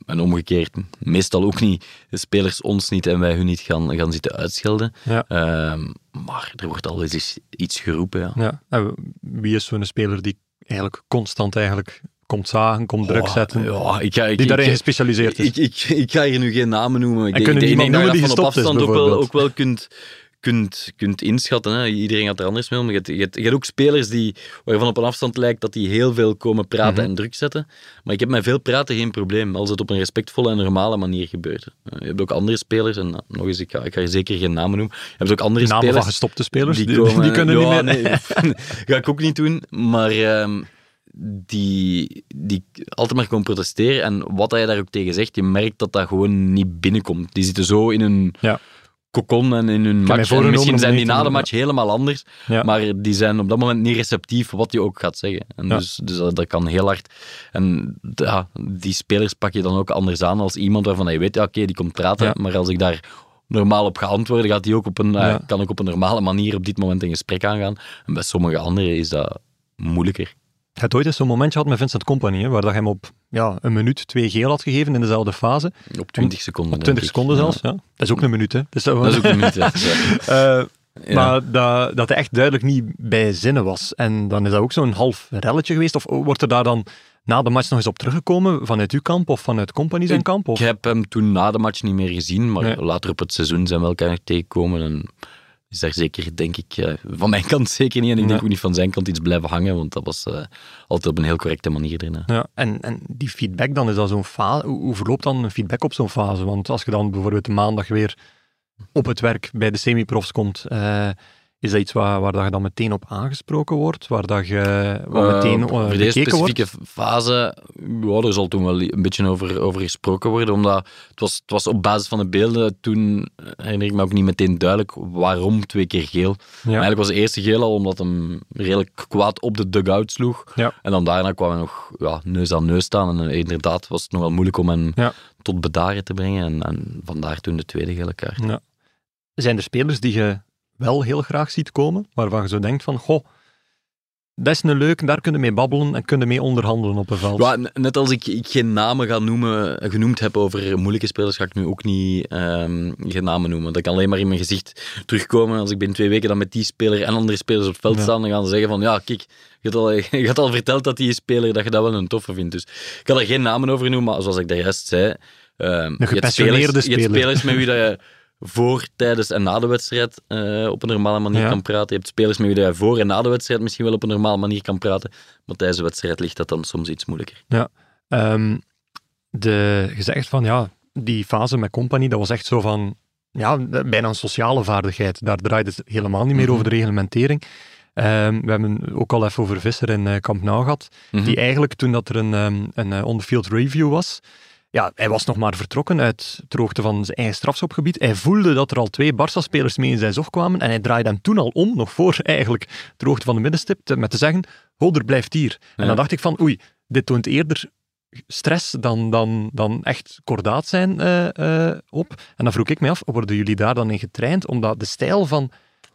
C: en omgekeerd, meestal ook niet, de spelers ons niet en wij hun niet gaan, gaan zitten uitschelden.
A: Ja.
C: Ehm, maar er wordt al eens iets geroepen. Ja.
A: Ja. En wie is zo'n speler die eigenlijk constant eigenlijk komt zagen, komt druk
C: Oh,
A: zetten,
C: Ja, ik ga, ik,
A: die daarin
C: ik,
A: gespecialiseerd is?
C: ik, ik, ik ga hier nu geen namen noemen. Ik
A: En
C: denk,
A: kunnen
C: ik
A: niemand
C: denk dat je van op afstand ook wel, ook wel kunt, kunt, kunt inschatten. Hè. Iedereen gaat er anders mee om. Je hebt, je, hebt, je hebt ook spelers die, waarvan op een afstand lijkt dat die heel veel komen praten
A: Mhm.
C: en druk zetten. Maar ik heb met veel praten geen probleem, als het op een respectvolle en normale manier gebeurt. Eh, Je hebt ook andere spelers, en nou, nog eens, ik ga, ik ga zeker geen namen noemen. Je hebt ook andere
A: Namen van
C: spelers
A: gestopte spelers, die,
C: die,
A: die,
C: komen,
A: kunnen
C: ja,
A: niet meer... <laughs>
C: Nee, ga ik ook niet doen. Maar ehm, die, die altijd maar komen protesteren. En wat hij daar ook tegen zegt, je merkt dat dat gewoon niet binnenkomt. Die zitten zo in een
A: Ja.
C: Kokon en in hun match. En misschien zijn die na de match helemaal anders.
A: Ja.
C: Maar die zijn op dat moment niet receptief wat je ook gaat zeggen. En
A: Ja.
C: dus, dus dat, dat kan heel hard. En ja, die spelers pak je dan ook anders aan als iemand waarvan je weet, ja, oké, die komt praten. Maar als ik daar normaal op ga antwoorden, gaat hij ook op een, eh, kan ik op een normale manier op dit moment een gesprek aangaan. En bij sommige anderen is dat moeilijker.
A: Je hebt ooit eens zo'n momentje gehad met Vincent Company, hè, waar dat hem op ja, een minuut twee geel had gegeven in dezelfde fase.
C: Op 20 seconden.
A: Op 20
C: denk ik.
A: seconden
C: Ja.
A: zelfs. Ja. Dat is ook een minuut, hè. Dus dat,
C: Dat is ook een minuut. Ja. <laughs>
A: Eh,
C: Ja.
A: maar dat, dat hij echt duidelijk niet bij zinnen was. En dan is dat ook zo'n half relletje geweest. Of wordt er daar dan na de match nog eens op teruggekomen vanuit uw kamp of vanuit Company zijn kamp? Of?
C: Ik heb hem toen na de match niet meer gezien, maar
A: Nee.
C: later op het seizoen zijn we elkaar tegengekomen. En is daar zeker, denk ik, van mijn kant zeker niet. En ik denk ook niet van zijn kant iets blijven hangen, want dat was eh, altijd op een heel correcte manier erin.
A: Ja, en, en die feedback dan, is dat zo'n fase? Hoe, hoe verloopt dan een feedback op zo'n fase? Want als je dan bijvoorbeeld de maandag weer op het werk bij de semi-profs komt, eh, is dat iets waar, waar dat je dan meteen op aangesproken wordt? Waar dat je waar meteen uh,
C: over deze
A: wordt?
C: specifieke fase, ja, er zal toen wel een beetje over, over gesproken worden, omdat het was, het was op basis van de beelden toen, eh, herinner ik me ook niet meteen duidelijk waarom twee keer geel.
A: Ja.
C: Eigenlijk was de eerste geel al omdat hem redelijk kwaad op de dugout sloeg.
A: Ja.
C: En dan daarna kwam hij nog ja, neus aan neus staan. En inderdaad was het nogal moeilijk om hem
A: Ja.
C: tot bedaren te brengen. En, en vandaar toen de tweede gele kaart.
A: Ja. Zijn er spelers die je wel heel graag ziet komen, waarvan je zo denkt van, goh, dat is een leuk, daar kunnen mee babbelen en kunnen mee onderhandelen op een veld.
C: Ja, net als ik, ik geen namen ga noemen, genoemd heb over moeilijke spelers, ga ik nu ook niet ehm, geen namen noemen. Dat kan alleen maar in mijn gezicht terugkomen. Als ik binnen twee weken dan met die speler en andere spelers op het veld
A: Ja.
C: staan, dan gaan ze zeggen van ja, kijk, je had, al, <laughs> je had al verteld dat die speler dat je dat wel een toffe vindt. Dus ik kan er geen namen over noemen, maar zoals ik daar juist zei, je hebt
A: gepassioneerde
C: spelers, je spelers met wie dat je voor, tijdens en na de wedstrijd eh, op een normale manier
A: Ja.
C: kan praten. Je hebt spelers met wie je voor en na de wedstrijd misschien wel op een normale manier kan praten. Maar tijdens de wedstrijd ligt dat dan soms iets moeilijker.
A: Ehm, de, je zegt van ja, die fase met Company, dat was echt zo van ja, bijna een sociale vaardigheid. Daar draait het helemaal niet meer
C: Mhm.
A: over de reglementering. Ehm, we hebben ook al even over Visser in eh, Kamp Nou gehad,
C: Mhm.
A: die eigenlijk toen dat er een, ehm, een eh, on-the-field review was, ja, hij was nog maar vertrokken uit het hoogte van zijn eigen strafschopgebied. Hij voelde dat er al twee Barça-spelers mee in zijn zog kwamen en hij draaide hem toen al om, nog voor eigenlijk de hoogte van de middenstip, te- met te zeggen, Holder blijft hier. En dan dacht ik van, oei, dit toont eerder stress dan, dan, dan echt kordaat zijn eh, eh, op. En dan vroeg ik me af, worden jullie daar dan in getraind? Omdat de stijl van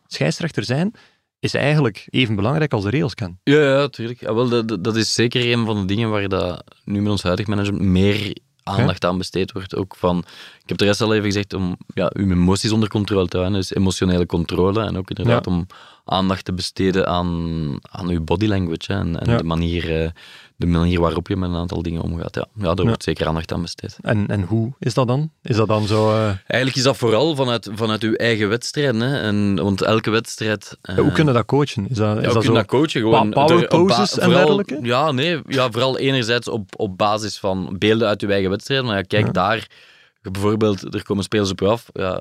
A: scheidsrechter zijn is eigenlijk even belangrijk als de regels kennen.
C: Ja, ja, tuurlijk. Ja, wel, dat, dat- dat is zeker een van de dingen waar dat nu met ons huidig management meer aandacht aan besteed wordt. Ook van, ik heb de rest al even gezegd, om ja, uw emoties onder controle te houden. Dus emotionele controle. En ook inderdaad
A: Ja.
C: om aandacht te besteden aan, aan uw body language. hè, en en
A: Ja.
C: de, manier, eh, de manier waarop je met een aantal dingen omgaat. Ja, ja daar wordt zeker aandacht aan besteed.
A: En, en hoe is dat dan? Is dat dan zo... eh,
C: Eigenlijk is dat vooral vanuit, vanuit uw eigen wedstrijd. Hè? En, want elke wedstrijd... eh,
A: hoe kunnen dat coachen? Is dat, is
C: Ja, we
A: dat zo...
C: dat coachen. Gewoon
A: power poses en dergelijke?
C: Ja, nee. Ja, vooral enerzijds op, op basis van beelden uit je eigen wedstrijd. Maar ja, kijk,
A: Ja.
C: daar... Bijvoorbeeld, er komen spelers op je af. Ja, het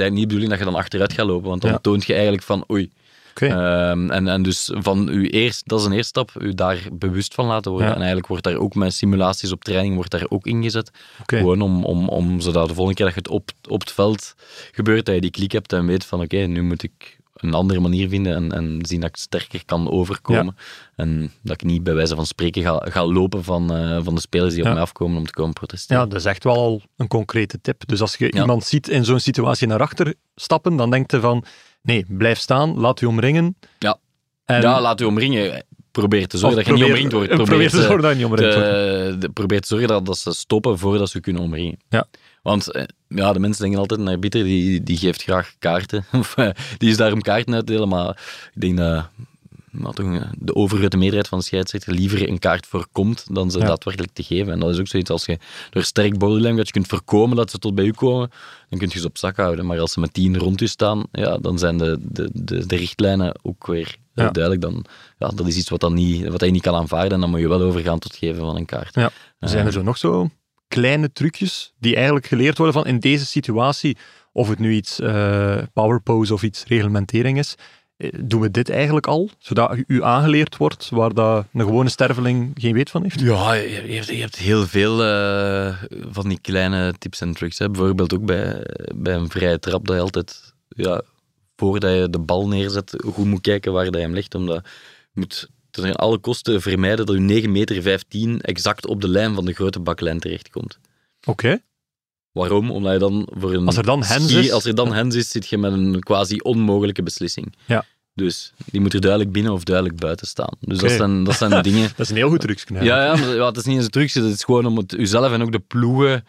C: is eigenlijk niet de bedoeling dat je dan achteruit gaat lopen. Want dan
A: Ja.
C: toont je eigenlijk van, oei.
A: Oké.
C: Ehm, en, en dus van u eerst, dat is een eerste stap, u daar bewust van laten worden.
A: Ja.
C: En eigenlijk wordt daar ook met simulaties op training wordt daar ook ingezet. Gewoon om, om, om, zodat de volgende keer dat je het op, op het veld gebeurt, dat je die klik hebt en weet van oké, nu moet ik een andere manier vinden en, en zien dat ik sterker kan overkomen. En dat ik niet bij wijze van spreken ga, ga lopen van, eh, van de spelers die
A: Ja.
C: op mij afkomen om te komen protesteren.
A: Ja, dat is echt wel al een concrete tip. Dus als je
C: Ja.
A: iemand ziet in zo'n situatie naar achter stappen, dan denkt je van, nee, blijf staan, laat u omringen.
C: Ja.
A: En,
C: ja, laat u omringen. Probeer te zorgen
A: of
C: dat je niet omringd wordt. <laughs>
A: Probeer te
C: te-
A: zorgen dat je niet omringd wordt.
C: te, de- probeer te zorgen dat, dat ze stoppen voordat ze kunnen omringen.
A: Ja.
C: Want eh, ja, de mensen denken altijd, een arbiter die, die geeft graag kaarten. <laughs> Of, eh, die is daar om kaarten uit te delen. Maar ik denk dat nou, toch, eh, de overgrote meerderheid van de scheidsrechter liever een kaart voorkomt dan ze
A: Ja.
C: daadwerkelijk te geven. En dat is ook zoiets als je door sterk body language kunt voorkomen dat ze tot bij u komen, dan kun je ze op zak houden. Maar als ze met tien rond u staan, ja, dan zijn de, de, de, de richtlijnen ook weer
A: Ja.
C: duidelijk. Dan, ja, dat is iets wat, dan niet, wat je niet kan aanvaarden en dan moet je wel overgaan tot geven van een kaart.
A: Ja. Zijn er
C: Eh,
A: zo nog zo kleine trucjes die eigenlijk geleerd worden van in deze situatie, of het nu iets eh power pose of iets reglementering is, eh, doen we dit eigenlijk al, zodat u aangeleerd wordt waar dat een gewone sterveling geen weet van heeft?
C: Ja, je, hebt, je hebt heel veel eh, van die kleine tips en tricks. Hè. Bijvoorbeeld ook bij, bij een vrije trap, dat je altijd, ja, voordat je de bal neerzet, goed moet kijken waar dat hem legt. Omdat je moet ten alle kosten vermijden dat je 9 meter 15 exact op de lijn van de grote baklijn terechtkomt.
A: Oké.
C: Waarom? Omdat je dan voor een...
A: Als er dan hens is-
C: Als er dan hens is, zit je met een quasi onmogelijke beslissing.
A: Ja.
C: Dus die moet er duidelijk binnen of duidelijk buiten staan. Dus dat, zijn, dat zijn <laughs> de dingen...
A: Dat is een heel goed trucje.
C: Ja, ja, maar ja, het is niet eens een trucje. Het is gewoon om het uzelf en ook de ploegen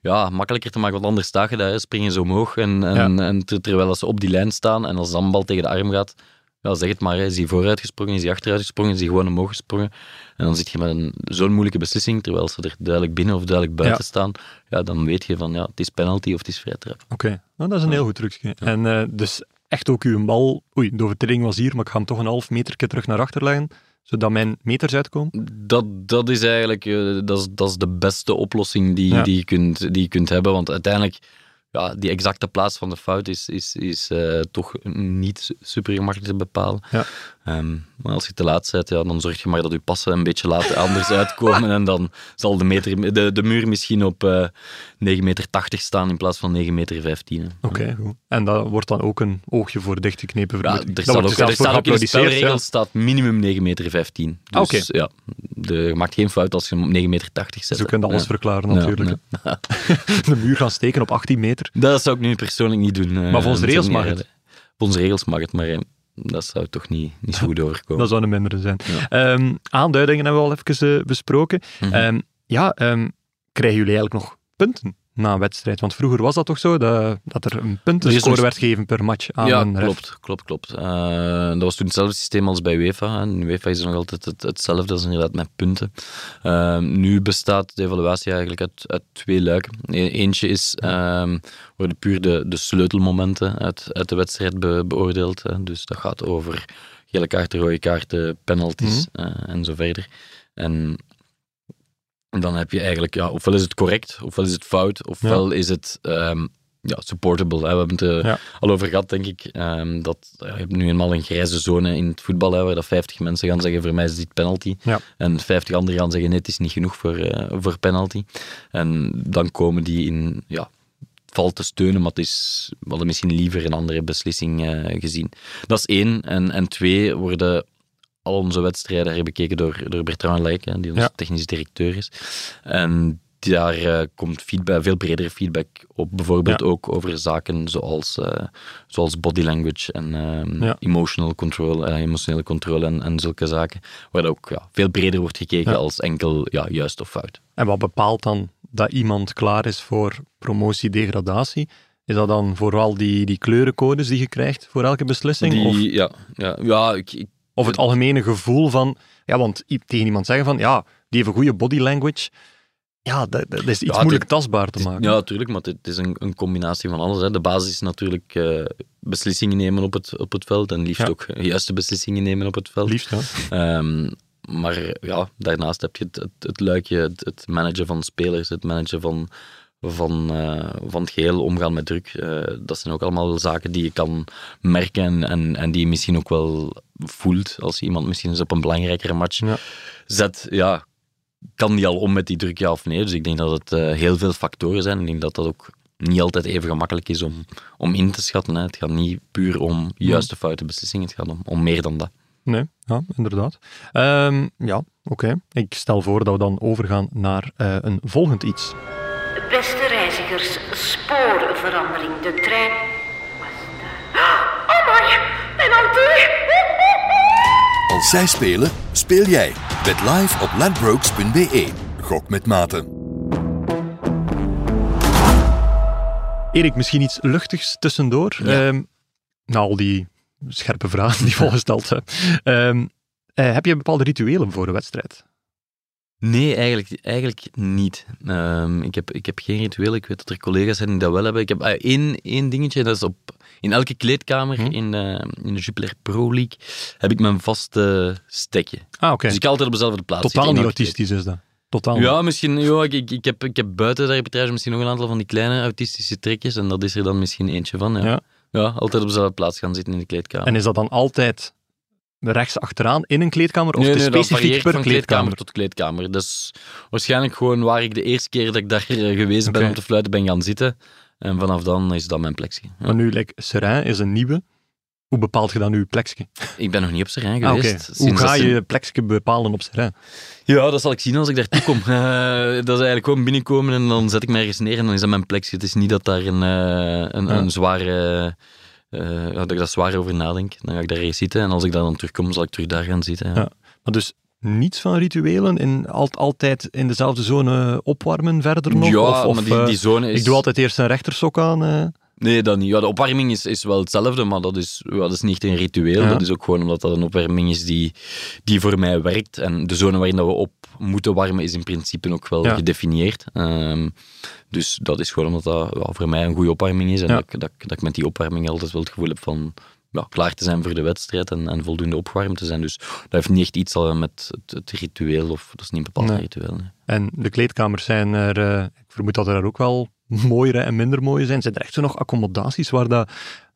C: ja, makkelijker te maken. Want anders sta je daar, springen ze omhoog. En, en, en terwijl ze op die lijn staan en als de bal tegen de arm gaat, ja, zeg het maar, is hij vooruit gesprongen, is hij achteruit gesprongen, is hij gewoon omhoog gesprongen. En dan zit je met zo'n moeilijke beslissing, terwijl ze er duidelijk binnen of duidelijk buiten staan. Ja, dan weet je van, ja, het is penalty of het is vrij trap.
A: Oké, nou, dat is een heel goed trucje. En uh, dus echt ook uw bal, oei, de overtreding was hier, maar ik ga hem toch een half meter terug naar achter leggen zodat mijn meters uitkomen?
C: Dat, dat is eigenlijk uh, dat is, dat is de beste oplossing die, die, je kunt, die je kunt hebben. Want uiteindelijk, ja, die exacte plaats van de fout is, is, is uh, toch niet super gemakkelijk te bepalen. Ja. Um, maar als je te laat bent, ja, dan zorg je maar dat je passen een beetje later anders uitkomen. en dan zal de, meter, de, de muur misschien op uh, eh, 9,80 meter staan in plaats van 9,15 meter. Oké,
A: okay, goed. En dat wordt dan ook een oogje voor dichtgeknepen
C: Ja, er staat ook, er staat ook in de spelregel ja. staat minimum 9,15 meter. Dus
A: ah, okay.
C: ja, de, je maakt geen fout als je hem op 9,80 meter zet.
A: Zo kun je alles verklaren natuurlijk. <laughs> de muur gaan steken op 18 meter.
C: Dat zou ik nu persoonlijk niet doen.
A: Maar volgens de regels mag het.
C: Volgens regels mag het, maar dat zou toch niet, niet zo goed overkomen.
A: dat zou een mindere zijn. Ehm, aanduidingen hebben we al even uh, besproken. Mm -hmm. ja, um, krijgen jullie eigenlijk nog punten na een wedstrijd? Want vroeger was dat toch zo, dat, dat er een puntenscore werd gegeven per match aan
C: ja,
A: een ref.
C: klopt, klopt, klopt. Uh, dat was toen hetzelfde systeem als bij UEFA. En UEFA is nog altijd het, hetzelfde, dat is inderdaad met punten. Uh, nu bestaat de evaluatie eigenlijk uit, uit twee luiken. E eentje is, um, worden puur de, de sleutelmomenten uit, uit de wedstrijd be, beoordeeld. Dus dat gaat over gele kaarten, rode kaarten, penalties mm -hmm. uh, en zo verder. En dan heb je eigenlijk, ja, ofwel is het correct, ofwel is het fout, ofwel ja. is het um, ja, supportable. Hè. We hebben het uh, ja. al over gehad, denk ik. Um, dat, uh, je hebt nu eenmaal een grijze zone in het voetbal, hè, waar dat 50 mensen gaan zeggen, voor mij is dit penalty.
A: Ja.
C: En 50 anderen gaan zeggen, nee, het is niet genoeg voor, uh, voor penalty. En dan komen die in, ja, valt te steunen, maar het is, we hadden misschien liever een andere beslissing gezien. Dat is één. En, en twee, worden al onze wedstrijden herbekeken door, door Bertrand Leijk, die onze ja. technisch directeur is. En daar uh, komt feedback, veel bredere feedback op, bijvoorbeeld ja. ook over zaken zoals, uh, zoals body language en uh, ja. emotional control, eh, emotionele controle en, en zulke zaken, waar ook ja, veel breder wordt gekeken als enkel ja, juist of fout.
A: En wat bepaalt dan dat iemand klaar is voor promotie-degradatie? Is dat dan vooral die, die kleurencodes die je krijgt voor elke beslissing?
C: Die,
A: of?
C: Ja, ja, ja ik, ik
A: of het algemene gevoel van, ja, want tegen iemand zeggen van, ja, die heeft een goede body language. Ja, dat, dat is iets ja, moeilijk dit, tastbaar te maken.
C: Ja, natuurlijk, maar het is een, een, combinatie van alles. Hè. De basis is natuurlijk uh, beslissingen nemen op het, op het veld en liefst ja. ook juiste beslissingen nemen op het veld.
A: Liefst,
C: ja. Um, maar ja, daarnaast heb je het, het, het luikje, het, het, managen van spelers, het managen van, van, uh, van het geheel, omgaan met druk. Uh, dat zijn ook allemaal zaken die je kan merken en, en, en die je misschien ook wel voelt als iemand misschien eens op een belangrijkere match
A: ja.
C: zet. Ja, kan die al om met die druk, ja of nee? Dus ik denk dat het uh, heel veel factoren zijn. Ik denk dat dat ook niet altijd even gemakkelijk is om, om in te schatten. Hè. Het gaat niet puur om juiste foute beslissingen, het gaat om, om meer dan dat.
A: Nee, ja, inderdaad. Um, ja, oké. Okay. Ik stel voor dat we dan overgaan naar een volgend iets.
D: Beste reizigers, spoorverandering. De trein... <gasps> Oh my, mijn auto! <laughs>
E: Als zij spelen, speel jij. Bet live op ladbrokes.be. Gok met maten.
A: Erik, misschien iets luchtigs tussendoor.
C: Ja.
A: Um, na al die scherpe vragen die <laughs> volgesteld hebben. Um, uh, heb je bepaalde rituelen voor een wedstrijd?
C: Nee, eigenlijk, eigenlijk niet. Um, ik, heb, ik heb geen ritueel. Ik weet dat er collega's zijn die dat wel hebben. Ik heb uh, één, één dingetje, dat is op, in elke kleedkamer
A: Hm.
C: in, uh, in de Jupiler Pro League heb ik mijn vaste stekje.
A: Ah, oké.
C: Dus ik altijd op dezelfde plaats
A: Totaal niet autistisch is dat. Totaal.
C: Ja, misschien. Ja, ik, ik, ik, heb, ik heb buiten de arbitrage misschien nog een aantal van die kleine autistische trekjes. En dat is er dan misschien eentje van. Ja,
A: Ja.
C: ja. altijd op dezelfde plaats gaan zitten in de kleedkamer.
A: En is dat dan altijd rechts achteraan in een kleedkamer? Of
C: nee, nee,
A: specifiek per
C: van
A: kleedkamer?
C: tot kleedkamer. Dus waarschijnlijk gewoon waar ik de eerste keer dat ik daar eh, geweest ben om te fluiten ben gaan zitten. En vanaf dan is dat mijn plekje. Ja.
A: Maar nu, like, Serain is een nieuwe. Hoe bepaalt je dan je plekje?
C: Ik ben nog niet op Serijn
A: Ah,
C: geweest.
A: Hoe ga je je plekje bepalen op Serain?
C: Ja, dat zal ik zien als ik daartoe kom. <laughs> Eh, dat is eigenlijk gewoon binnenkomen en dan zet ik me ergens neer en dan is dat mijn plekje. Het is niet dat daar een, eh, een,
A: Ja.
C: een zware... ja, dat ik daar zwaar over nadenk. Dan ga ik daar eens zitten en als ik dan terugkom, zal ik terug daar gaan zitten. Ja.
A: Ja. Maar dus niets van rituelen? In, al, altijd in dezelfde zone opwarmen verder nog?
C: Ja,
A: of, of,
C: maar die,
A: eh,
C: die zone is...
A: Ik doe altijd eerst een rechtersok aan. eh.
C: Nee, dat niet. Ja, de opwarming is, is wel hetzelfde, maar dat is, ja, dat is niet een ritueel.
A: Ja.
C: Dat is ook gewoon omdat dat een opwarming is die, die voor mij werkt. En de zone waarin dat we op moeten warmen is in principe ook wel
A: Ja.
C: gedefinieerd. Ehm, dus dat is gewoon omdat dat ja, voor mij een goede opwarming is. En
A: Ja.
C: dat, ik- dat, ik- dat ik met die opwarming altijd wel het gevoel heb van ja, klaar te zijn voor de wedstrijd en, en voldoende opgewarmd te zijn. Dus dat heeft niet echt iets al met het, het ritueel, of dat is niet een bepaald
A: Nee.
C: ritueel. nee.
A: En de kleedkamers zijn er, eh, ik vermoed dat er daar ook wel <laughs> mooiere en minder mooie zijn. Zijn er echt zo nog accommodaties waar dat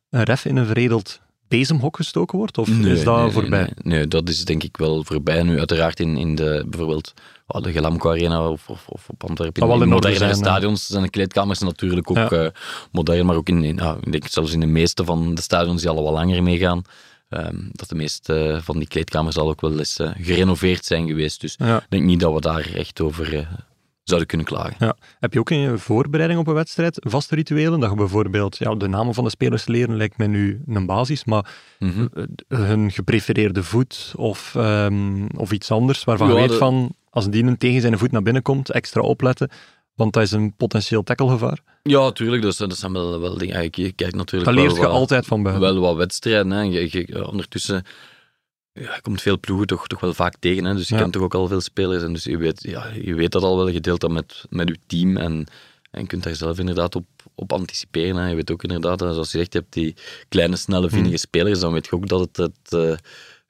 A: een ref in een veredeld bezemhok gestoken wordt? Of
C: Nee,
A: is dat
C: nee,
A: voorbij?
C: Nee, nee. Nee, dat is denk ik wel voorbij. Nu, uiteraard in, in de, bijvoorbeeld oh, de Gelamco Arena of, of, of op Antwerpen, in,
A: wel
C: in
A: in orde
C: moderne
A: zijn, hè.
C: stadions zijn de kleedkamers natuurlijk ook
A: Ja.
C: eh, modern, maar ook in, ik denk zelfs in de meeste van de stadions die al wel langer meegaan, ehm, dat de meeste van die kleedkamers al ook wel eens eh, gerenoveerd zijn geweest. Dus
A: Ja.
C: ik denk niet dat we daar echt over eh, zouden kunnen klagen.
A: Ja. Heb je ook in je voorbereiding op een wedstrijd vaste rituelen? Dat je bijvoorbeeld, ja, de namen van de spelers leren lijkt mij nu een basis, maar
C: Mhm.
A: hun geprefereerde voet of, ehm, of iets anders waarvan
C: Ja,
A: je weet
C: de-
A: van, als die een tegen zijn voet naar binnen komt, extra opletten, want dat is een potentieel tacklegevaar.
C: Ja, tuurlijk. Zijn- dat zijn wel, wel dingen. Je kijkt natuurlijk
A: Dat
C: wel
A: leert je altijd van buiten.
C: wel wat wedstrijden. Hè. Je, je- ondertussen ja, je komt veel ploegen toch, toch wel vaak tegen. Hè. Dus je
A: Ja.
C: kent toch ook al veel spelers. En dus je weet, ja, je weet dat al wel. Je deelt dat met, met je team. En, en je kunt daar zelf inderdaad op, op anticiperen. Hè. Je weet ook inderdaad, zoals je zegt, je hebt die kleine, snelle,
A: Hmm.
C: vinnige spelers. Dan weet je ook dat het, het, eh,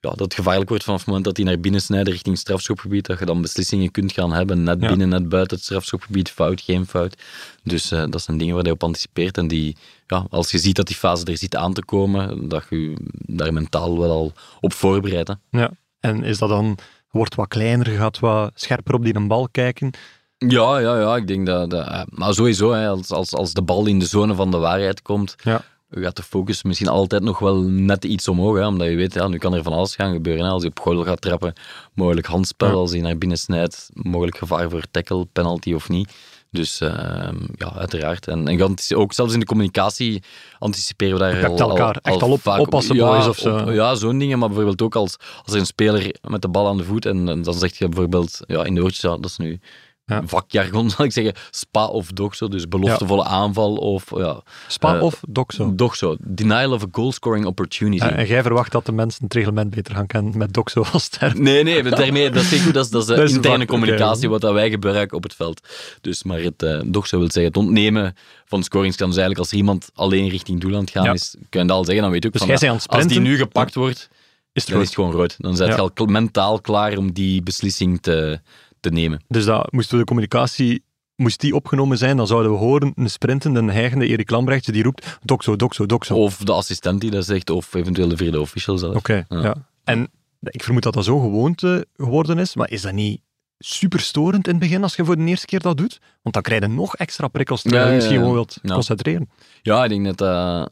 C: ja, dat het gevaarlijk wordt vanaf het moment dat die naar binnen snijden richting het strafschopgebied. Dat je dan beslissingen kunt gaan hebben. Net
A: Ja.
C: binnen, net buiten het strafschopgebied. Fout, geen fout. Dus eh, dat zijn dingen waar je op anticipeert. En die, ja, als je ziet dat die fase er zit aan te komen, dat je daar mentaal wel al op voorbereidt. hè.
A: Ja. En is dat dan, wordt wat kleiner, gaat wat scherper op die een bal kijken.
C: Ja, ja, ja, ik denk dat... dat eh, maar sowieso, hè, als, als, als de bal in de zone van de waarheid komt,
A: Ja.
C: Gaat de focus misschien altijd nog wel net iets omhoog. Hè, omdat je weet, ja, nu kan er van alles gaan gebeuren. Hè. Als je op goal gaat trappen, mogelijk handspel.
A: Ja.
C: Als hij naar binnen snijdt, mogelijk gevaar voor tackle, penalty of niet. Dus ehm, ja, uiteraard. En, en ook zelfs in de communicatie anticiperen we daar
A: Je hebt
C: al,
A: elkaar echt al op-
C: vaak
A: oppassen,
C: ja,
A: boys, of zo.
C: op- ja, zo'n dingen. Maar bijvoorbeeld ook als, als er een speler met de bal aan de voet en, en dan zeg je bijvoorbeeld ja, in de oortjes, ja, dat is nu
A: Ja.
C: vakjargon, <laughs> zal ik zeggen, spa of doxo. Dus beloftevolle aanval of ja,
A: Spa
C: Eh,
A: of doxo?
C: doxo. Denial of a goal scoring opportunity.
A: Eh, en jij verwacht dat de mensen het reglement beter gaan kennen met doxo <laughs> als term.
C: Nee, nee, daarmee, dat is goed. Dat is, dat is de <laughs>
A: Dat is
C: interne
A: vak,
C: communicatie, wat dat wij gebruiken op het veld. Dus, maar het uh, doxo wil zeggen, het ontnemen van scoringskans. Dus eigenlijk als iemand alleen richting doel aan het gaan is, kun je dat al zeggen. Dan weet je ook
A: Dus
C: van,
A: jij aan het
C: als die nu gepakt wordt,
A: Is het
C: dan is het gewoon rood. Dan zijn je al mentaal klaar om die beslissing te, te nemen.
A: Dus dat moest de communicatie moest die opgenomen zijn, dan zouden we horen een sprintende, een hijgende Erik Lambrechtje die roept doxo, doxo, doxo.
C: Of de assistent die dat zegt, of eventueel de vierde official zelf.
A: Oké,
C: Ja.
A: ja. En ik vermoed dat dat zo gewoonte geworden is, maar is dat niet super storend in het begin als je voor de eerste keer dat doet? Want dan krijg je nog extra prikkels terwijl je
C: ja,
A: misschien gewoon wilt concentreren.
C: Ja, ik denk dat dat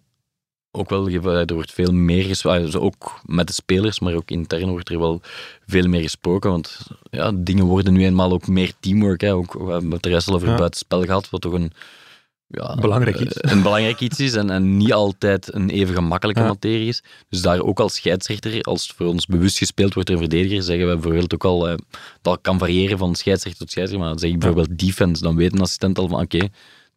C: ook wel, er wordt veel meer gesproken, ook met de spelers, maar ook intern wordt er wel veel meer gesproken, want ja, dingen worden nu eenmaal ook meer teamwork. Hè. Ook, we hebben het er over
A: Ja.
C: buitenspel gehad, wat toch een, ja,
A: Belangrijk
C: eh,
A: iets.
C: een belangrijk iets is en, en niet altijd een even gemakkelijke
A: Ja.
C: materie is. Dus daar ook als scheidsrechter, als voor ons bewust gespeeld wordt door een verdediger, zeggen we bijvoorbeeld ook al, eh, dat kan variëren van scheidsrechter tot scheidsrechter, maar dan zeg ik bijvoorbeeld defense, dan weet een assistent al van oké,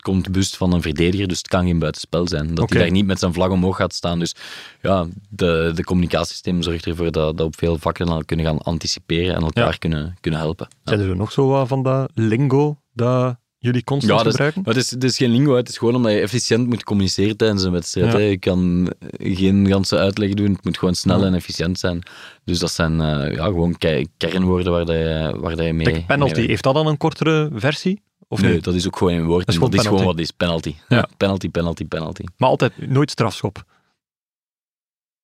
C: komt bewust van een verdediger, dus het kan geen buitenspel zijn. Dat hij daar niet met zijn vlag omhoog gaat staan. Dus ja, de, de communicatiesysteem zorgt ervoor dat, dat op veel vakken al kunnen gaan anticiperen en elkaar
A: Ja.
C: kunnen, kunnen helpen. Ja.
A: Zijn er nog zo wat van dat lingo dat jullie constant
C: Ja, dat is,
A: gebruiken?
C: maar het, is, het is geen lingo, het is gewoon omdat je efficiënt moet communiceren tijdens een wedstrijd.
A: Ja.
C: Je kan geen ganse uitleg doen, het moet gewoon snel
A: Ja.
C: en efficiënt zijn. Dus dat zijn eh, ja, gewoon ke- kernwoorden waar, dat je, waar dat je mee...
A: Kijk, penalty,
C: mee-
A: heeft dat dan een kortere versie? Of
C: nee,
A: niet?
C: dat is ook gewoon een woord.
A: Dat is
C: Dat is
A: gewoon
C: gewoon wat is penalty.
A: Ja.
C: penalty, penalty, penalty.
A: Maar altijd nooit strafschop.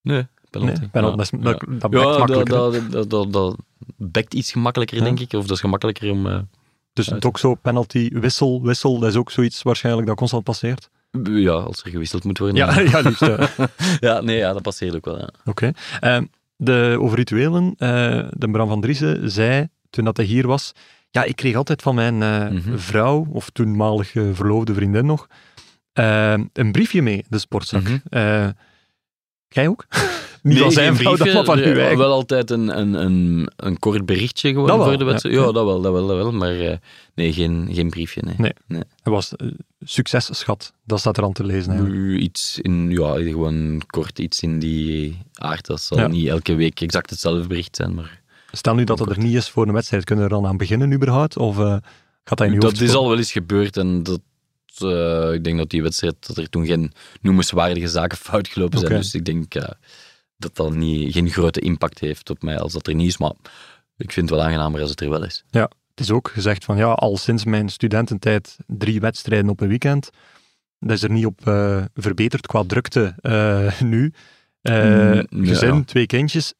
C: Nee, penalty.
A: Nee, penalty, dat, is-
C: Ja.
A: dat, dat
C: Ja, dat, dat, dat, bekt iets gemakkelijker,
A: Ja.
C: denk ik. Of dat is gemakkelijker om... eh,
A: Dus doxo, penalty, wissel, wissel, dat is ook zoiets waarschijnlijk dat constant passeert.
C: ja, als er gewisseld moet worden.
A: Ja, ja <laughs> liefst. <laughs>
C: ja, nee, ja, dat passeert ook wel. Ja.
A: Oké. Ehm, de, over rituelen, eh, de Bram van Driessen zei, toen dat hij hier was, ja, ik kreeg altijd van mijn eh,
C: Mhm.
A: vrouw, of toenmalige verloofde vriendin nog, eh, een briefje mee, de sportzak. Eh, jij ook? <laughs> Niet van zijn vrouw,
C: briefje,
A: van.
C: Wel altijd een, een, een, een kort berichtje gewoon
A: wel,
C: voor de wedstrijd. Ja,
A: ja.
C: dat wel, dat wel, dat wel. Maar nee, geen, geen briefje. Nee.
A: Nee.
C: nee.
A: Hij was eh, successchat, dat staat er aan te lezen. eigenlijk.
C: Iets in, ja, gewoon kort iets in die aard. Dat zal
A: Ja.
C: niet elke week exact hetzelfde bericht zijn, maar
A: Stel nu dat het er niet is voor een wedstrijd, kunnen we er dan aan beginnen überhaupt? Of eh, gaat dat in
C: dat is al wel eens gebeurd en dat, eh, ik denk dat die wedstrijd, dat er toen geen noemenswaardige zaken fout gelopen zijn. Dus ik denk eh, dat dat niet, geen grote impact heeft op mij als dat er niet is. Maar ik vind het wel aangenamer als het er wel is.
A: Het is ook gezegd van ja, al sinds mijn studententijd drie wedstrijden op een weekend. Dat is er niet op verbeterd qua drukte <laughs> nu.
C: Mm,
A: gezin,
C: ja.
A: twee kindjes.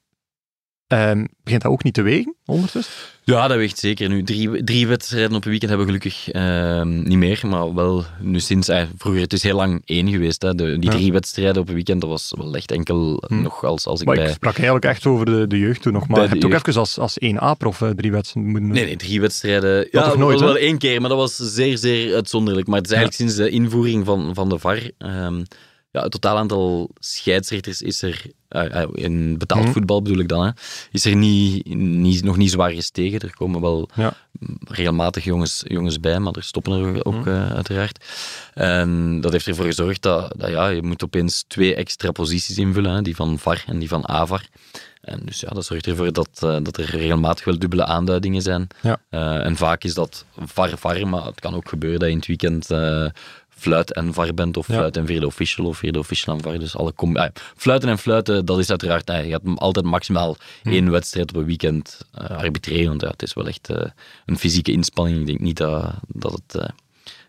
A: Ehm, begint dat ook niet te wegen ondertussen?
C: Ja, dat weegt zeker. Nu, drie, drie wedstrijden op een weekend hebben we gelukkig ehm, niet meer. Maar wel nu sinds... eh, vroeger, het is heel lang één geweest. Hè. De, die
A: Ja.
C: drie wedstrijden op een weekend, dat was wel echt enkel
A: Hm.
C: nog als, als ik
A: Maar
C: bij...
A: ik sprak eigenlijk echt over de, de jeugd toen nog. Maar je ook even als, als 1A-prof eh, drie wedstrijden moeten
C: Nee, nee, drie wedstrijden. Ja,
A: toch nooit,
C: wel, wel één keer, maar dat was zeer, zeer uitzonderlijk. Maar het is eigenlijk sinds de invoering van, van de VAR... ehm, ja, het totaal aantal scheidsrechters is er... eh, eh, in betaald
A: Mhm.
C: voetbal bedoel ik dan, hè, is er niet, niet, nog niet zwaar gestegen. Er komen wel
A: Ja.
C: regelmatig jongens, jongens bij, maar er stoppen er ook
A: Mhm.
C: eh, uiteraard. En dat heeft ervoor gezorgd dat, dat ja, je moet opeens twee extra posities invullen, hè, die van VAR en die van AVAR. En dus ja, dat zorgt ervoor dat, dat er regelmatig wel dubbele aanduidingen zijn.
A: Ja.
C: En vaak is dat VAR-VAR, maar het kan ook gebeuren dat je in het weekend fluit en VAR bent, of
A: Ja.
C: fluit en vierde official, of vierde official en VAR. Dus alle ah, fluiten en fluiten, dat is uiteraard, eh, je hebt altijd maximaal
A: Hm.
C: één wedstrijd op een weekend eh, arbitreren, want ja, het is wel echt eh, een fysieke inspanning. Ik denk niet dat, dat het... eh,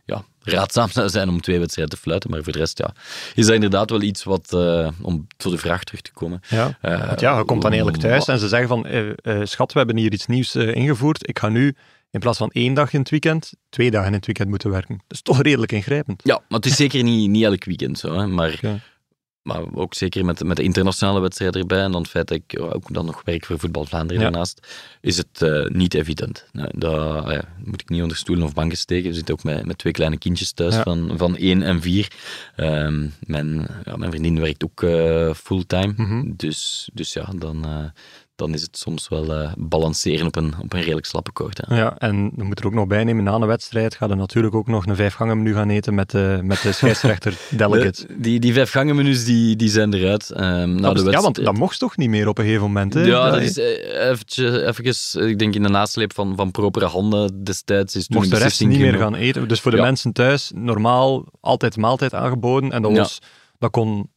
C: ja, raadzaam zou zijn om twee wedstrijden te fluiten. Maar voor de rest ja, is dat inderdaad wel iets wat, om tot de vraag terug te komen.
A: Ja. Want ja, je komt dan eigenlijk thuis en ze zeggen van, schat, we hebben hier iets nieuws ingevoerd. Ik ga nu in plaats van één dag in het weekend, twee dagen in het weekend moeten werken. Dat is toch redelijk ingrijpend.
C: Ja, maar het is zeker niet, niet elk weekend zo. Hè, maar, maar ook zeker met, met de internationale wedstrijden erbij en dan het feit dat ik ook dan nog werk voor Voetbal Vlaanderen
A: Ja.
C: daarnaast, is het eh, niet evident. Nee, dat ja, moet ik niet onder stoelen of banken steken. We zitten ook met, met twee kleine kindjes thuis van, van één en vier. Ehm, mijn, ja, mijn vriendin werkt ook eh, fulltime.
A: Mhm.
C: dus, dus ja, dan, eh, dan is het soms wel eh, balanceren op een, op een redelijk slappe koord. Hè.
A: Ja, en we moeten er ook nog bij nemen, na een wedstrijd gaat er natuurlijk ook nog een vijfgangenmenu gaan eten met de, met de <laughs> scheidsrechter delegate.
C: De- die, die vijf gangenmenus die, die zijn eruit. Ehm, na
A: Dat
C: de
A: ja, want dat mocht toch niet meer op een gegeven moment? Hè?
C: Ja, dat
A: Dat-
C: is eh, eventjes, eventjes, ik denk in de nasleep van, van propere handen destijds is toen
A: mocht de rest niet meer gaan eten. Dus voor de
C: Ja.
A: mensen thuis, normaal altijd maaltijd aangeboden. En dat,
C: Ja.
A: was, dat kon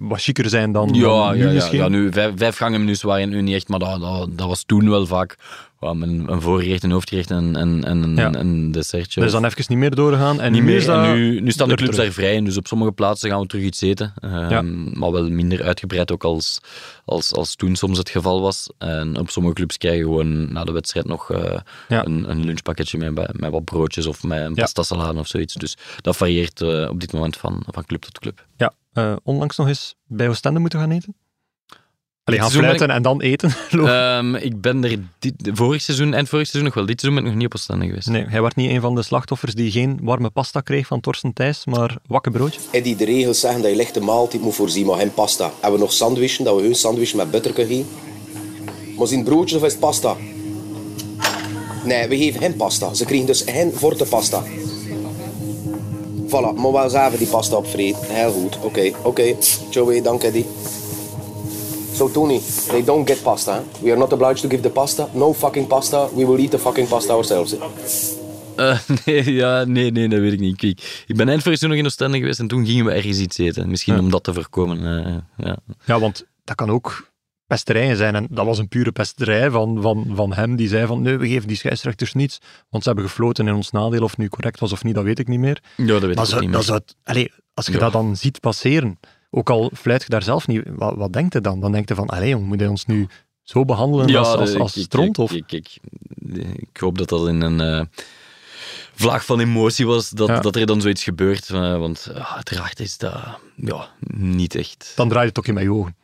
A: wat chiquer zijn dan,
C: Ja,
A: dan nu
C: ja, ja,
A: misschien.
C: ja, nu vijf, vijf gangenmenus waren nu niet echt, maar dat, dat, dat was toen wel vaak ja, een, een voorgerecht, een hoofdgerecht en, en, en een,
A: Ja.
C: een dessertje.
A: Is dan even niet meer doorgegaan. En
C: niet
A: nu
C: meer.
A: is dat
C: En nu, nu staan de clubs daar vrij, dus op sommige plaatsen gaan we terug iets eten. Ehm,
A: Ja.
C: Maar wel minder uitgebreid ook als, als, als toen soms het geval was. En op sommige clubs krijg je gewoon na de wedstrijd nog eh,
A: Ja.
C: een, een lunchpakketje met, met wat broodjes of met een
A: Ja.
C: pasta salade of zoiets. Dus dat varieert eh, op dit moment van, van club tot club.
A: Ja, eh, onlangs nog eens bij Oostende moeten gaan eten. Allee, gaan fluiten en dan eten. <laughs>
C: Ehm, ik ben er dit, vorig seizoen, eind vorig seizoen nog wel. Dit seizoen ben ik nog niet op Oostende geweest.
A: nee, hij werd niet een van de slachtoffers die geen warme pasta kreeg van Torsten Thijs, maar wakke broodje.
F: Eddie, de regels zeggen dat je lichte maaltijd moet voorzien, maar geen pasta. Hebben we nog sandwichen, dat we hun sandwich met butter kunnen geven? Maar zijn broodjes of is het pasta? Nee, we geven geen pasta. Ze krijgen dus geen forte pasta. Voilà, maar wel die pasta opvreten. Heel goed, oké, oké. Joey, dank Eddie. So Tony, they don't get pasta. We are not obliged to give the pasta. No fucking pasta. We will eat the fucking pasta ourselves.
C: Eh, <laughs> nee, ja, nee, nee, dat weet ik niet. Kijk, ik ben eind vorig nog in Oostende geweest en toen gingen we ergens iets eten. Misschien
A: Ja.
C: om dat te voorkomen. eh, ja.
A: Ja, want dat kan ook pesterijen zijn. En dat was een pure pesterij van, van, van hem, die zei van nee, we geven die scheidsrechters niets, want ze hebben gefloten in ons nadeel. Of het nu correct was of niet, dat weet ik niet meer.
C: ja, dat weet ik ook niet
A: dat zou allee, als je
C: Ja.
A: dat dan ziet passeren, ook al fluit je daar zelf niet, wat, wat denkt je dan? Dan denkt je van, allee moet hij ons nu zo behandelen als, als, als
C: ik-
A: stront?
C: ik-
A: Of?
C: Ik, ik, ik hoop dat dat in een eh, vlaag van emotie was, dat,
A: Ja.
C: dat er dan zoiets gebeurt. eh, want uiteraard is dat ja, niet echt...
A: Dan draait het toch in mijn ogen.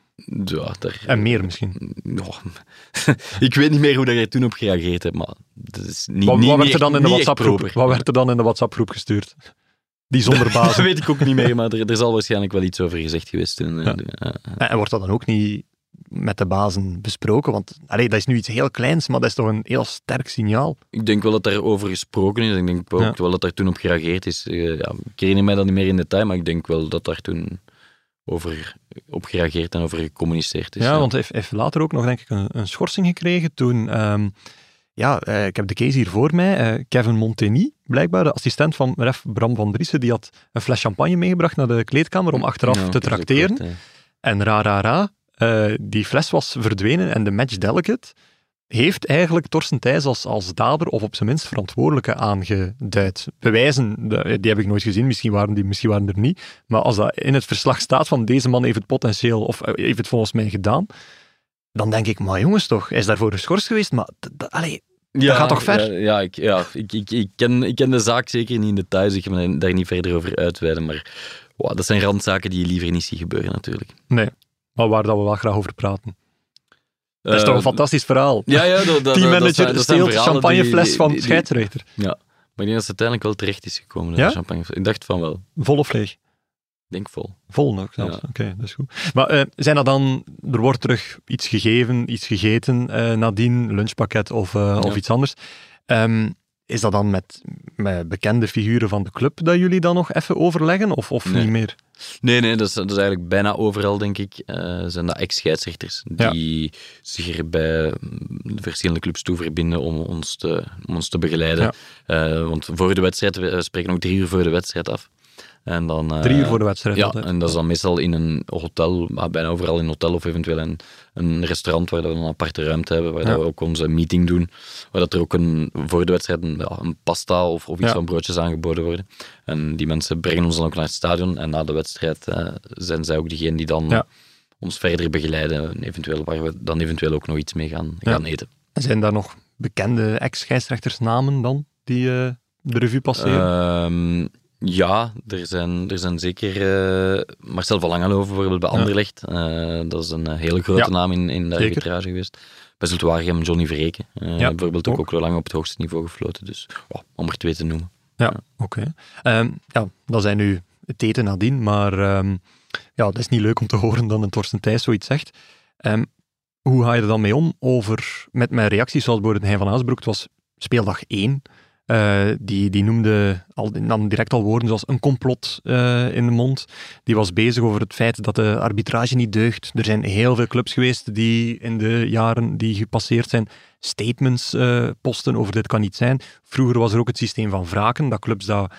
C: Ja, daar,
A: En meer misschien.
C: Ja. <laughs> ik weet niet meer hoe dat je toen op gereageerd hebt, maar dat is niet,
A: Wat,
C: niet,
A: wat werd er dan in de WhatsApp-groep?
C: proper.
A: Wat werd er dan in de WhatsApp-groep gestuurd? Die zonder <laughs>
C: Dat
A: basis.
C: weet ik ook niet meer, maar er, er zal waarschijnlijk wel iets over gezegd geweest zijn.
A: Ja.
C: Ja.
A: En wordt dat dan ook niet met de bazen besproken? Want allee, dat is nu iets heel kleins, maar dat is toch een heel sterk signaal.
C: Ik denk wel dat daarover gesproken is. Ik denk ook
A: Ja.
C: wel dat daar toen op gereageerd is. Eh, ja, ik herinner mij dat niet meer in detail, maar ik denk wel dat daar toen over op gereageerd en over gecommuniceerd is.
A: ja, want hij heeft, later ook nog, denk ik, een, een schorsing gekregen toen... ehm, ja, eh, ik heb de case hier voor mij. eh, Kevin Monteny, blijkbaar de assistent van ref Bram van Driessen, die had een fles champagne meegebracht naar de kleedkamer om achteraf
C: Ja,
A: te
C: ik gehoord,
A: En ra, ra, ra, eh, die fles was verdwenen en de match delegate heeft eigenlijk Torsten Thijs als, als dader of op zijn minst verantwoordelijke aangeduid. Bewijzen, die heb ik nooit gezien, misschien waren die misschien waren er niet. Maar als dat in het verslag staat van deze man heeft het potentieel, of eh, heeft het volgens mij gedaan, dan denk ik, maar jongens toch, hij is daarvoor geschorst geweest, maar allee,
C: Ja,
A: gaat toch ver?
C: Ja, ja, ik, ja ik, ik, ik, ken, ik ken de zaak zeker niet in detail, dus ik ga me daar niet verder over uitweiden. Maar wow, dat zijn randzaken die je liever niet ziet gebeuren, natuurlijk.
A: nee. Maar waar dat we wel graag over praten. Dat is
C: Eh,
A: toch een fantastisch verhaal.
C: Ja, ja, dat, dat, <laughs>
A: Teammanager
C: dat
A: steelt champagnefles
C: die-
A: van
C: die- die-
A: scheidsrechter.
C: Maar ik denk dat ze uiteindelijk wel terecht is gekomen.
A: Ja?
C: de champagne. Ik dacht van wel. Ik
A: Vol of leeg?
C: denk vol.
A: Vol nog zelfs.
C: Ja.
A: Oké, dat is goed. Maar eh, zijn er dan, er wordt terug iets gegeven, iets gegeten eh, nadien, lunchpakket of, eh, of
C: Ja.
A: iets anders. Ehm, is dat dan met, met bekende figuren van de club dat jullie dan nog even overleggen of, of
C: Nee.
A: niet meer?
C: Nee, nee, dat is, dat is eigenlijk bijna overal, denk ik. eh, zijn dat ex-scheidsrechters
A: Ja.
C: die zich er bij de verschillende clubs toe verbinden om ons te, om ons te begeleiden. Eh, want voor de wedstrijd, we spreken ook drie uur voor de wedstrijd af. En dan, eh,
A: Drie uur voor de wedstrijd
C: Ja,
A: altijd.
C: en dat is dan meestal in een hotel, maar bijna overal in een hotel of eventueel een, een restaurant waar we een aparte ruimte hebben, waar
A: Ja.
C: we ook onze meeting doen. Waar dat er ook een, voor de wedstrijd een, ja, een pasta of, of iets
A: Ja.
C: van broodjes aangeboden worden. En die mensen brengen ons dan ook naar het stadion. En na de wedstrijd eh, zijn zij ook degene die dan ons verder begeleiden. en Eventueel, waar we dan eventueel ook nog iets mee gaan, gaan eten.
A: En zijn daar nog bekende ex-scheidsrechtersnamen dan, die eh, de revue passeren?
C: Ehm, ja, er zijn, er zijn zeker eh, Marcel van Langenhoven bijvoorbeeld bij
A: Ja.
C: Anderlecht. Eh, dat is een eh, hele grote
A: Ja,
C: naam in, in de
A: zeker.
C: arbitrage geweest. Bij Zultuarium Johnny Verreken. eh,
A: Ja,
C: bijvoorbeeld ook,
A: ook.
C: lang op het hoogste niveau gefloten. Dus om er twee te noemen.
A: Ja, oké. Ehm, ja, dat zijn nu het eten nadien, maar ehm, ja, dat is niet leuk om te horen dat een Torsten Thijs zoiets zegt. Ehm, hoe ga je er dan mee om over, met mijn reacties zoals bijvoorbeeld Hein van Aasbroek, het was speeldag 1, eh, die, die noemde al, nam direct al woorden zoals een complot eh, in de mond. Die was bezig over het feit dat de arbitrage niet deugt. Er zijn heel veel clubs geweest die in de jaren die gepasseerd zijn statements eh, posten over dit kan niet zijn. Vroeger was er ook het systeem van wraken, dat clubs dat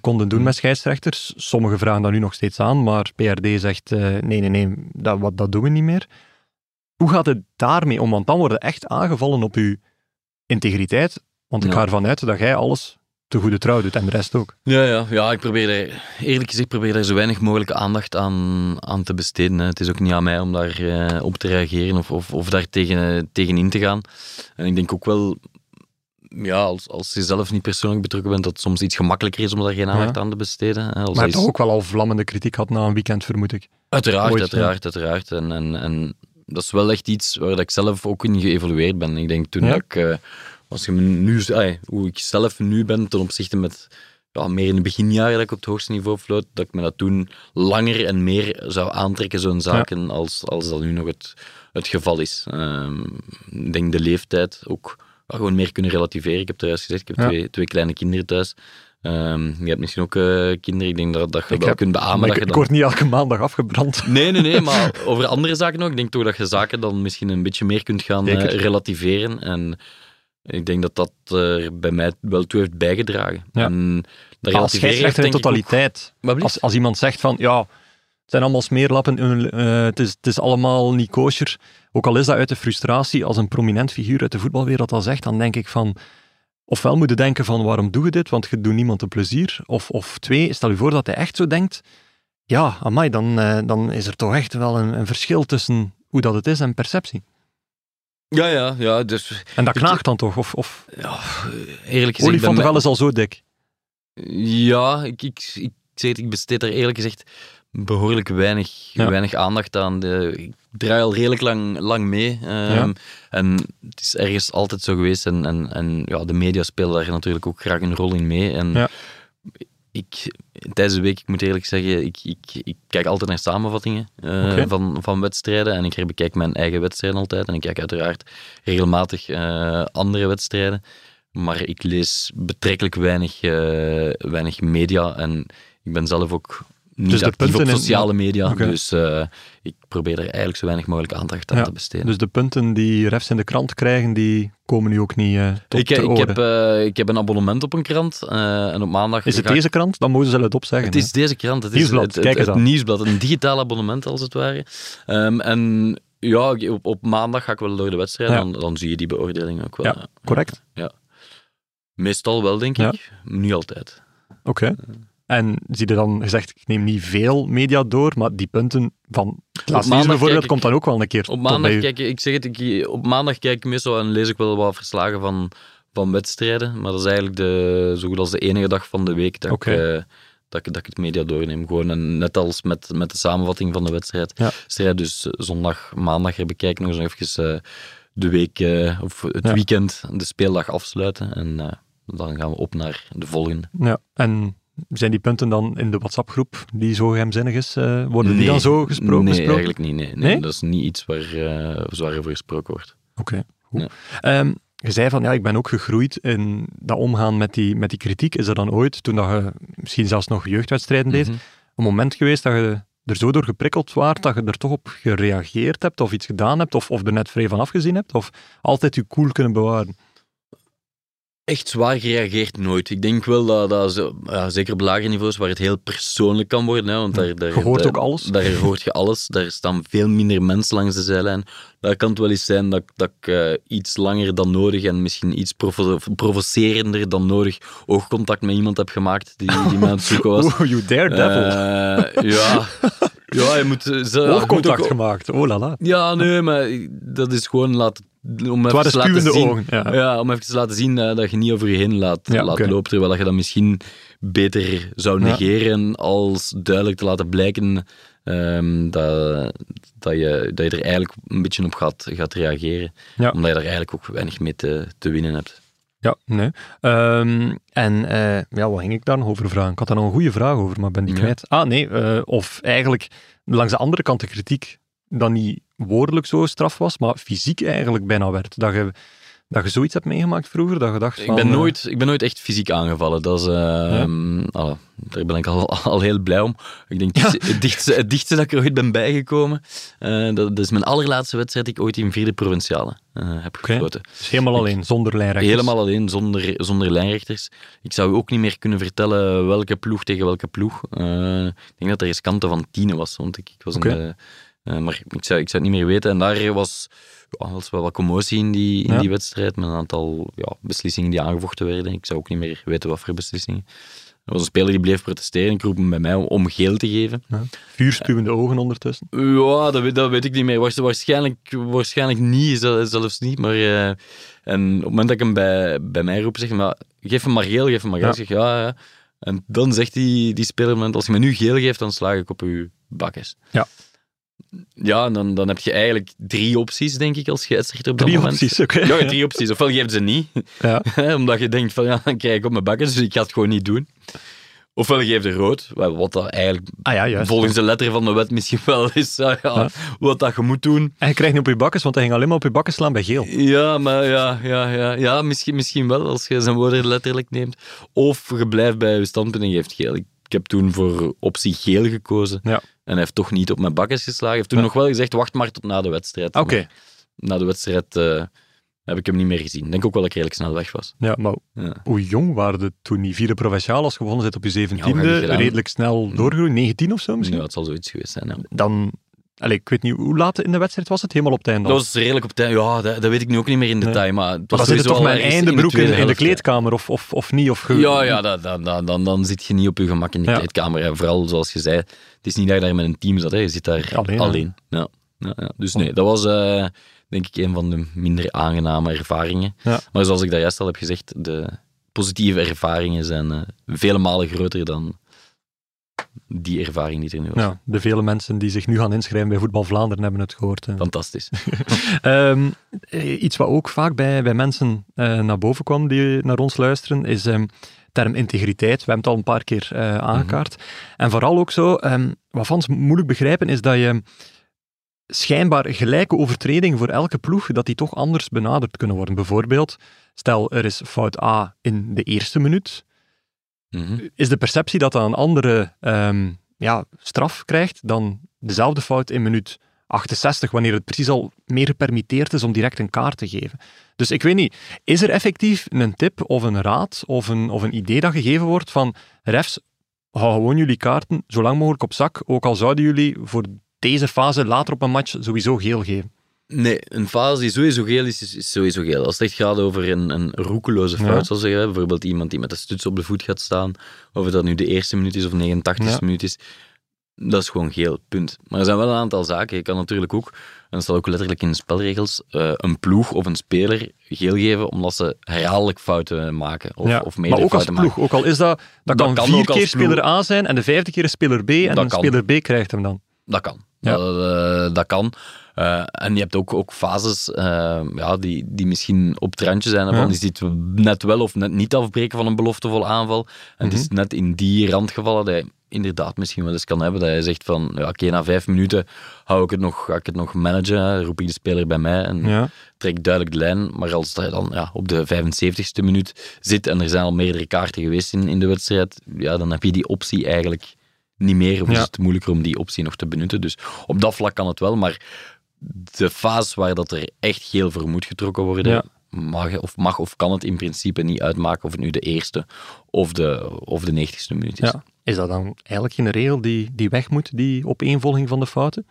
A: konden doen met scheidsrechters. Sommigen vragen dat nu nog steeds aan, maar PRD zegt nee, nee, nee, dat, wat, dat doen we niet meer. Hoe gaat het daarmee om? Want dan worden echt aangevallen op uw integriteit. Want ik
C: Ja.
A: ga ervan uit dat jij alles te goede trouw doet en de rest ook.
C: Ja, ja, ja, ik probeer eerlijk gezegd, probeer daar zo weinig mogelijk aandacht aan, aan te besteden. Hè. Het is ook niet aan mij om daar eh, op te reageren of, of, of daar tegen, tegen in te gaan. En ik denk ook wel, ja, als, als je zelf niet persoonlijk betrokken bent, dat het soms iets gemakkelijker is om daar geen aandacht
A: Ja.
C: aan te besteden. Hè. Als
A: Maar je
C: is-
A: hebt ook wel al vlammende kritiek gehad na een weekend, vermoed ik.
C: Uiteraard,
A: Ooit,
C: uiteraard, uiteraard. En, en, en dat is wel echt iets waar dat ik zelf ook in geëvolueerd ben. Ik denk toen
A: Ja.
C: ik, eh, als je me nu, ay, hoe ik zelf nu ben ten opzichte met ja, meer in de beginjaren dat ik op het hoogste niveau floot, dat ik me dat toen langer en meer zou aantrekken, zo'n zaken, als, als dat nu nog het, het geval is. Ehm, ik denk de leeftijd ook ja, gewoon meer kunnen relativeren. Ik heb het juist gezegd, ik heb
A: Ja.
C: twee, twee kleine kinderen thuis. Ehm, je hebt misschien ook eh, kinderen. Ik denk dat, dat je
A: Ik
C: wel
A: heb-
C: kunt beamen dat
A: ik,
C: je
A: ik
C: dan...
A: word niet elke maandag afgebrand. <laughs>
C: Nee, nee, nee, maar over andere zaken ook. Ik denk toch dat je zaken dan misschien een beetje meer kunt gaan eh, relativeren. En ik denk dat dat er bij mij wel toe heeft bijgedragen.
A: Ja.
C: En dat
A: als scheidsrechter in
C: ook-
A: totaliteit. Als, als iemand zegt van, ja, het zijn allemaal smeerlappen, eh, het, is, het is allemaal niet kosher. Ook al is dat uit de frustratie, als een prominent figuur uit de voetbalwereld dat zegt, dan denk ik van, ofwel moet je denken van, waarom doe je dit? Want je doet niemand een plezier. Of, of twee, stel je voor dat hij echt zo denkt, ja, amai, dan, eh, dan is er toch echt wel een, een verschil tussen hoe dat het is en perceptie.
C: Ja, ja, ja. Dus
A: En dat knaagt dan toch? Of, of
C: ja, eerlijk gezegd...
A: olifant
C: bij
A: wel
C: mij-
A: is al zo dik.
C: Ja, ik, ik, ik, ik besteed daar eerlijk gezegd behoorlijk weinig,
A: Ja.
C: weinig aandacht aan. De, ik draai al redelijk lang, lang mee. ehm,
A: Ja.
C: En het is ergens altijd zo geweest. En, en, en ja, de media spelen daar natuurlijk ook graag een rol in mee. En
A: Ja.
C: Ik, tijdens de week, ik moet eerlijk zeggen, ik, ik, ik kijk altijd naar samenvattingen eh, van, van wedstrijden. En ik herbekijk mijn eigen wedstrijden altijd. En ik kijk uiteraard regelmatig eh, andere wedstrijden. Maar ik lees betrekkelijk weinig, eh, weinig media. En ik ben zelf ook niet
A: Dus de
C: op
A: punten in-
C: sociale media. Dus eh, ik probeer er eigenlijk zo weinig mogelijk aandacht aan
A: Ja,
C: te besteden.
A: Dus de punten die refs in de krant krijgen, die komen nu ook niet eh tot
C: ik,
A: de
C: ik,
A: orde.
C: heb, eh, ik heb een abonnement op een krant. eh, en op maandag.
A: Is het
C: ik-
A: deze krant? Dan mogen ze het opzeggen.
C: Het is deze krant. Het is
A: Nieuwsblad,
C: het, het, nieuwsblad. Een digitaal abonnement, als het ware. Ehm, en ja, ik- op, op maandag ga ik wel door de wedstrijd.
A: Ja.
C: Dan, dan zie je die beoordeling ook wel.
A: Ja, correct.
C: Meestal wel, denk
A: Ja.
C: ik. Niet altijd.
A: Oké. En zie je dan gezegd, ik neem niet veel media door, maar die punten van het bijvoorbeeld
C: ik-
A: komt dan ook wel een keer
C: Op maandag, kijk, ik zeg het, ik, op maandag kijk ik meestal en lees ik wel wat verslagen van, van wedstrijden. Maar dat is eigenlijk de, zo goed als de enige dag van de week dat, ik, eh, dat, ik, dat ik het media doorneem. Gewoon en net als met, met de samenvatting van de wedstrijd.
A: Ja.
C: Strijd, dus zondag, maandag herbekijk ik nog eens even eh, de week, eh, of het
A: Ja.
C: weekend, de speeldag afsluiten. En dan gaan we op naar de volgende.
A: Ja. En zijn die punten dan in de WhatsApp-groep, die zo geheimzinnig is, eh, worden die dan zo gespro-
C: Nee, eigenlijk niet. Nee, nee.
A: Nee?
C: Dat is niet iets waar eh zwaar over gesproken wordt.
A: Oké.
C: Ja.
A: Ehm, je zei van, ja, ik ben ook gegroeid in dat omgaan met die, met die kritiek. Is er dan ooit, toen dat je misschien zelfs nog jeugdwedstrijden deed,
C: Mhm.
A: een moment geweest dat je er zo door geprikkeld waart, dat je er toch op gereageerd hebt, of iets gedaan hebt, of, of er net vrij van afgezien hebt, of altijd je cool kunnen bewaren?
C: Echt zwaar gereageerd nooit. Ik denk wel dat, dat zo, ja, zeker op lagere niveaus, waar het heel persoonlijk kan worden, hè, want daar, daar,
A: Je hoort
C: daar-
A: ook alles.
C: Daar hoort je alles. Daar staan veel minder mensen langs de zijlijn. Daar kan het wel eens zijn dat, dat ik eh, iets langer dan nodig en misschien iets provo- provocerender dan nodig oogcontact met iemand heb gemaakt die, die mij aan het zoeken was. <laughs>
A: Oh, you daredevil.
C: Eh, ja. ja, je moet... eh, moet
A: Oogcontact
C: ook-
A: gemaakt, oh la la.
C: Ja, nee, maar dat is gewoon laten... Om even te laten zien,
A: ogen. Ja.
C: ja, om even te laten zien eh, dat je niet over je heen laat,
A: Ja,
C: laat
A: oké.
C: lopen, terwijl je dat misschien beter zou
A: Ja.
C: negeren als duidelijk te laten blijken ehm, dat, dat, je, dat je er eigenlijk een beetje op gaat, gaat reageren. Omdat je er eigenlijk ook weinig mee te, te winnen hebt.
A: Ja, nee. Ehm, en eh, ja, wat ging ik daar nog over vragen? Ik had daar nog een goede vraag over, maar ben die
C: Ja.
A: kwijt. Ah, nee. eh, of eigenlijk langs de andere kant de kritiek dan niet woordelijk zo straf was, maar fysiek eigenlijk bijna werd. Dat je, dat je zoiets hebt meegemaakt vroeger, dat je dacht
C: Ik
A: van...
C: ben,
A: eh,
C: nooit, ik ben nooit echt fysiek aangevallen. Dat is, ehm, daar ben ik al, <laughs> al heel blij om. Ik denk het, het, dichtste, het dichtste dat ik er ooit ben bijgekomen, eh, dat, dat is mijn allerlaatste wedstrijd die ik ooit in vierde provinciale eh, heb
A: Oké.
C: gefloten.
A: dus helemaal alleen, zonder lijnrechters.
C: Helemaal alleen, zonder, zonder lijnrechters. Ik zou ook niet meer kunnen vertellen welke ploeg tegen welke ploeg. Ik denk dat er eens kanten van tienen was, want ik, ik was
A: Oké.
C: in eh, maar ik zou, ik zou het niet meer weten. En daar was, ja, was wel wat commotie in die, in
A: Ja.
C: die wedstrijd, met een aantal ja, beslissingen die aangevochten werden. Ik zou ook niet meer weten wat voor beslissingen. Er was een speler die bleef protesteren. Ik roep hem bij mij om, om geel te geven.
A: Vuurspuwende ogen ondertussen.
C: Ja, dat weet, dat weet ik niet meer. Waars- Waarschijnlijk, waarschijnlijk niet, zel- zelfs niet. Maar eh, en op het moment dat ik hem bij, bij mij roep, zeg maar, geef hem maar geel, geef hem maar geel.
A: Ja.
C: Ik zeg, ja, ja. En dan zegt die, die speler, als je me nu geel geeft, dan sla ik op uw bakkes.
A: Ja.
C: Ja, en dan, dan heb je eigenlijk drie opties, denk ik, als scheidsrechter op dat
A: Drie
C: moment.
A: opties, oké.
C: Ja, drie opties. Ofwel geef ze niet,
A: Ja. <laughs>
C: omdat je denkt van, ja, dan krijg ik op mijn bakkes, dus ik ga het gewoon niet doen. Ofwel geef je rood, wat dat eigenlijk
A: Ah ja, juist.
C: volgens de letter van de wet misschien wel is ja,
A: Ja.
C: wat dat je moet doen.
A: En je krijgt niet op je bakkes, want hij ging alleen maar op je bakken slaan bij geel.
C: Ja, maar ja, ja, ja, ja misschien, misschien wel als je zijn woorden letterlijk neemt. Of je blijft bij je standpunt en geeft geel. Ik, ik heb toen voor optie geel gekozen.
A: Ja.
C: En hij heeft toch niet op mijn bakkes geslagen. Hij heeft toen
A: Ja.
C: nog wel gezegd, wacht maar tot na de wedstrijd.
A: Oké,
C: Na de wedstrijd eh, heb ik hem niet meer gezien. Ik denk ook wel dat ik redelijk snel weg was.
A: ja, maar
C: Ja.
A: hoe jong waren je toen die vierde provinciaal als je begonnen zit op je zeventiende? redelijk snel doorgegroeid, 19 of zo misschien?
C: Ja, het zal zoiets geweest zijn.
A: Dan, allee, ik weet niet, hoe laat in de wedstrijd was het? Helemaal op het einde al?
C: Dat was redelijk op tijd. Ja, dat, dat weet ik nu ook niet meer in detail. Maar, het
A: Maar
C: was
A: dan zit
C: sowieso
A: toch met een einde
C: in de
A: broek in, in de kleedkamer, of, of, of niet? Of ge-
C: Ja, ja dat, dat, dat- dan, dan zit je niet op je gemak in de
A: Ja.
C: kleedkamer. En vooral, zoals je zei, het is niet dat je daar met een team zat. Hè. Je zit daar
A: Alleen.
C: Ja. Ja, ja. Dus nee, dat was eh, denk ik een van de minder aangename ervaringen. Maar zoals ik daar juist al heb gezegd, de positieve ervaringen zijn eh, vele malen groter dan die ervaring die er nu was.
A: Ja, de vele mensen die zich nu gaan inschrijven bij Voetbal Vlaanderen hebben het gehoord. hè.
C: Fantastisch. <laughs>
A: Ehm, eh, iets wat ook vaak bij, bij mensen eh, naar boven kwam die naar ons luisteren, is ehm, term integriteit. We hebben het al een paar keer eh, aangekaart. En vooral ook zo, ehm, wat fans moeilijk begrijpen, is dat je schijnbaar gelijke overtredingen voor elke ploeg, dat die toch anders benaderd kunnen worden. Bijvoorbeeld, stel er is fout A in de eerste minuut,
C: Mhm.
A: is de perceptie dat dat een andere ehm, ja, straf krijgt dan dezelfde fout in minuut 68, wanneer het precies al meer gepermitteerd is om direct een kaart te geven. Dus ik weet niet, is er effectief een tip of een raad of een, of een idee dat gegeven wordt van refs, hou gewoon jullie kaarten zo lang mogelijk op zak, ook al zouden jullie voor deze fase later op een match sowieso geel geven.
C: Nee, een fase die sowieso geel is, is, is sowieso geel. Als het echt gaat over een, een roekeloze fout,
A: Ja.
C: zoals zeggen, bijvoorbeeld iemand die met de stuts op de voet gaat staan, of het dat nu de eerste minuut is of 89
A: Ja.
C: minuut is, dat is gewoon geel, punt. Maar er zijn wel een aantal zaken. Je kan natuurlijk ook, en dat staat ook letterlijk in de spelregels, eh, een ploeg of een speler geel geven omdat ze herhaaldelijk fouten maken. Of,
A: Ja,
C: of meerdere
A: maar ook als ploeg, ook al is dat, dat,
C: Dat
A: kan,
C: kan
A: vier keer speler A zijn en de vijfde keer is speler B en
C: kan.
A: speler B krijgt hem dan.
C: Dat kan.
A: Ja.
C: Dat, eh, dat kan. Eh, en je hebt ook, ook fases eh, ja, die, die misschien op het randje zijn. Van,
A: Ja.
C: Is dit net wel of net niet afbreken van een beloftevolle aanval? En het is
A: Mhm.
C: net in die randgevallen dat je inderdaad misschien wel eens kan hebben. Dat je zegt van, ja, oké, na vijf minuten hou ik het nog, ga ik het nog managen. Roep ik de speler bij mij en
A: Ja.
C: trek duidelijk de lijn. Maar als je dan ja, op de 75ste minuut zit en er zijn al meerdere kaarten geweest in, in de wedstrijd, ja, dan heb je die optie eigenlijk niet meer. Of is
A: Ja.
C: het moeilijker om die optie nog te benutten. Dus op dat vlak kan het wel. Maar de fase waar dat er echt geel voor moet getrokken worden,
A: Ja.
C: mag, of mag of kan het in principe niet uitmaken of het nu de eerste of de, of de 90ste minuut is.
A: Ja. Is dat dan eigenlijk geen regel die, die weg moet, die opeenvolging van de fouten?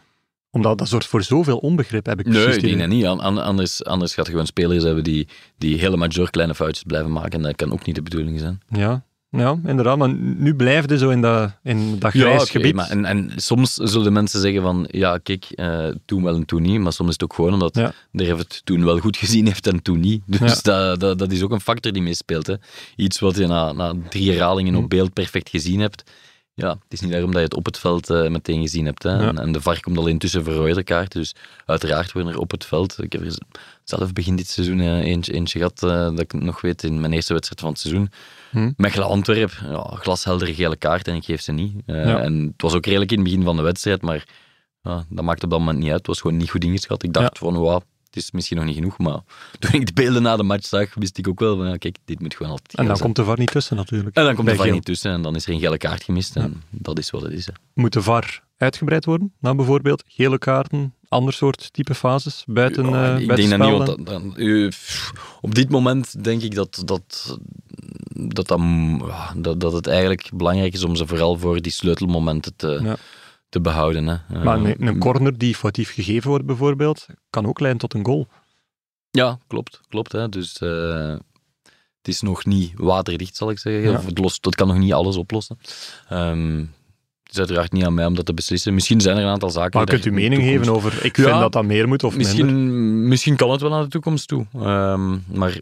A: Omdat dat zorgt voor zoveel onbegrip, heb ik
C: Nee,
A: precies
C: ik
A: het
C: denk dat niet. An- an- Anders, anders gaat je gewoon spelers hebben die, die hele major kleine foutjes blijven maken. En dat kan ook niet de bedoeling zijn.
A: Ja. Ja, inderdaad. Maar nu blijft het zo in dat, in dat grijs gebied.
C: maar en, en soms zullen mensen zeggen van, ja, kijk, eh, toen wel en toen niet. Maar soms is het ook gewoon omdat
A: Ja.
C: de ref het toen wel goed gezien heeft en toen niet. Dus
A: Ja.
C: dat, dat, dat is ook een factor die meespeelt. Hè. Iets wat je na, na drie herhalingen
A: Hm.
C: op beeld perfect gezien hebt. Ja, het is niet daarom dat je het op het veld eh, meteen gezien hebt. Hè. En, en de VAR komt al intussen voor rode kaarten. Dus uiteraard worden er op het veld... Ik heb er zelf begin dit seizoen eh, eentje, eentje gehad, eh, dat ik nog weet, in mijn eerste wedstrijd van het seizoen.
A: Hm.
C: Mechelen-Antwerp, ja, glasheldere gele kaart en ik geef ze niet. Eh,
A: Ja.
C: En het was ook redelijk in het begin van de wedstrijd, maar dat maakte op dat moment niet uit. Het was gewoon niet goed ingeschat. Ik dacht van, wauw, het is misschien nog niet genoeg. Maar <laughs> toen ik de beelden na de match zag, wist ik ook wel van, ja, kijk, dit moet gewoon altijd
A: En dan
C: zijn.
A: komt de VAR niet tussen natuurlijk.
C: en dan komt
A: bij
C: de VAR niet tussen en dan is er een gele kaart gemist. En dat is wat het is. Hè.
A: Moet de VAR uitgebreid worden? Nou, bijvoorbeeld gele kaarten, ander soort type fases, buiten,
C: Ja,
A: eh
C: ik
A: buiten
C: denk dat niet, want dat, dat- op dit moment denk ik dat, dat, dat, dat, dat, dat het eigenlijk belangrijk is om ze vooral voor die sleutelmomenten te,
A: Ja.
C: te behouden. Hè.
A: Maar
C: Eh,
A: een, een corner die foutief gegeven wordt bijvoorbeeld, kan ook leiden tot een goal.
C: Ja, klopt. klopt hè. Dus eh, het is nog niet waterdicht, zal ik zeggen.
A: Ja.
C: Of het, lost, het kan nog niet alles oplossen. Ehm, het is uiteraard niet aan mij om dat te beslissen. Misschien zijn er een aantal zaken...
A: Maar kunt u mening geven over, ik
C: Ja,
A: vind dat dat meer moet of minder?
C: Misschien, misschien kan het wel naar de toekomst toe. Ehm, maar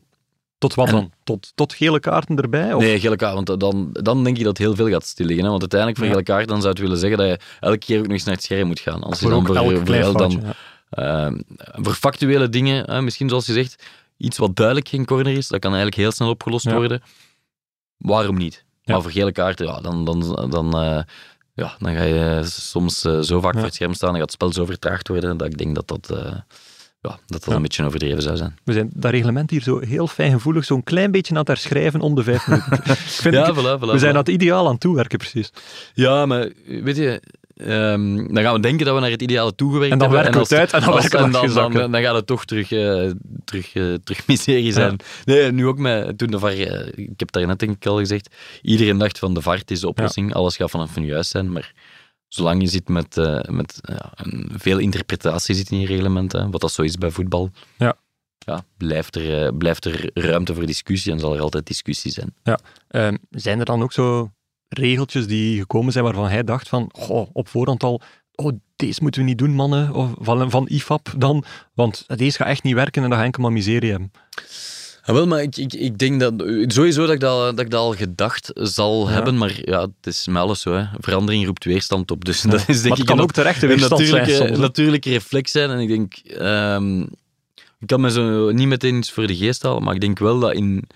A: Tot wat
C: En-
A: dan? Tot, tot gele kaarten erbij? Of?
C: Nee, gele kaart, want dan, dan denk ik dat heel veel gaat stilliggen. Hè? Want uiteindelijk voor
A: Ja.
C: gele kaart, dan zou het willen zeggen dat je elke keer ook nog eens naar het scherm moet gaan. Als je
A: voor
C: dan
A: ook elk
C: voor, dan,
A: ja.
C: Ehm, voor factuele dingen, misschien zoals je zegt, iets wat duidelijk geen corner is, dat kan eigenlijk heel snel opgelost
A: Ja.
C: worden. Waarom niet? Maar voor gele kaarten, ja, dan, dan, dan, eh, ja, dan ga je soms eh, zo vaak
A: Ja.
C: voor het scherm staan en gaat het spel zo vertraagd worden, dat ik denk dat dat, eh, ja, dat, dat
A: Ja.
C: een beetje overdreven zou zijn.
A: We zijn dat reglement hier zo heel fijngevoelig, zo'n klein beetje aan het herschrijven om de vijf minuten. <laughs> Ik vind
C: Ja,
A: ik-
C: voilà, voilà,
A: we zijn
C: voilà.
A: het ideaal aan het toewerken, precies.
C: Ja, maar weet je, ehm, dan gaan we denken dat we naar het ideale toegewerkt
A: En dan
C: hebben.
A: werken we het uit en dan werken we
C: dan, gaat het toch terug, eh, terug, eh, terug miserie zijn. Nee, nu ook met, toen de VAR, eh, ik heb daar net denk ik al gezegd, iedereen dacht van de VAR het is de oplossing, alles gaat vanaf nu juist zijn, maar zolang je zit met, met ja, een, veel interpretatie zit in je reglement, hè, wat dat zo is bij voetbal,
A: Ja.
C: ja, blijft, er, blijft er ruimte voor discussie en zal er altijd discussie zijn.
A: Ehm, zijn er dan ook zo regeltjes die gekomen zijn waarvan hij dacht van, goh, op voorhand al, oh, deze moeten we niet doen, mannen, of van, van IFAP dan, want deze gaat echt niet werken en dan ga enkel maar miserie hebben.
C: Ja, wel, maar ik, ik, ik denk dat sowieso dat ik dat, dat ik dat al gedacht zal
A: Ja.
C: hebben, maar ja, het is met alles zo. Hè. Verandering roept weerstand op. Dus dat is denk
A: maar het
C: ik
A: kan ook terecht
C: een
A: zijn
C: natuurlijke, natuurlijke reflex zijn. En ik denk, ehm, ik kan me zo niet meteen iets voor de geest halen, maar ik denk wel dat in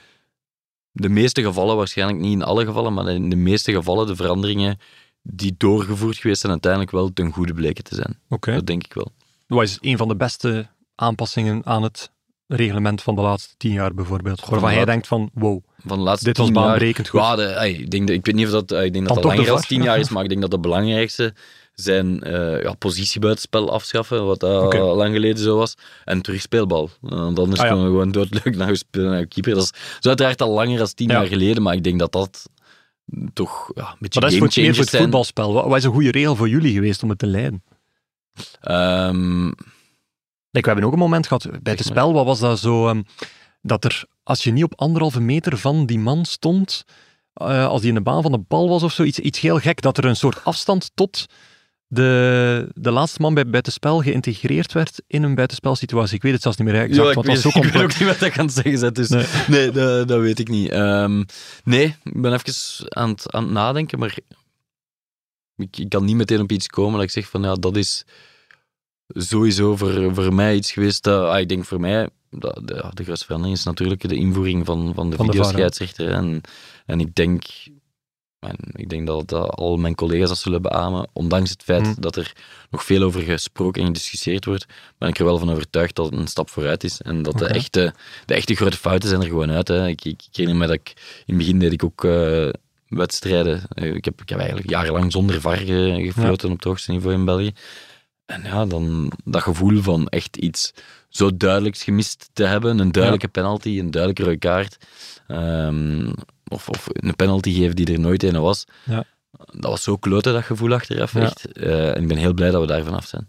C: de meeste gevallen, waarschijnlijk niet in alle gevallen, maar in de meeste gevallen de veranderingen die doorgevoerd geweest zijn, uiteindelijk wel ten goede bleken te zijn. Dat denk ik wel.
A: Wat is een van de beste aanpassingen aan het reglement van de laatste tien jaar bijvoorbeeld? Waarvan
C: laat-
A: jij denkt van, wow,
C: Van de laatste
A: dit was
C: jaar-
A: baanbrekend goed.
C: Ja, de, ik, denk ik weet niet of dat, ik denk dat dat
A: de
C: langer dan tien jaar is, maar ik denk dat het belangrijkste zijn eh ja, positiebuitenspel afschaffen, wat dat lang geleden zo was, en terugspeelbal. Uh, want anders
A: Ah, ja.
C: kunnen we gewoon doodleuk naar naar keeper. Dat is, is uiteraard al langer dan tien
A: Ja.
C: jaar geleden, maar ik denk dat dat toch ja, een beetje
A: Maar dat is voor, meer voor het
C: zijn.
A: voetbalspel. Wat, wat is een goede regel voor jullie geweest om het te leiden? Like, we hebben ook een moment gehad bij het spel, wat was dat zo, ehm, dat er, als je niet op anderhalve meter van die man stond, eh, als die in de baan van de bal was of zo, iets, iets heel gek, dat er een soort afstand tot de, de laatste man bij buitenspel geïntegreerd werd in een buitenspelsituatie. Ik weet het zelfs niet meer exact,
C: ja,
A: want
C: ik,
A: het was
C: weet,
A: zo
C: ik weet
A: complex.
C: ook niet wat dat kan zeggen. zet, Dus,
A: Nee.
C: nee, dat, dat weet ik niet. Ehm, nee, ik ben even aan het, aan het nadenken, maar ik, ik kan niet meteen op iets komen dat ik zeg van ja, dat is sowieso voor, voor mij iets geweest dat, ah, ik denk voor mij, dat, de, de grootste verandering is natuurlijk de invoering van, van de
A: Van hè.
C: videoscheidsrechter. En, en ik denk, en ik denk dat, dat al mijn collega's dat zullen beamen, ondanks het feit
A: Hmm.
C: dat er nog veel over gesproken en gediscussieerd wordt, ben ik er wel van overtuigd dat het een stap vooruit is. En dat de, echte, de echte grote fouten zijn er gewoon uit. Hè. Ik, ik, ik herinner me dat ik, in het begin deed ik ook eh, wedstrijden. Eh, Ik heb, ik heb eigenlijk jarenlang zonder VAR ge- gefloten op het hoogste niveau in België. En ja, dan dat gevoel van echt iets zo duidelijks gemist te hebben, een duidelijke penalty, een duidelijke rode kaart, ehm, of, of een penalty geven die er nooit een was.
A: Ja.
C: Dat was zo kloten, dat gevoel achteraf,
A: Ja.
C: echt. Eh, en ik ben heel blij dat we daar vanaf zijn.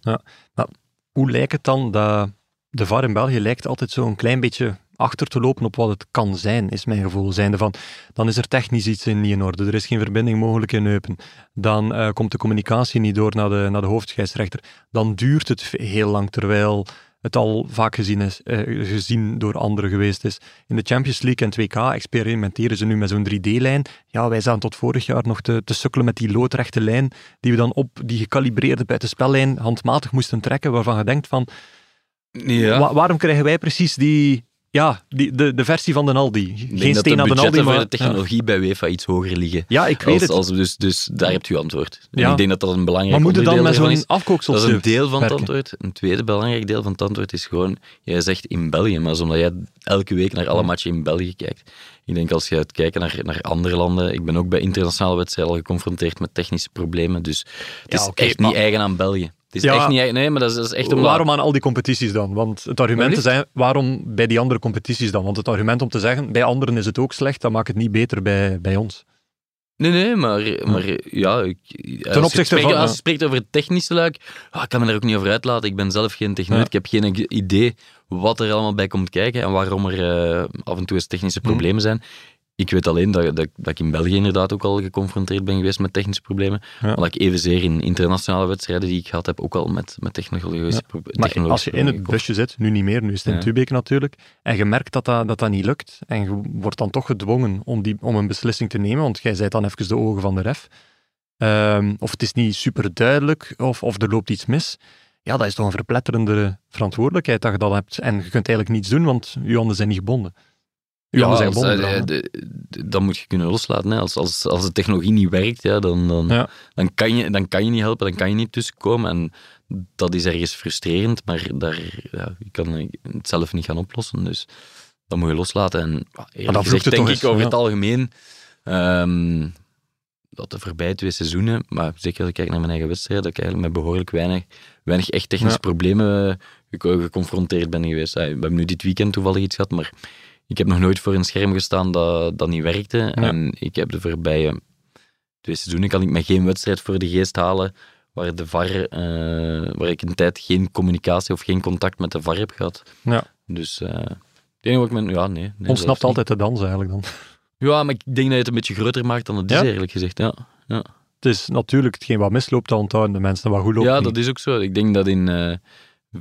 A: Hoe lijkt het dan dat de VAR in België lijkt altijd zo een klein beetje achter te lopen op wat het kan zijn, is mijn gevoel. Zijnde van, dan is er technisch iets in niet in orde, er is geen verbinding mogelijk in Eupen. Dan eh, komt de communicatie niet door naar de, naar de hoofdscheidsrechter. Dan duurt het heel lang, terwijl het al vaak gezien, is, eh, gezien door anderen geweest is. In de Champions League en 2K experimenteren ze nu met zo'n 3D-lijn. Ja, wij zaten tot vorig jaar nog te, te sukkelen met die loodrechte lijn, die we dan op die gecalibreerde buitenspellijn handmatig moesten trekken, waarvan je denkt van,
C: Ja.
A: Wa- waarom krijgen wij precies die, ja, die, de, de versie van de Aldi?
C: Ik
A: Geen
C: denk dat
A: steen
C: de
A: aan de Aldi, maar...
C: de technologie bij UEFA iets hoger liggen.
A: Ja, ik weet
C: Als,
A: het.
C: als, dus, dus daar hebt u antwoord.
A: Ja.
C: ik denk dat dat een belangrijk
A: maar moet je dan
C: onderdeel
A: met
C: ervan
A: zo'n
C: is.
A: afkooksel
C: Dat is een deel van het antwoord. Een tweede belangrijk deel van het antwoord is gewoon, jij zegt in België, maar dat is omdat jij elke week naar alle matchen in België kijkt. Ik denk als je kijken naar, naar andere landen, ik ben ook bij internationale wedstrijden al geconfronteerd met technische problemen, dus het
A: Ja,
C: is echt
A: maar-
C: niet eigen aan België. Het is
A: Ja.
C: echt niet eigen, nee, maar dat is, dat is echt omdat...
A: Waarom aan al die competities dan? Want het argument is, waarom bij die andere competities dan? Want het argument om te zeggen, bij anderen is het ook slecht, dat maakt het niet beter bij, bij ons.
C: Nee, nee, maar, maar ja, ik, als, je
A: opzichte
C: spreekt,
A: van,
C: als je spreekt over het technische luik, ah, ik kan me daar ook niet over uitlaten. Ik ben zelf geen techneut,
A: Ja.
C: ik heb geen idee wat er allemaal bij komt kijken en waarom er eh, af en toe eens technische
A: Mhm.
C: problemen zijn. Ik weet alleen dat, dat, dat ik in België inderdaad ook al geconfronteerd ben geweest met technische problemen.
A: Ja.
C: Maar dat ik evenzeer in internationale wedstrijden die ik gehad heb, ook al met, met technologische,
A: Ja.
C: pro-
A: Maar
C: technologische
A: als je in het
C: problemen
A: busje zit, nu niet meer, nu is het in
C: Ja.
A: Tubeek natuurlijk, en je merkt dat dat, dat dat niet lukt, en je wordt dan toch gedwongen om, die, om een beslissing te nemen, want jij zijt dan even de ogen van de ref, Ehm, of het is niet super duidelijk, of, of er loopt iets mis, ja, dat is toch een verpletterende verantwoordelijkheid dat je dat hebt. En je kunt eigenlijk niets doen, want je handen zijn niet gebonden.
C: Ja, als, eh,
A: dan, hè.
C: de- de- dan moet je kunnen loslaten. Hè. Als, als, als de technologie niet werkt, ja, dan, dan,
A: Ja.
C: dan, kan je, dan kan je niet helpen, dan kan je niet tussenkomen. En dat is ergens frustrerend, maar daar, ja, je kan het zelf niet gaan oplossen. Dus dat moet je loslaten. En
A: dan vloekt
C: gezegd, denk ik over het algemeen ehm, dat de voorbije twee seizoenen, maar zeker als ik kijk naar mijn eigen wedstrijd, dat ik eigenlijk met behoorlijk weinig, weinig echt technische problemen eh, ge- geconfronteerd ben geweest. We hebben nu dit weekend toevallig iets gehad, maar ik heb nog nooit voor een scherm gestaan dat, dat niet werkte. En ik heb de voorbije twee seizoenen kan ik me geen wedstrijd voor de geest halen waar de VAR, eh, waar ik een tijd geen communicatie of geen contact met de VAR heb gehad.
A: Ja.
C: Dus eh het enige wat ik me... Ja, nee. nee
A: Ontsnapt altijd de dans eigenlijk dan. <laughs>
C: Ja, maar ik denk dat je het een beetje groter maakt dan het is, eerlijk gezegd. Ja, ja.
A: Het is natuurlijk hetgeen wat misloopt, dat onthouden de mensen. Wat goed loopt
C: ja
A: niet.
C: dat is ook zo. Ik denk dat in eh 95%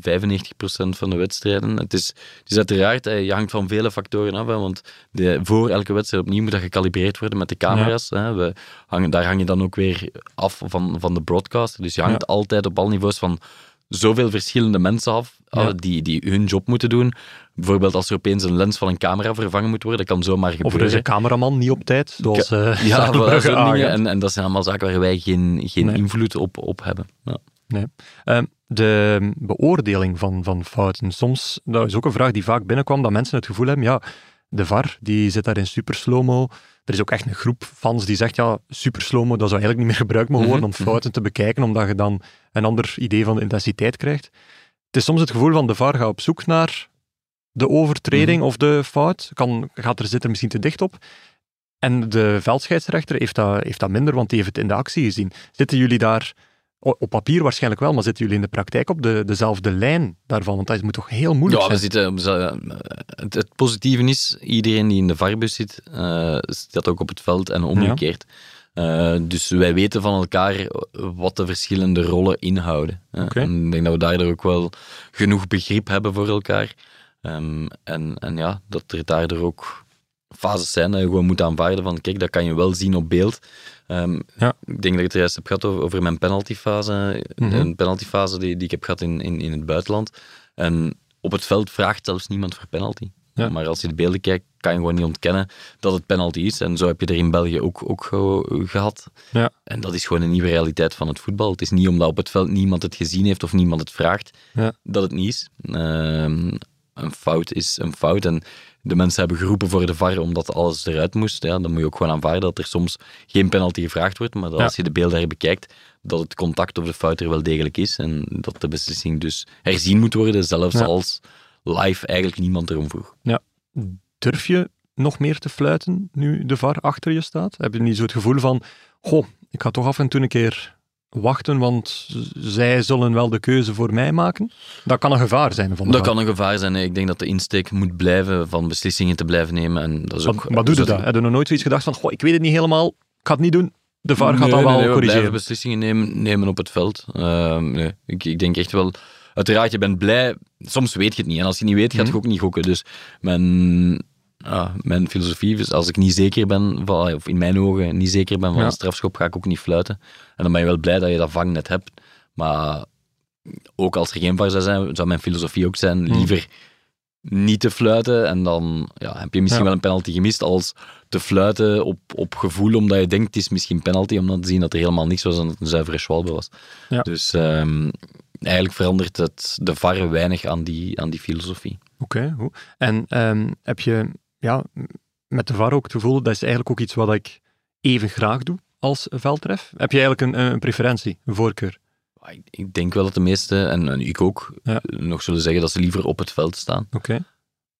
C: van de wedstrijden... Het is, het is uiteraard, eh, je hangt van vele factoren af, hè, want de, voor elke wedstrijd opnieuw moet dat gecalibreerd worden met de camera's. Hè. We hangen, daar hang je dan ook weer af van, van de broadcast. Dus je hangt altijd op al niveaus van zoveel verschillende mensen af.
A: Ja.
C: die, die hun job moeten doen. Bijvoorbeeld als er opeens een lens van een camera vervangen moet worden, dat kan zomaar
A: Of er
C: gebeuren.
A: is een cameraman niet op tijd, zoals eh
C: ja, <laughs> voilà, zo'n dingen. En, en dat zijn allemaal zaken waar wij geen, geen
A: Nee.
C: invloed op, op hebben. Ja.
A: Nee. Ehm, de beoordeling van, van fouten. Soms, dat is ook een vraag die vaak binnenkwam, dat mensen het gevoel hebben, ja, de VAR, die zit daar in super slow-mo. Er is ook echt een groep fans die zegt, ja, super slow-mo, dat zou eigenlijk niet meer gebruikt mogen worden
C: Mhm,
A: om fouten te bekijken, omdat je dan een ander idee van de intensiteit krijgt. Het is soms het gevoel van de VAR gaat op zoek naar de overtreding
C: Mhm.
A: of de fout. Kan, gaat er zitten misschien te dicht op. En de veldscheidsrechter heeft dat, heeft dat minder, want die heeft het in de actie gezien. Zitten jullie daar Op papier waarschijnlijk wel, maar zitten jullie in de praktijk op de, dezelfde lijn daarvan? Want dat moet toch heel moeilijk
C: Ja, we
A: zijn?
C: zitten, we zijn- het, het positieve is, iedereen die in de varbus zit, eh staat ook op het veld en omgekeerd. Eh, dus wij weten van elkaar wat de verschillende rollen inhouden. En Ik denk dat we daardoor ook wel genoeg begrip hebben voor elkaar. Ehm, en, en ja, dat er daardoor ook fases zijn dat je gewoon moet aanvaarden van kijk, dat kan je wel zien op beeld. Ehm,
A: Ja.
C: Ik denk dat ik het juist heb gehad over, over mijn penaltyfase.
A: Mhm.
C: Een penaltyfase die, die ik heb gehad in, in, in het buitenland. En op het veld vraagt zelfs niemand voor penalty.
A: Ja.
C: Maar als je de beelden kijkt, kan je gewoon niet ontkennen dat het penalty is. En zo heb je er in België ook, ook ge- gehad.
A: Ja.
C: En dat is gewoon een nieuwe realiteit van het voetbal. Het is niet omdat op het veld niemand het gezien heeft of niemand het vraagt,
A: Ja.
C: dat het niet is. Ehm, een fout is een fout. En de mensen hebben geroepen voor de VAR omdat alles eruit moest. Ja, dan moet je ook gewoon aanvaarden dat er soms geen penalty gevraagd wordt, maar dat
A: Ja.
C: als je de beelden herbekijkt, dat het contact of de fout er wel degelijk is. En dat de beslissing dus herzien moet worden, zelfs
A: Ja.
C: als live eigenlijk niemand erom vroeg.
A: Durf je nog meer te fluiten nu de VAR achter je staat? Heb je niet zo het gevoel van, goh, ik ga toch af en toe een keer wachten, want zij zullen wel de keuze voor mij maken? Dat kan een gevaar zijn van
C: Dat kan een gevaar zijn. Ik denk dat de insteek moet blijven van beslissingen te blijven nemen. En dat is
A: Wat,
C: ook,
A: wat doe je dat? Heb je nog nooit zoiets gedacht van, goh, ik weet het niet helemaal, ik ga het niet doen, de VAR gaat
C: Nee,
A: dat wel
C: nee, we blijven
A: corrigeren?
C: beslissingen nemen, nemen op het veld. Ehm, nee. ik, ik denk echt wel... Uiteraard, je bent blij. Soms weet je het niet. En als je niet weet, gaat je
A: Mhm.
C: ook niet gokken. Dus mijn, ja, mijn filosofie is, als ik niet zeker ben, van, of in mijn ogen niet zeker ben van
A: Ja.
C: een strafschop, ga ik ook niet fluiten. En dan ben je wel blij dat je dat vangnet hebt. Maar ook als er geen VAR zou zijn, zou mijn filosofie ook zijn,
A: Mhm.
C: liever niet te fluiten. En dan ja, heb je misschien
A: Ja.
C: wel een penalty gemist, als te fluiten op, op gevoel, omdat je denkt het is misschien penalty, om dan te zien dat er helemaal niks was en dat het een zuivere schwalbe was.
A: Ja.
C: Dus ehm, eigenlijk verandert het de VAR weinig aan die, aan die filosofie.
A: Oké, goed. En ehm, heb je ja, met de VAR ook het gevoel, dat is eigenlijk ook iets wat ik even graag doe als veldref? Heb je eigenlijk een, een preferentie, een voorkeur?
C: Ik, ik denk wel dat de meesten, en, en ik ook,
A: Ja.
C: nog zullen zeggen dat ze liever op het veld staan.
A: Oké.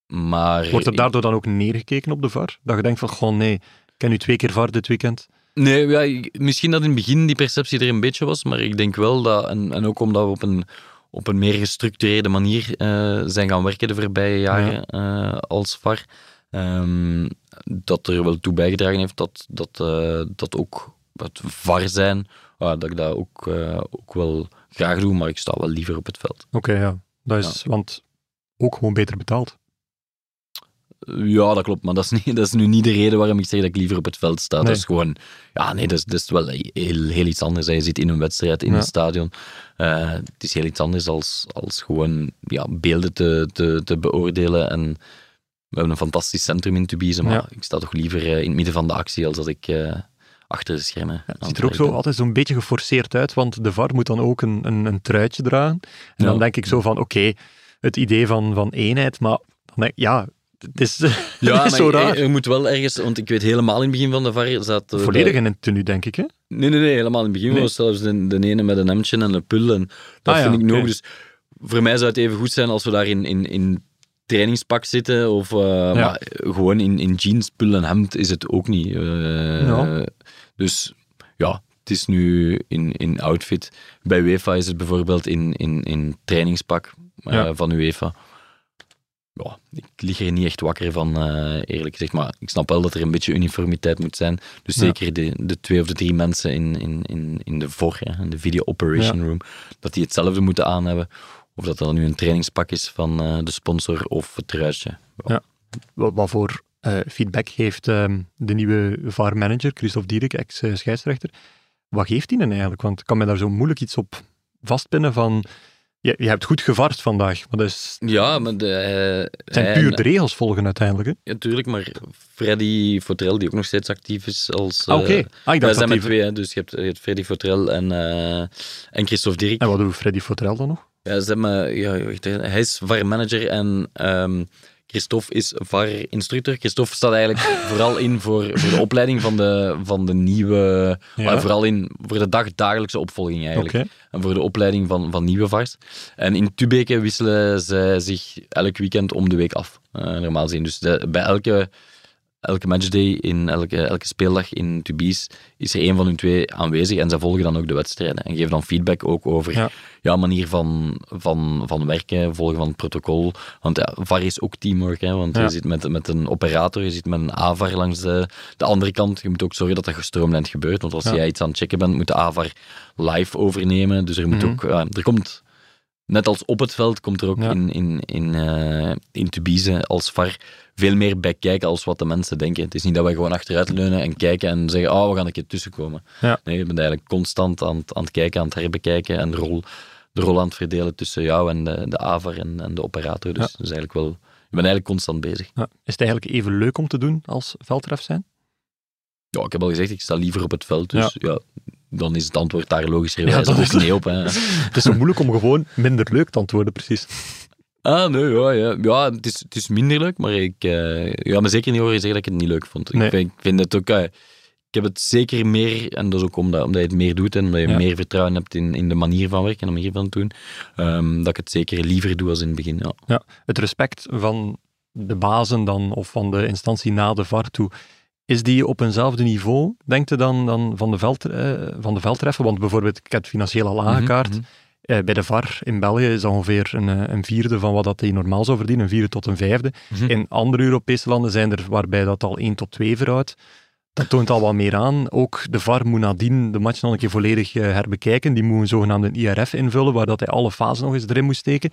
C: Maar
A: Wordt er daardoor dan ook neergekeken op de VAR? Dat je denkt van, goh nee, ik ken nu twee keer VAR dit weekend.
C: Nee, ja, misschien dat in het begin die perceptie er een beetje was, maar ik denk wel dat, en, en ook omdat we op een, op een meer gestructureerde manier eh, zijn gaan werken de voorbije jaren eh, als VAR, ehm, dat er wel toe bijgedragen heeft dat, dat, eh, dat ook het VAR zijn, dat ik dat ook, eh, ook wel graag doe, maar ik sta wel liever op het veld.
A: Oké, ja. Dat is, want ook gewoon beter betaald.
C: Ja, dat klopt, maar dat is, niet, dat is nu niet de reden waarom ik zeg dat ik liever op het veld sta.
A: Nee.
C: Dat is gewoon, ja, nee, dat is, dat is wel heel, heel iets anders. hè. Je zit in een wedstrijd, in
A: Ja.
C: een stadion. Eh, het is heel iets anders als, als gewoon ja, beelden te, te, te beoordelen. En we hebben een fantastisch centrum in Tubize, maar
A: Ja.
C: ik sta toch liever eh, in het midden van de actie als dat ik eh, achter de schermen
A: Ja, het ziet er ook zo altijd zo'n beetje geforceerd uit, want de VAR moet dan ook een, een, een truitje dragen. En dan denk ik zo van, oké, het idee van, van eenheid, maar dan denk ik, ja, het is, <laughs>
C: Ja,
A: het is zo
C: je,
A: raar.
C: je moet wel ergens, want ik weet helemaal in het begin van de VAR zat... eh,
A: Volledig
C: de-
A: in het tenue, denk ik, hè?
C: Nee, nee, nee, helemaal in het begin
A: Nee.
C: was zelfs de, de ene met een hemdje en een pul. En dat
A: Ah, ja,
C: vind ik nog. Dus voor mij zou het even goed zijn als we daar in, in, in trainingspak zitten. Of, eh, Maar gewoon in, in jeans, pul en hemd is het ook niet. Eh,
A: Ja.
C: Dus ja, het is nu in, in outfit. Bij UEFA is het bijvoorbeeld in, in, in trainingspak eh,
A: Ja.
C: van UEFA. Ja, ik lig er niet echt wakker van, eerlijk gezegd. Maar ik snap wel dat er een beetje uniformiteit moet zijn. Dus
A: Ja.
C: zeker de, de twee of de drie mensen in, in, in, in de VOR, hè, in de Video Operation Room, dat die hetzelfde moeten aan hebben. Of dat dat nu een trainingspak is van eh, de sponsor of het truitje.
A: Ja. Wat, wat voor eh, feedback geeft ehm, de nieuwe VAR-manager, Christophe Dierik, ex-scheidsrechter? Wat geeft hij dan eigenlijk? Want ik kan me daar zo moeilijk iets op vastpinnen van... Je, je hebt goed gevard vandaag, maar dat is,
C: Ja, maar de, eh,
A: het zijn puur de regels volgen uiteindelijk. Hè?
C: Ja, tuurlijk, maar Freddy Fortrell, die ook nog steeds actief is als...
A: Ah, Oké, ah, ik
C: wij
A: dacht
C: zijn met twee, hè, dus je hebt, je hebt Freddy Fortrell en, eh, en Christophe Dirk.
A: En wat doet Freddy Fortrell dan nog?
C: Ja, ze hebben, ja, hij is VAR-manager en ehm, Christophe is VAR-instructor. Christophe staat eigenlijk <laughs> vooral in voor, voor de opleiding van de, van de nieuwe...
A: Ja.
C: maar vooral in voor de dagdagelijkse opvolging eigenlijk. En voor de opleiding van, van nieuwe VARs. En in Tubeke wisselen zij zich elk weekend om de week af. eh, normaal gezien. Dus de- bij elke, elke matchday, in elke, elke speeldag in Tubies, is er één van hun twee aanwezig. En zij volgen dan ook de wedstrijden. En geven dan feedback ook over
A: Ja.
C: ja. manier van, van, van werken, volgen van het protocol. Want ja, VAR is ook teamwork. Hè, want
A: Ja.
C: je zit met, met een operator, je zit met een AVAR langs de, de andere kant. Je moet ook zorgen dat dat gestroomlijnd gebeurt. Want als jij iets aan het checken bent, moet de AVAR live overnemen. Dus er moet
A: Mhm.
C: ook... er komt... Net als op het veld komt er ook
A: Ja.
C: in, in, in, eh, in Tubize als VAR veel meer bij kijken als wat de mensen denken. Het is niet dat wij gewoon achteruit leunen en kijken en zeggen, oh, we gaan een keer tussenkomen.
A: Ja.
C: Nee, je bent eigenlijk constant aan, het- aan het kijken, aan het herbekijken en de rol, de rol aan het verdelen tussen jou en de, de AVAR en, en de operator. Dus
A: Ja.
C: dat is eigenlijk wel... Je bent eigenlijk constant bezig.
A: Ja. Is het eigenlijk even leuk om te doen als veldref zijn?
C: Ja, ik heb al gezegd, ik sta liever op het veld, dus ja. Dan is het antwoord daar logischerwijs
A: Ja,
C: ook nee op. Hè.
A: Het is zo moeilijk om gewoon minder leuk te antwoorden, precies.
C: Ah, nee, ja, ja. ja het, is, het is minder leuk, maar ik eh ja, me zeker niet horen zeggen dat ik het niet leuk vond.
A: Nee.
C: Ik, vind, ik vind het ook... eh, ik heb het zeker meer, en dat is ook omdat, omdat je het meer doet en omdat je
A: Ja.
C: meer vertrouwen hebt in, in de manier van werken en de manier van doen, ehm, dat ik het zeker liever doe als in het begin. Ja.
A: Ja, het respect van de bazen dan, of van de instantie na de VAR toe, is die op eenzelfde niveau, denkt je dan, dan van, de veld, eh, van de veldtreffen? Want bijvoorbeeld, ik heb het financieel al aangekaart.
C: Mhm,
A: Eh, bij de VAR in België is dat ongeveer een, eh, een vierde van wat dat hij normaal zou verdienen, een vierde tot een vijfde.
C: Mhm.
A: In andere Europese landen zijn er waarbij dat al 1 tot 2 verhoudt. Dat toont al wat meer aan. Ook de VAR moet nadien de match nog een keer volledig eh, herbekijken. Die moet een zogenaamde IRF invullen, waar dat hij alle fasen nog eens erin moet steken.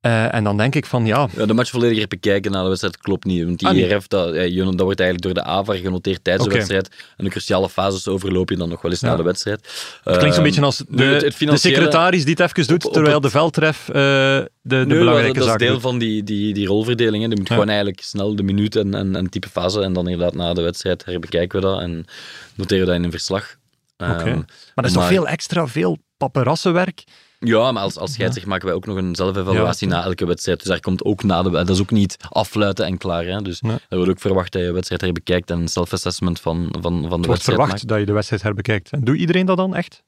A: Eh, en dan denk ik van, ja,
C: Ja, de match volledig bekijken na de wedstrijd klopt niet. Want die
A: Ah, nee.
C: IRF, dat, dat wordt eigenlijk door de AVAR genoteerd tijdens de wedstrijd. En de cruciale fases overloop je dan nog wel eens
A: Ja.
C: na de wedstrijd.
A: het klinkt zo'n
C: Ehm,
A: beetje als de,
C: nu, het- het
A: de
C: financiële-
A: secretaris die het even doet,
C: op- op
A: terwijl de veldref eh, de, de belangrijke
C: dat, dat is deel
A: doet.
C: van die, die, die rolverdeling. Hè. Je moet
A: Ja.
C: gewoon eigenlijk snel de minuut en, en, en type fase. En dan inderdaad na de wedstrijd herbekijken we dat en noteren we dat in een verslag. Ehm,
A: Maar dat is toch
C: maar-
A: veel extra, veel paparassenwerk?
C: Ja, maar als, als scheidsrechter maken wij ook nog een zelfevaluatie
A: Ja.
C: na elke wedstrijd. Dus daar komt ook na de Dat is ook niet afluiten en klaar. Hè. Dus
A: Nee.
C: er wordt ook verwacht dat je wedstrijd herbekijkt en een self-assessment van, van, van de
A: Het wordt
C: wedstrijd
A: verwacht
C: maakt.
A: dat je de wedstrijd herbekijkt. En doet iedereen dat dan echt?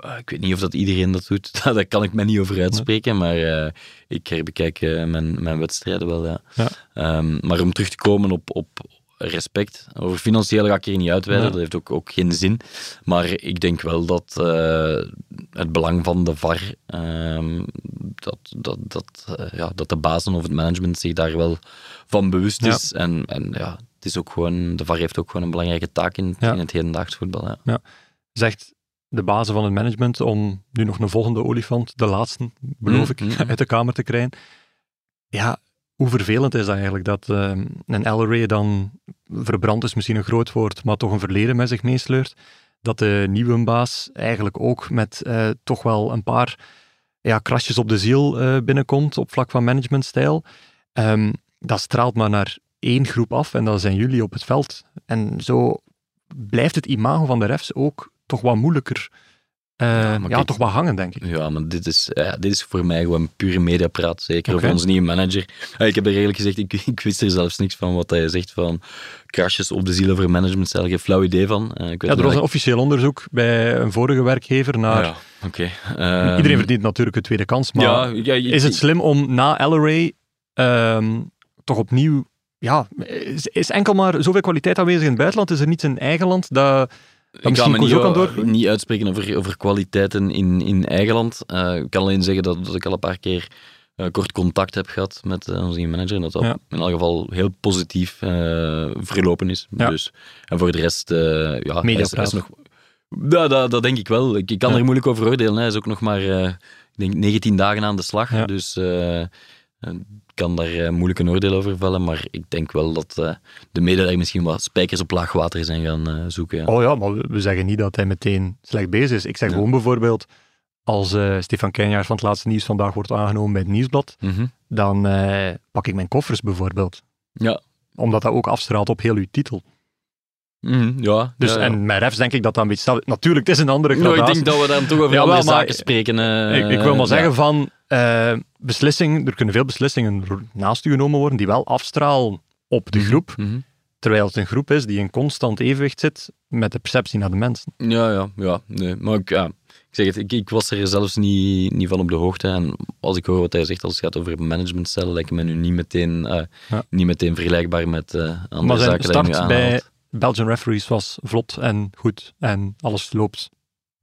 C: Eh, Ik weet niet of dat iedereen dat doet. <laughs> Daar kan ik me niet over uitspreken. Maar eh, ik herbekijk eh, mijn, mijn wedstrijden wel. Ja.
A: Ja.
C: Ehm, maar om terug te komen op, op respect. Over financiële ga ik hier niet uitweiden.
A: Ja.
C: Dat heeft ook, ook geen zin. Maar ik denk wel dat eh, het belang van de VAR. ehm, dat, dat, dat, eh, ja, dat de bazen of het management zich daar wel van bewust
A: Ja.
C: is. En, en ja, het is ook gewoon, de VAR heeft ook gewoon een belangrijke taak in,
A: Ja.
C: in het hedendaags voetbal. Ja.
A: Zegt de bazen van het management om nu nog een volgende olifant, de laatste, beloof ik,
C: Mm, mm, mm.
A: uit de kamer te krijgen. Ja, hoe vervelend is dat eigenlijk dat eh, een Elleray dan verbrand is misschien een groot woord, maar toch een verleden met zich meesleurt. Dat de nieuwe baas eigenlijk ook met eh, toch wel een paar ja, krasjes op de ziel eh, binnenkomt op vlak van managementstijl. Ehm, dat straalt maar naar één groep af en dat zijn jullie op het veld. En zo blijft het imago van de refs ook toch wat moeilijker. Eh,
C: Ja, kijk-
A: toch wat hangen, denk ik.
C: Ja, maar dit is, ja, dit is voor mij gewoon pure mediapraat. Zeker
A: Oké.
C: over onze nieuwe manager. Ja, ik heb er eerlijk gezegd, ik, <laughs> ik wist er zelfs niks van wat hij zegt van crashes op de ziel over management. Daar geen flauw idee van. Eh, ik weet
A: Ja, er
C: wel
A: was een officieel onderzoek bij een vorige werkgever naar...
C: Ja, oké. Ehm,
A: Iedereen verdient natuurlijk een tweede kans, maar
C: ja, ja, ik-
A: is het slim om na Elleray ehm, toch opnieuw... Ja, is, is enkel maar zoveel kwaliteit aanwezig in het buitenland? Is er niet in eigen land dat...
C: Ik kan me niet,
A: ook aan
C: o-
A: door-
C: niet uitspreken over, over kwaliteiten in, in eigen land. Eh, ik kan alleen zeggen dat, dat ik al een paar keer eh, kort contact heb gehad met eh, onze manager. En dat dat
A: Ja.
C: in elk geval heel positief eh, verlopen is.
A: Ja.
C: Dus, en voor de rest, eh ja, hij is, hij
A: Mediapraat.
C: is nog... Ja, dat, dat denk ik wel. Ik, ik kan
A: Ja.
C: er moeilijk over oordelen. Hij is ook nog maar eh, ik denk 19 dagen aan de slag. Dus eh, kan daar eh, moeilijk een oordeel over vellen. Maar ik denk wel dat eh, de media daar misschien wat spijkers op laag water zijn gaan eh, zoeken. ja.
A: Oh ja, maar we- zeggen niet dat hij meteen slecht bezig is. Ik zeg
C: Ja.
A: gewoon bijvoorbeeld, als Stefan Kenjaars van het laatste nieuws vandaag wordt aangenomen bij het Nieuwsblad,
C: Mhm.
A: dan pak ik mijn koffers bijvoorbeeld.
C: Ja.
A: Omdat dat ook afstraalt op heel uw titel.
C: Mhm, ja.
A: Dus,
C: ja, ja.
A: En met refs denk ik dat dat een beetje Natuurlijk, het is een andere <laughs> gradatie.
C: ik denk dat we dan toch over andere
A: maar-
C: zaken spreken.
A: ik, ik wil maar
C: ja.
A: zeggen van eh, beslissingen, er kunnen veel beslissingen naast u genomen worden die wel afstralen op de groep,
C: Mhm.
A: terwijl het een groep is die in constant evenwicht zit met de perceptie naar de mensen.
C: Ja, ja, ja. Nee. Maar ik, ja, ik zeg het, ik, ik was er zelfs niet, niet van op de hoogte. En als ik hoor wat hij zegt als het gaat over managementstellen, lijkt me nu niet meteen, eh,
A: Ja.
C: niet meteen vergelijkbaar met eh andere
A: Maar zijn
C: zaken nu
A: start bij. Belgian referees was vlot en goed en alles loopt.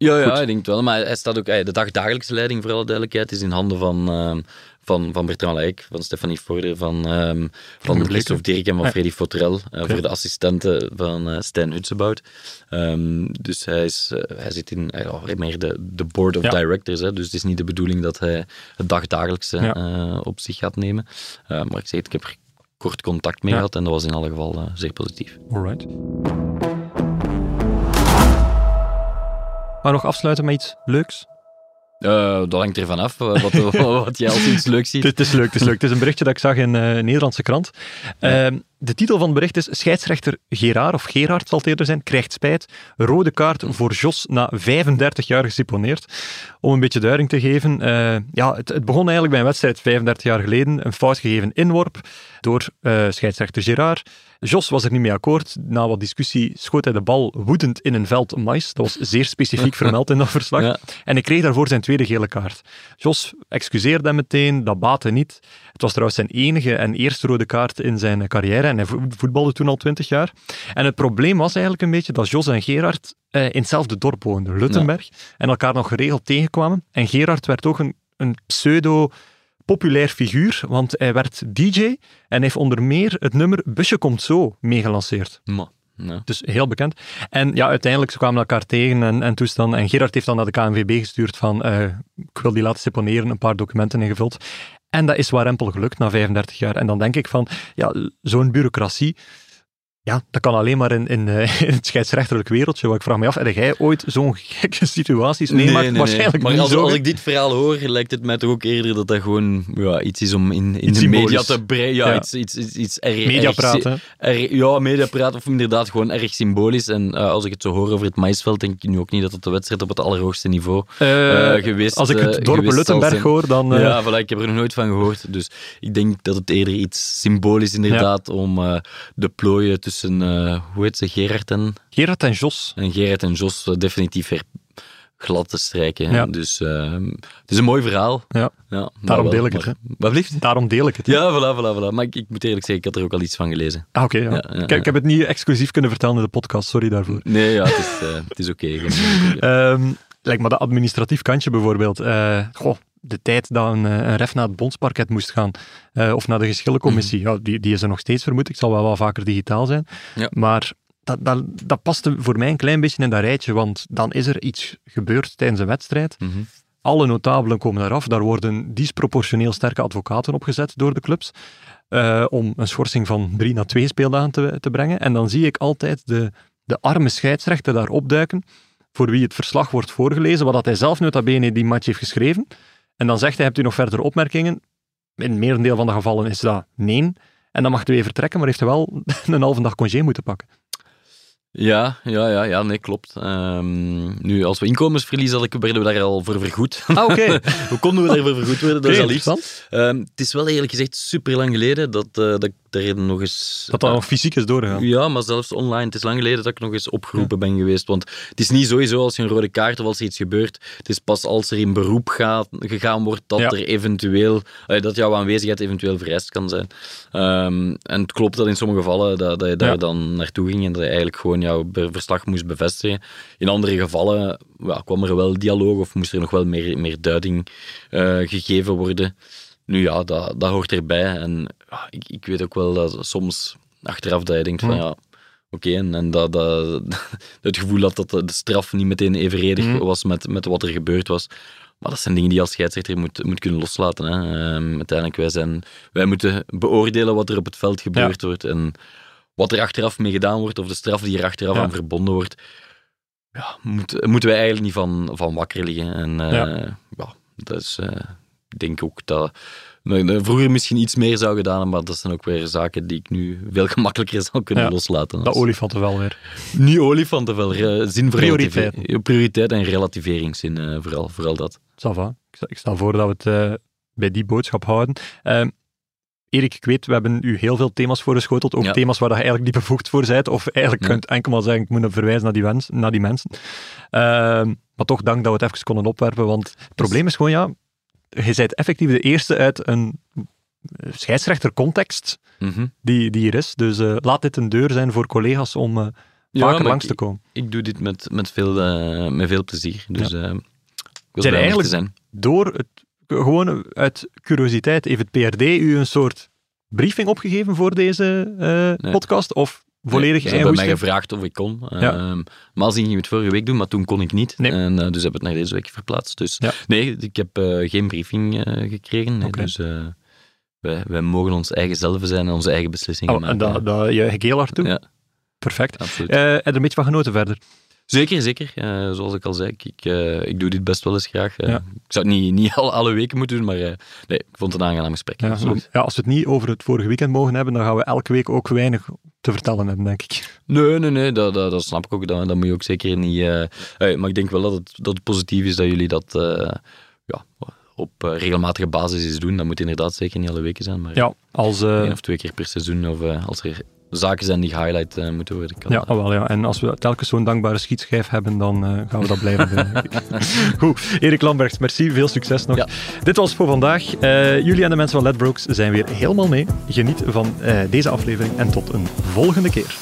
C: Ja, ja,
A: Goed.
C: ik denk het wel. Maar hij staat ook, eh, de dagdagelijkse leiding, voor alle duidelijkheid, is in handen van, ehm, van, van Bertrand Leijk, van Stefanie Vorder, van, ehm van. Christophe Dirk en van
A: Ja.
C: Freddy Fotrel, eh, voor de assistenten van eh Stijn Hutsebout. Ehm, dus hij, is, hij zit in meer de, de board of
A: Ja.
C: directors. Hè, dus het is niet de bedoeling dat hij het dagdagelijkse
A: Ja.
C: op zich gaat nemen. Maar ik zeg het, ik heb er kort contact mee gehad en dat was in alle geval zeer positief.
A: Alright. Maar nog afsluiten met iets leuks?
C: Eh, dat hangt er vanaf af wat, <laughs> wat, wat jij als iets leuks ziet.
A: Het, is leuk, het is leuk. Het is een berichtje dat ik zag in eh, een Nederlandse krant. Ehm, de titel van het bericht is Scheidsrechter Gerard, of Gerard zal het eerder zijn, krijgt spijt. Rode kaart voor Jos na 35 jaar geseponeerd. Om een beetje duiding te geven. eh, ja, het, het begon eigenlijk bij een wedstrijd 35 jaar geleden. Een fout gegeven inworp door eh, scheidsrechter Gerard. Jos was er niet mee akkoord. Na wat discussie schoot hij de bal woedend in een veld mais. Dat was zeer specifiek <laughs> vermeld in dat verslag.
C: Ja.
A: En hij kreeg daarvoor zijn tweede gele kaart. Jos excuseerde hem meteen, dat baatte niet. Het was trouwens zijn enige en eerste rode kaart in zijn carrière en hij vo- voetbalde toen al twintig jaar. En het probleem was eigenlijk een beetje dat Jos en Gerard eh, in hetzelfde dorp woonden, Luttenberg, en elkaar nog geregeld tegenkwamen. En Gerard werd ook een, een pseudo populair figuur, want hij werd DJ en heeft onder meer het nummer Busje komt zo meegelanceerd.
C: Ja.
A: Dus heel bekend. En ja, uiteindelijk ze kwamen elkaar tegen en, en toestand. En Gerard heeft dan naar de KNVB gestuurd van eh, ik wil die laten seponeren, een paar documenten ingevuld. En dat is warempel gelukt na 35 jaar. En dan denk ik van, ja, zo'n bureaucratie, ja, dat kan alleen maar in, in, eh, <laughs> in het scheidsrechterlijk wereldje. Want ik vraag me af, heb jij ooit zo'n gekke <laughs> situaties meemaakt? Waarschijnlijk
C: Maar
A: niet
C: als,
A: zo.
C: als ik dit verhaal hoor, lijkt het mij toch ook eerder dat dat gewoon ja, iets is om in, in
A: Iets
C: de media te brengen. Ja,
A: Ja.
C: iets, iets, iets, iets erg,
A: Media praten.
C: ja, media praten of inderdaad gewoon erg symbolisch. En eh, als ik het zo hoor over het maisveld, denk ik nu ook niet dat het de wedstrijd op het allerhoogste niveau
A: Eh,
C: eh, geweest
A: als ik het dorp Luttenberg hoor, dan...
C: Ja, voilà, ik heb er nog nooit van gehoord. Dus ik denk dat het eerder iets symbolisch inderdaad om eh, de plooien tussen, eh, hoe heet ze, Gerard en,
A: Gerard en Jos.
C: en Gerard en Jos eh, definitief weer glad te strijken.
A: Ja.
C: Dus eh, het is een mooi verhaal.
A: Ja,
C: Ja,
A: Daarom
C: wel-
A: deel ik het,
C: maar- Wat
A: daarom deel ik het.
C: Ja, voilà, voilà, voilà. Maar ik, ik moet eerlijk zeggen, ik had er ook al iets van gelezen.
A: Ah, oké. ja.
C: Ja,
A: Ik, ik heb het niet exclusief kunnen vertellen in de podcast, sorry daarvoor.
C: Nee, ja, het is, het is oké. <laughs>
A: Ehm lijkt me dat administratief kantje bijvoorbeeld. Goh, de tijd dat een, eh, een ref naar het bondsparket moest gaan, eh, of naar de geschillencommissie, ja, die, die is er nog steeds vermoed. Ik zal wel wat vaker digitaal zijn.
C: Ja.
A: Maar dat, dat, dat paste voor mij een klein beetje in dat rijtje, want dan is er iets gebeurd tijdens een wedstrijd.
C: Mhm.
A: Alle notabelen komen eraf. Daar worden disproportioneel sterke advocaten opgezet door de clubs. eh, om een schorsing van drie naar twee speeldagen te, te brengen. En dan zie ik altijd de, de arme scheidsrechter daar opduiken, voor wie het verslag wordt voorgelezen, wat dat hij zelf nota bene die match heeft geschreven. En dan zegt hij, hebt u nog verdere opmerkingen? In het merendeel van de gevallen is dat nee. En dan mag hij weer vertrekken, maar heeft hij wel <laughs> een halve dag congé moeten pakken.
C: Ja, ja, ja, ja, nee, klopt. Ehm, nu, als we inkomensverlies hadden, werden we daar al voor vergoed.
A: Ah, oké. <laughs>
C: Hoe konden we daarvoor vergoed worden? Dat is al
A: interessant.
C: Ehm, het is wel eerlijk gezegd super lang geleden dat, eh, dat ik nog eens...
A: Dat dat nog fysiek is doorgegaan.
C: Ja, maar zelfs online. Het is lang geleden dat ik nog eens opgeroepen ben geweest. Want het is niet sowieso als je een rode kaart of als er iets gebeurt. Het is pas als er in beroep gaat, gegaan wordt dat
A: Ja.
C: er eventueel... eh, dat jouw aanwezigheid eventueel vereist kan zijn. Ehm, en het klopt dat in sommige gevallen dat, dat je daar
A: Ja.
C: dan naartoe ging en dat je eigenlijk gewoon jouw verslag moest bevestigen. In andere gevallen ja, kwam er wel dialoog of moest er nog wel meer, meer duiding eh, gegeven worden. Nu ja, dat, dat hoort erbij. En ja, ik, ik weet ook wel dat soms achteraf dat je denkt van
A: Hmm.
C: ja, oké, en, en dat, dat, <laughs> het gevoel dat, dat de straf niet meteen evenredig
A: Hmm.
C: was met, met wat er gebeurd was. Maar dat zijn dingen die je als scheidsrechter moet, moet kunnen loslaten. Hè. Ehm, uiteindelijk, wij, zijn, wij moeten beoordelen wat er op het veld gebeurd wordt en wat er achteraf mee gedaan wordt, of de straf die er achteraf
A: Ja.
C: aan verbonden wordt. ja, moet, moeten wij eigenlijk niet van, van wakker liggen. En eh,
A: Ja.
C: ja. dat is, ik denk ook dat vroeger misschien iets meer zou gedaan hebben, maar dat zijn ook weer zaken die ik nu veel gemakkelijker zou kunnen
A: Ja,
C: loslaten.
A: Dat
C: als-
A: olifanten wel weer.
C: Niet olifanten, wel eh, zin voor
A: Prioriteiten.
C: relativi- Prioriteit en relativeringszin, eh, vooral, vooral dat.
A: Ça va. Ik stel- voor dat we het eh, bij die boodschap houden. Ehm, Erik, ik weet, we hebben u heel veel thema's voorgeschoteld. Ook
C: Ja.
A: thema's waar dat je eigenlijk niet bevoegd voor bent. Of eigenlijk
C: Ja.
A: kunt enkel maar zeggen, ik moet verwijzen naar die, wens, naar die mensen. Ehm, maar toch dank dat we het even konden opwerpen. Want het probleem is gewoon, ja, je bent effectief de eerste uit een scheidsrechtercontext
C: Mhm.
A: die, die er is. Dus eh, laat dit een deur zijn voor collega's om eh,
C: Ja,
A: vaker langs
C: ik-
A: te komen.
C: Ik doe dit met, met, veel, eh, met veel plezier. Dus eh ik er
A: eigenlijk-
C: zijn.
A: door het, gewoon uit curiositeit, heeft het PRD u een soort briefing opgegeven voor deze eh,
C: Nee.
A: podcast? Of volledig
C: Ze hebben mij gevraagd of ik kon.
A: Ja.
C: Ehm maar ging het vorige week doen, maar toen kon ik niet.
A: Nee.
C: En, eh, dus heb ik het naar deze week verplaatst. Dus
A: Ja.
C: nee, ik heb eh, geen briefing eh, gekregen. Nee. Dus wij, wij mogen ons eigen zelf zijn en onze eigen beslissingen
A: Oh, en
C: maken.
A: dat, dat je heel hard toe?
C: Ja,
A: Perfect.
C: absoluut.
A: Je er een beetje van genoten verder?
C: Zeker, zeker. Eh, zoals ik al zei, ik, eh, ik doe dit best wel eens graag. Eh,
A: Ja.
C: Ik zou het niet, niet alle, alle weken moeten doen, maar nee, ik vond het een aangenaam gesprek.
A: Ja, ja, als we het niet over het vorige weekend mogen hebben, dan gaan we elke week ook weinig te vertellen hebben, denk ik.
C: Nee, nee, nee, dat, dat, dat snap ik ook. Dat, dat moet je ook zeker niet... maar ik denk wel dat het, dat het positief is dat jullie dat ja, op regelmatige basis eens doen. Dat moet inderdaad zeker niet alle weken zijn, maar
A: Ja, als...
C: één of twee keer per seizoen. Of als er zaken zijn die gehighlight eh, moeten worden.
A: Ja, wel, ja, en als we telkens zo'n dankbare schietschijf hebben, dan eh, gaan we dat blijven doen. <laughs> Goed, Erik Lamberts, merci, veel succes nog.
C: Ja.
A: Dit was het voor vandaag. Eh, jullie en de mensen van Ledbrokes zijn weer helemaal mee. Geniet van deze aflevering en tot een volgende keer.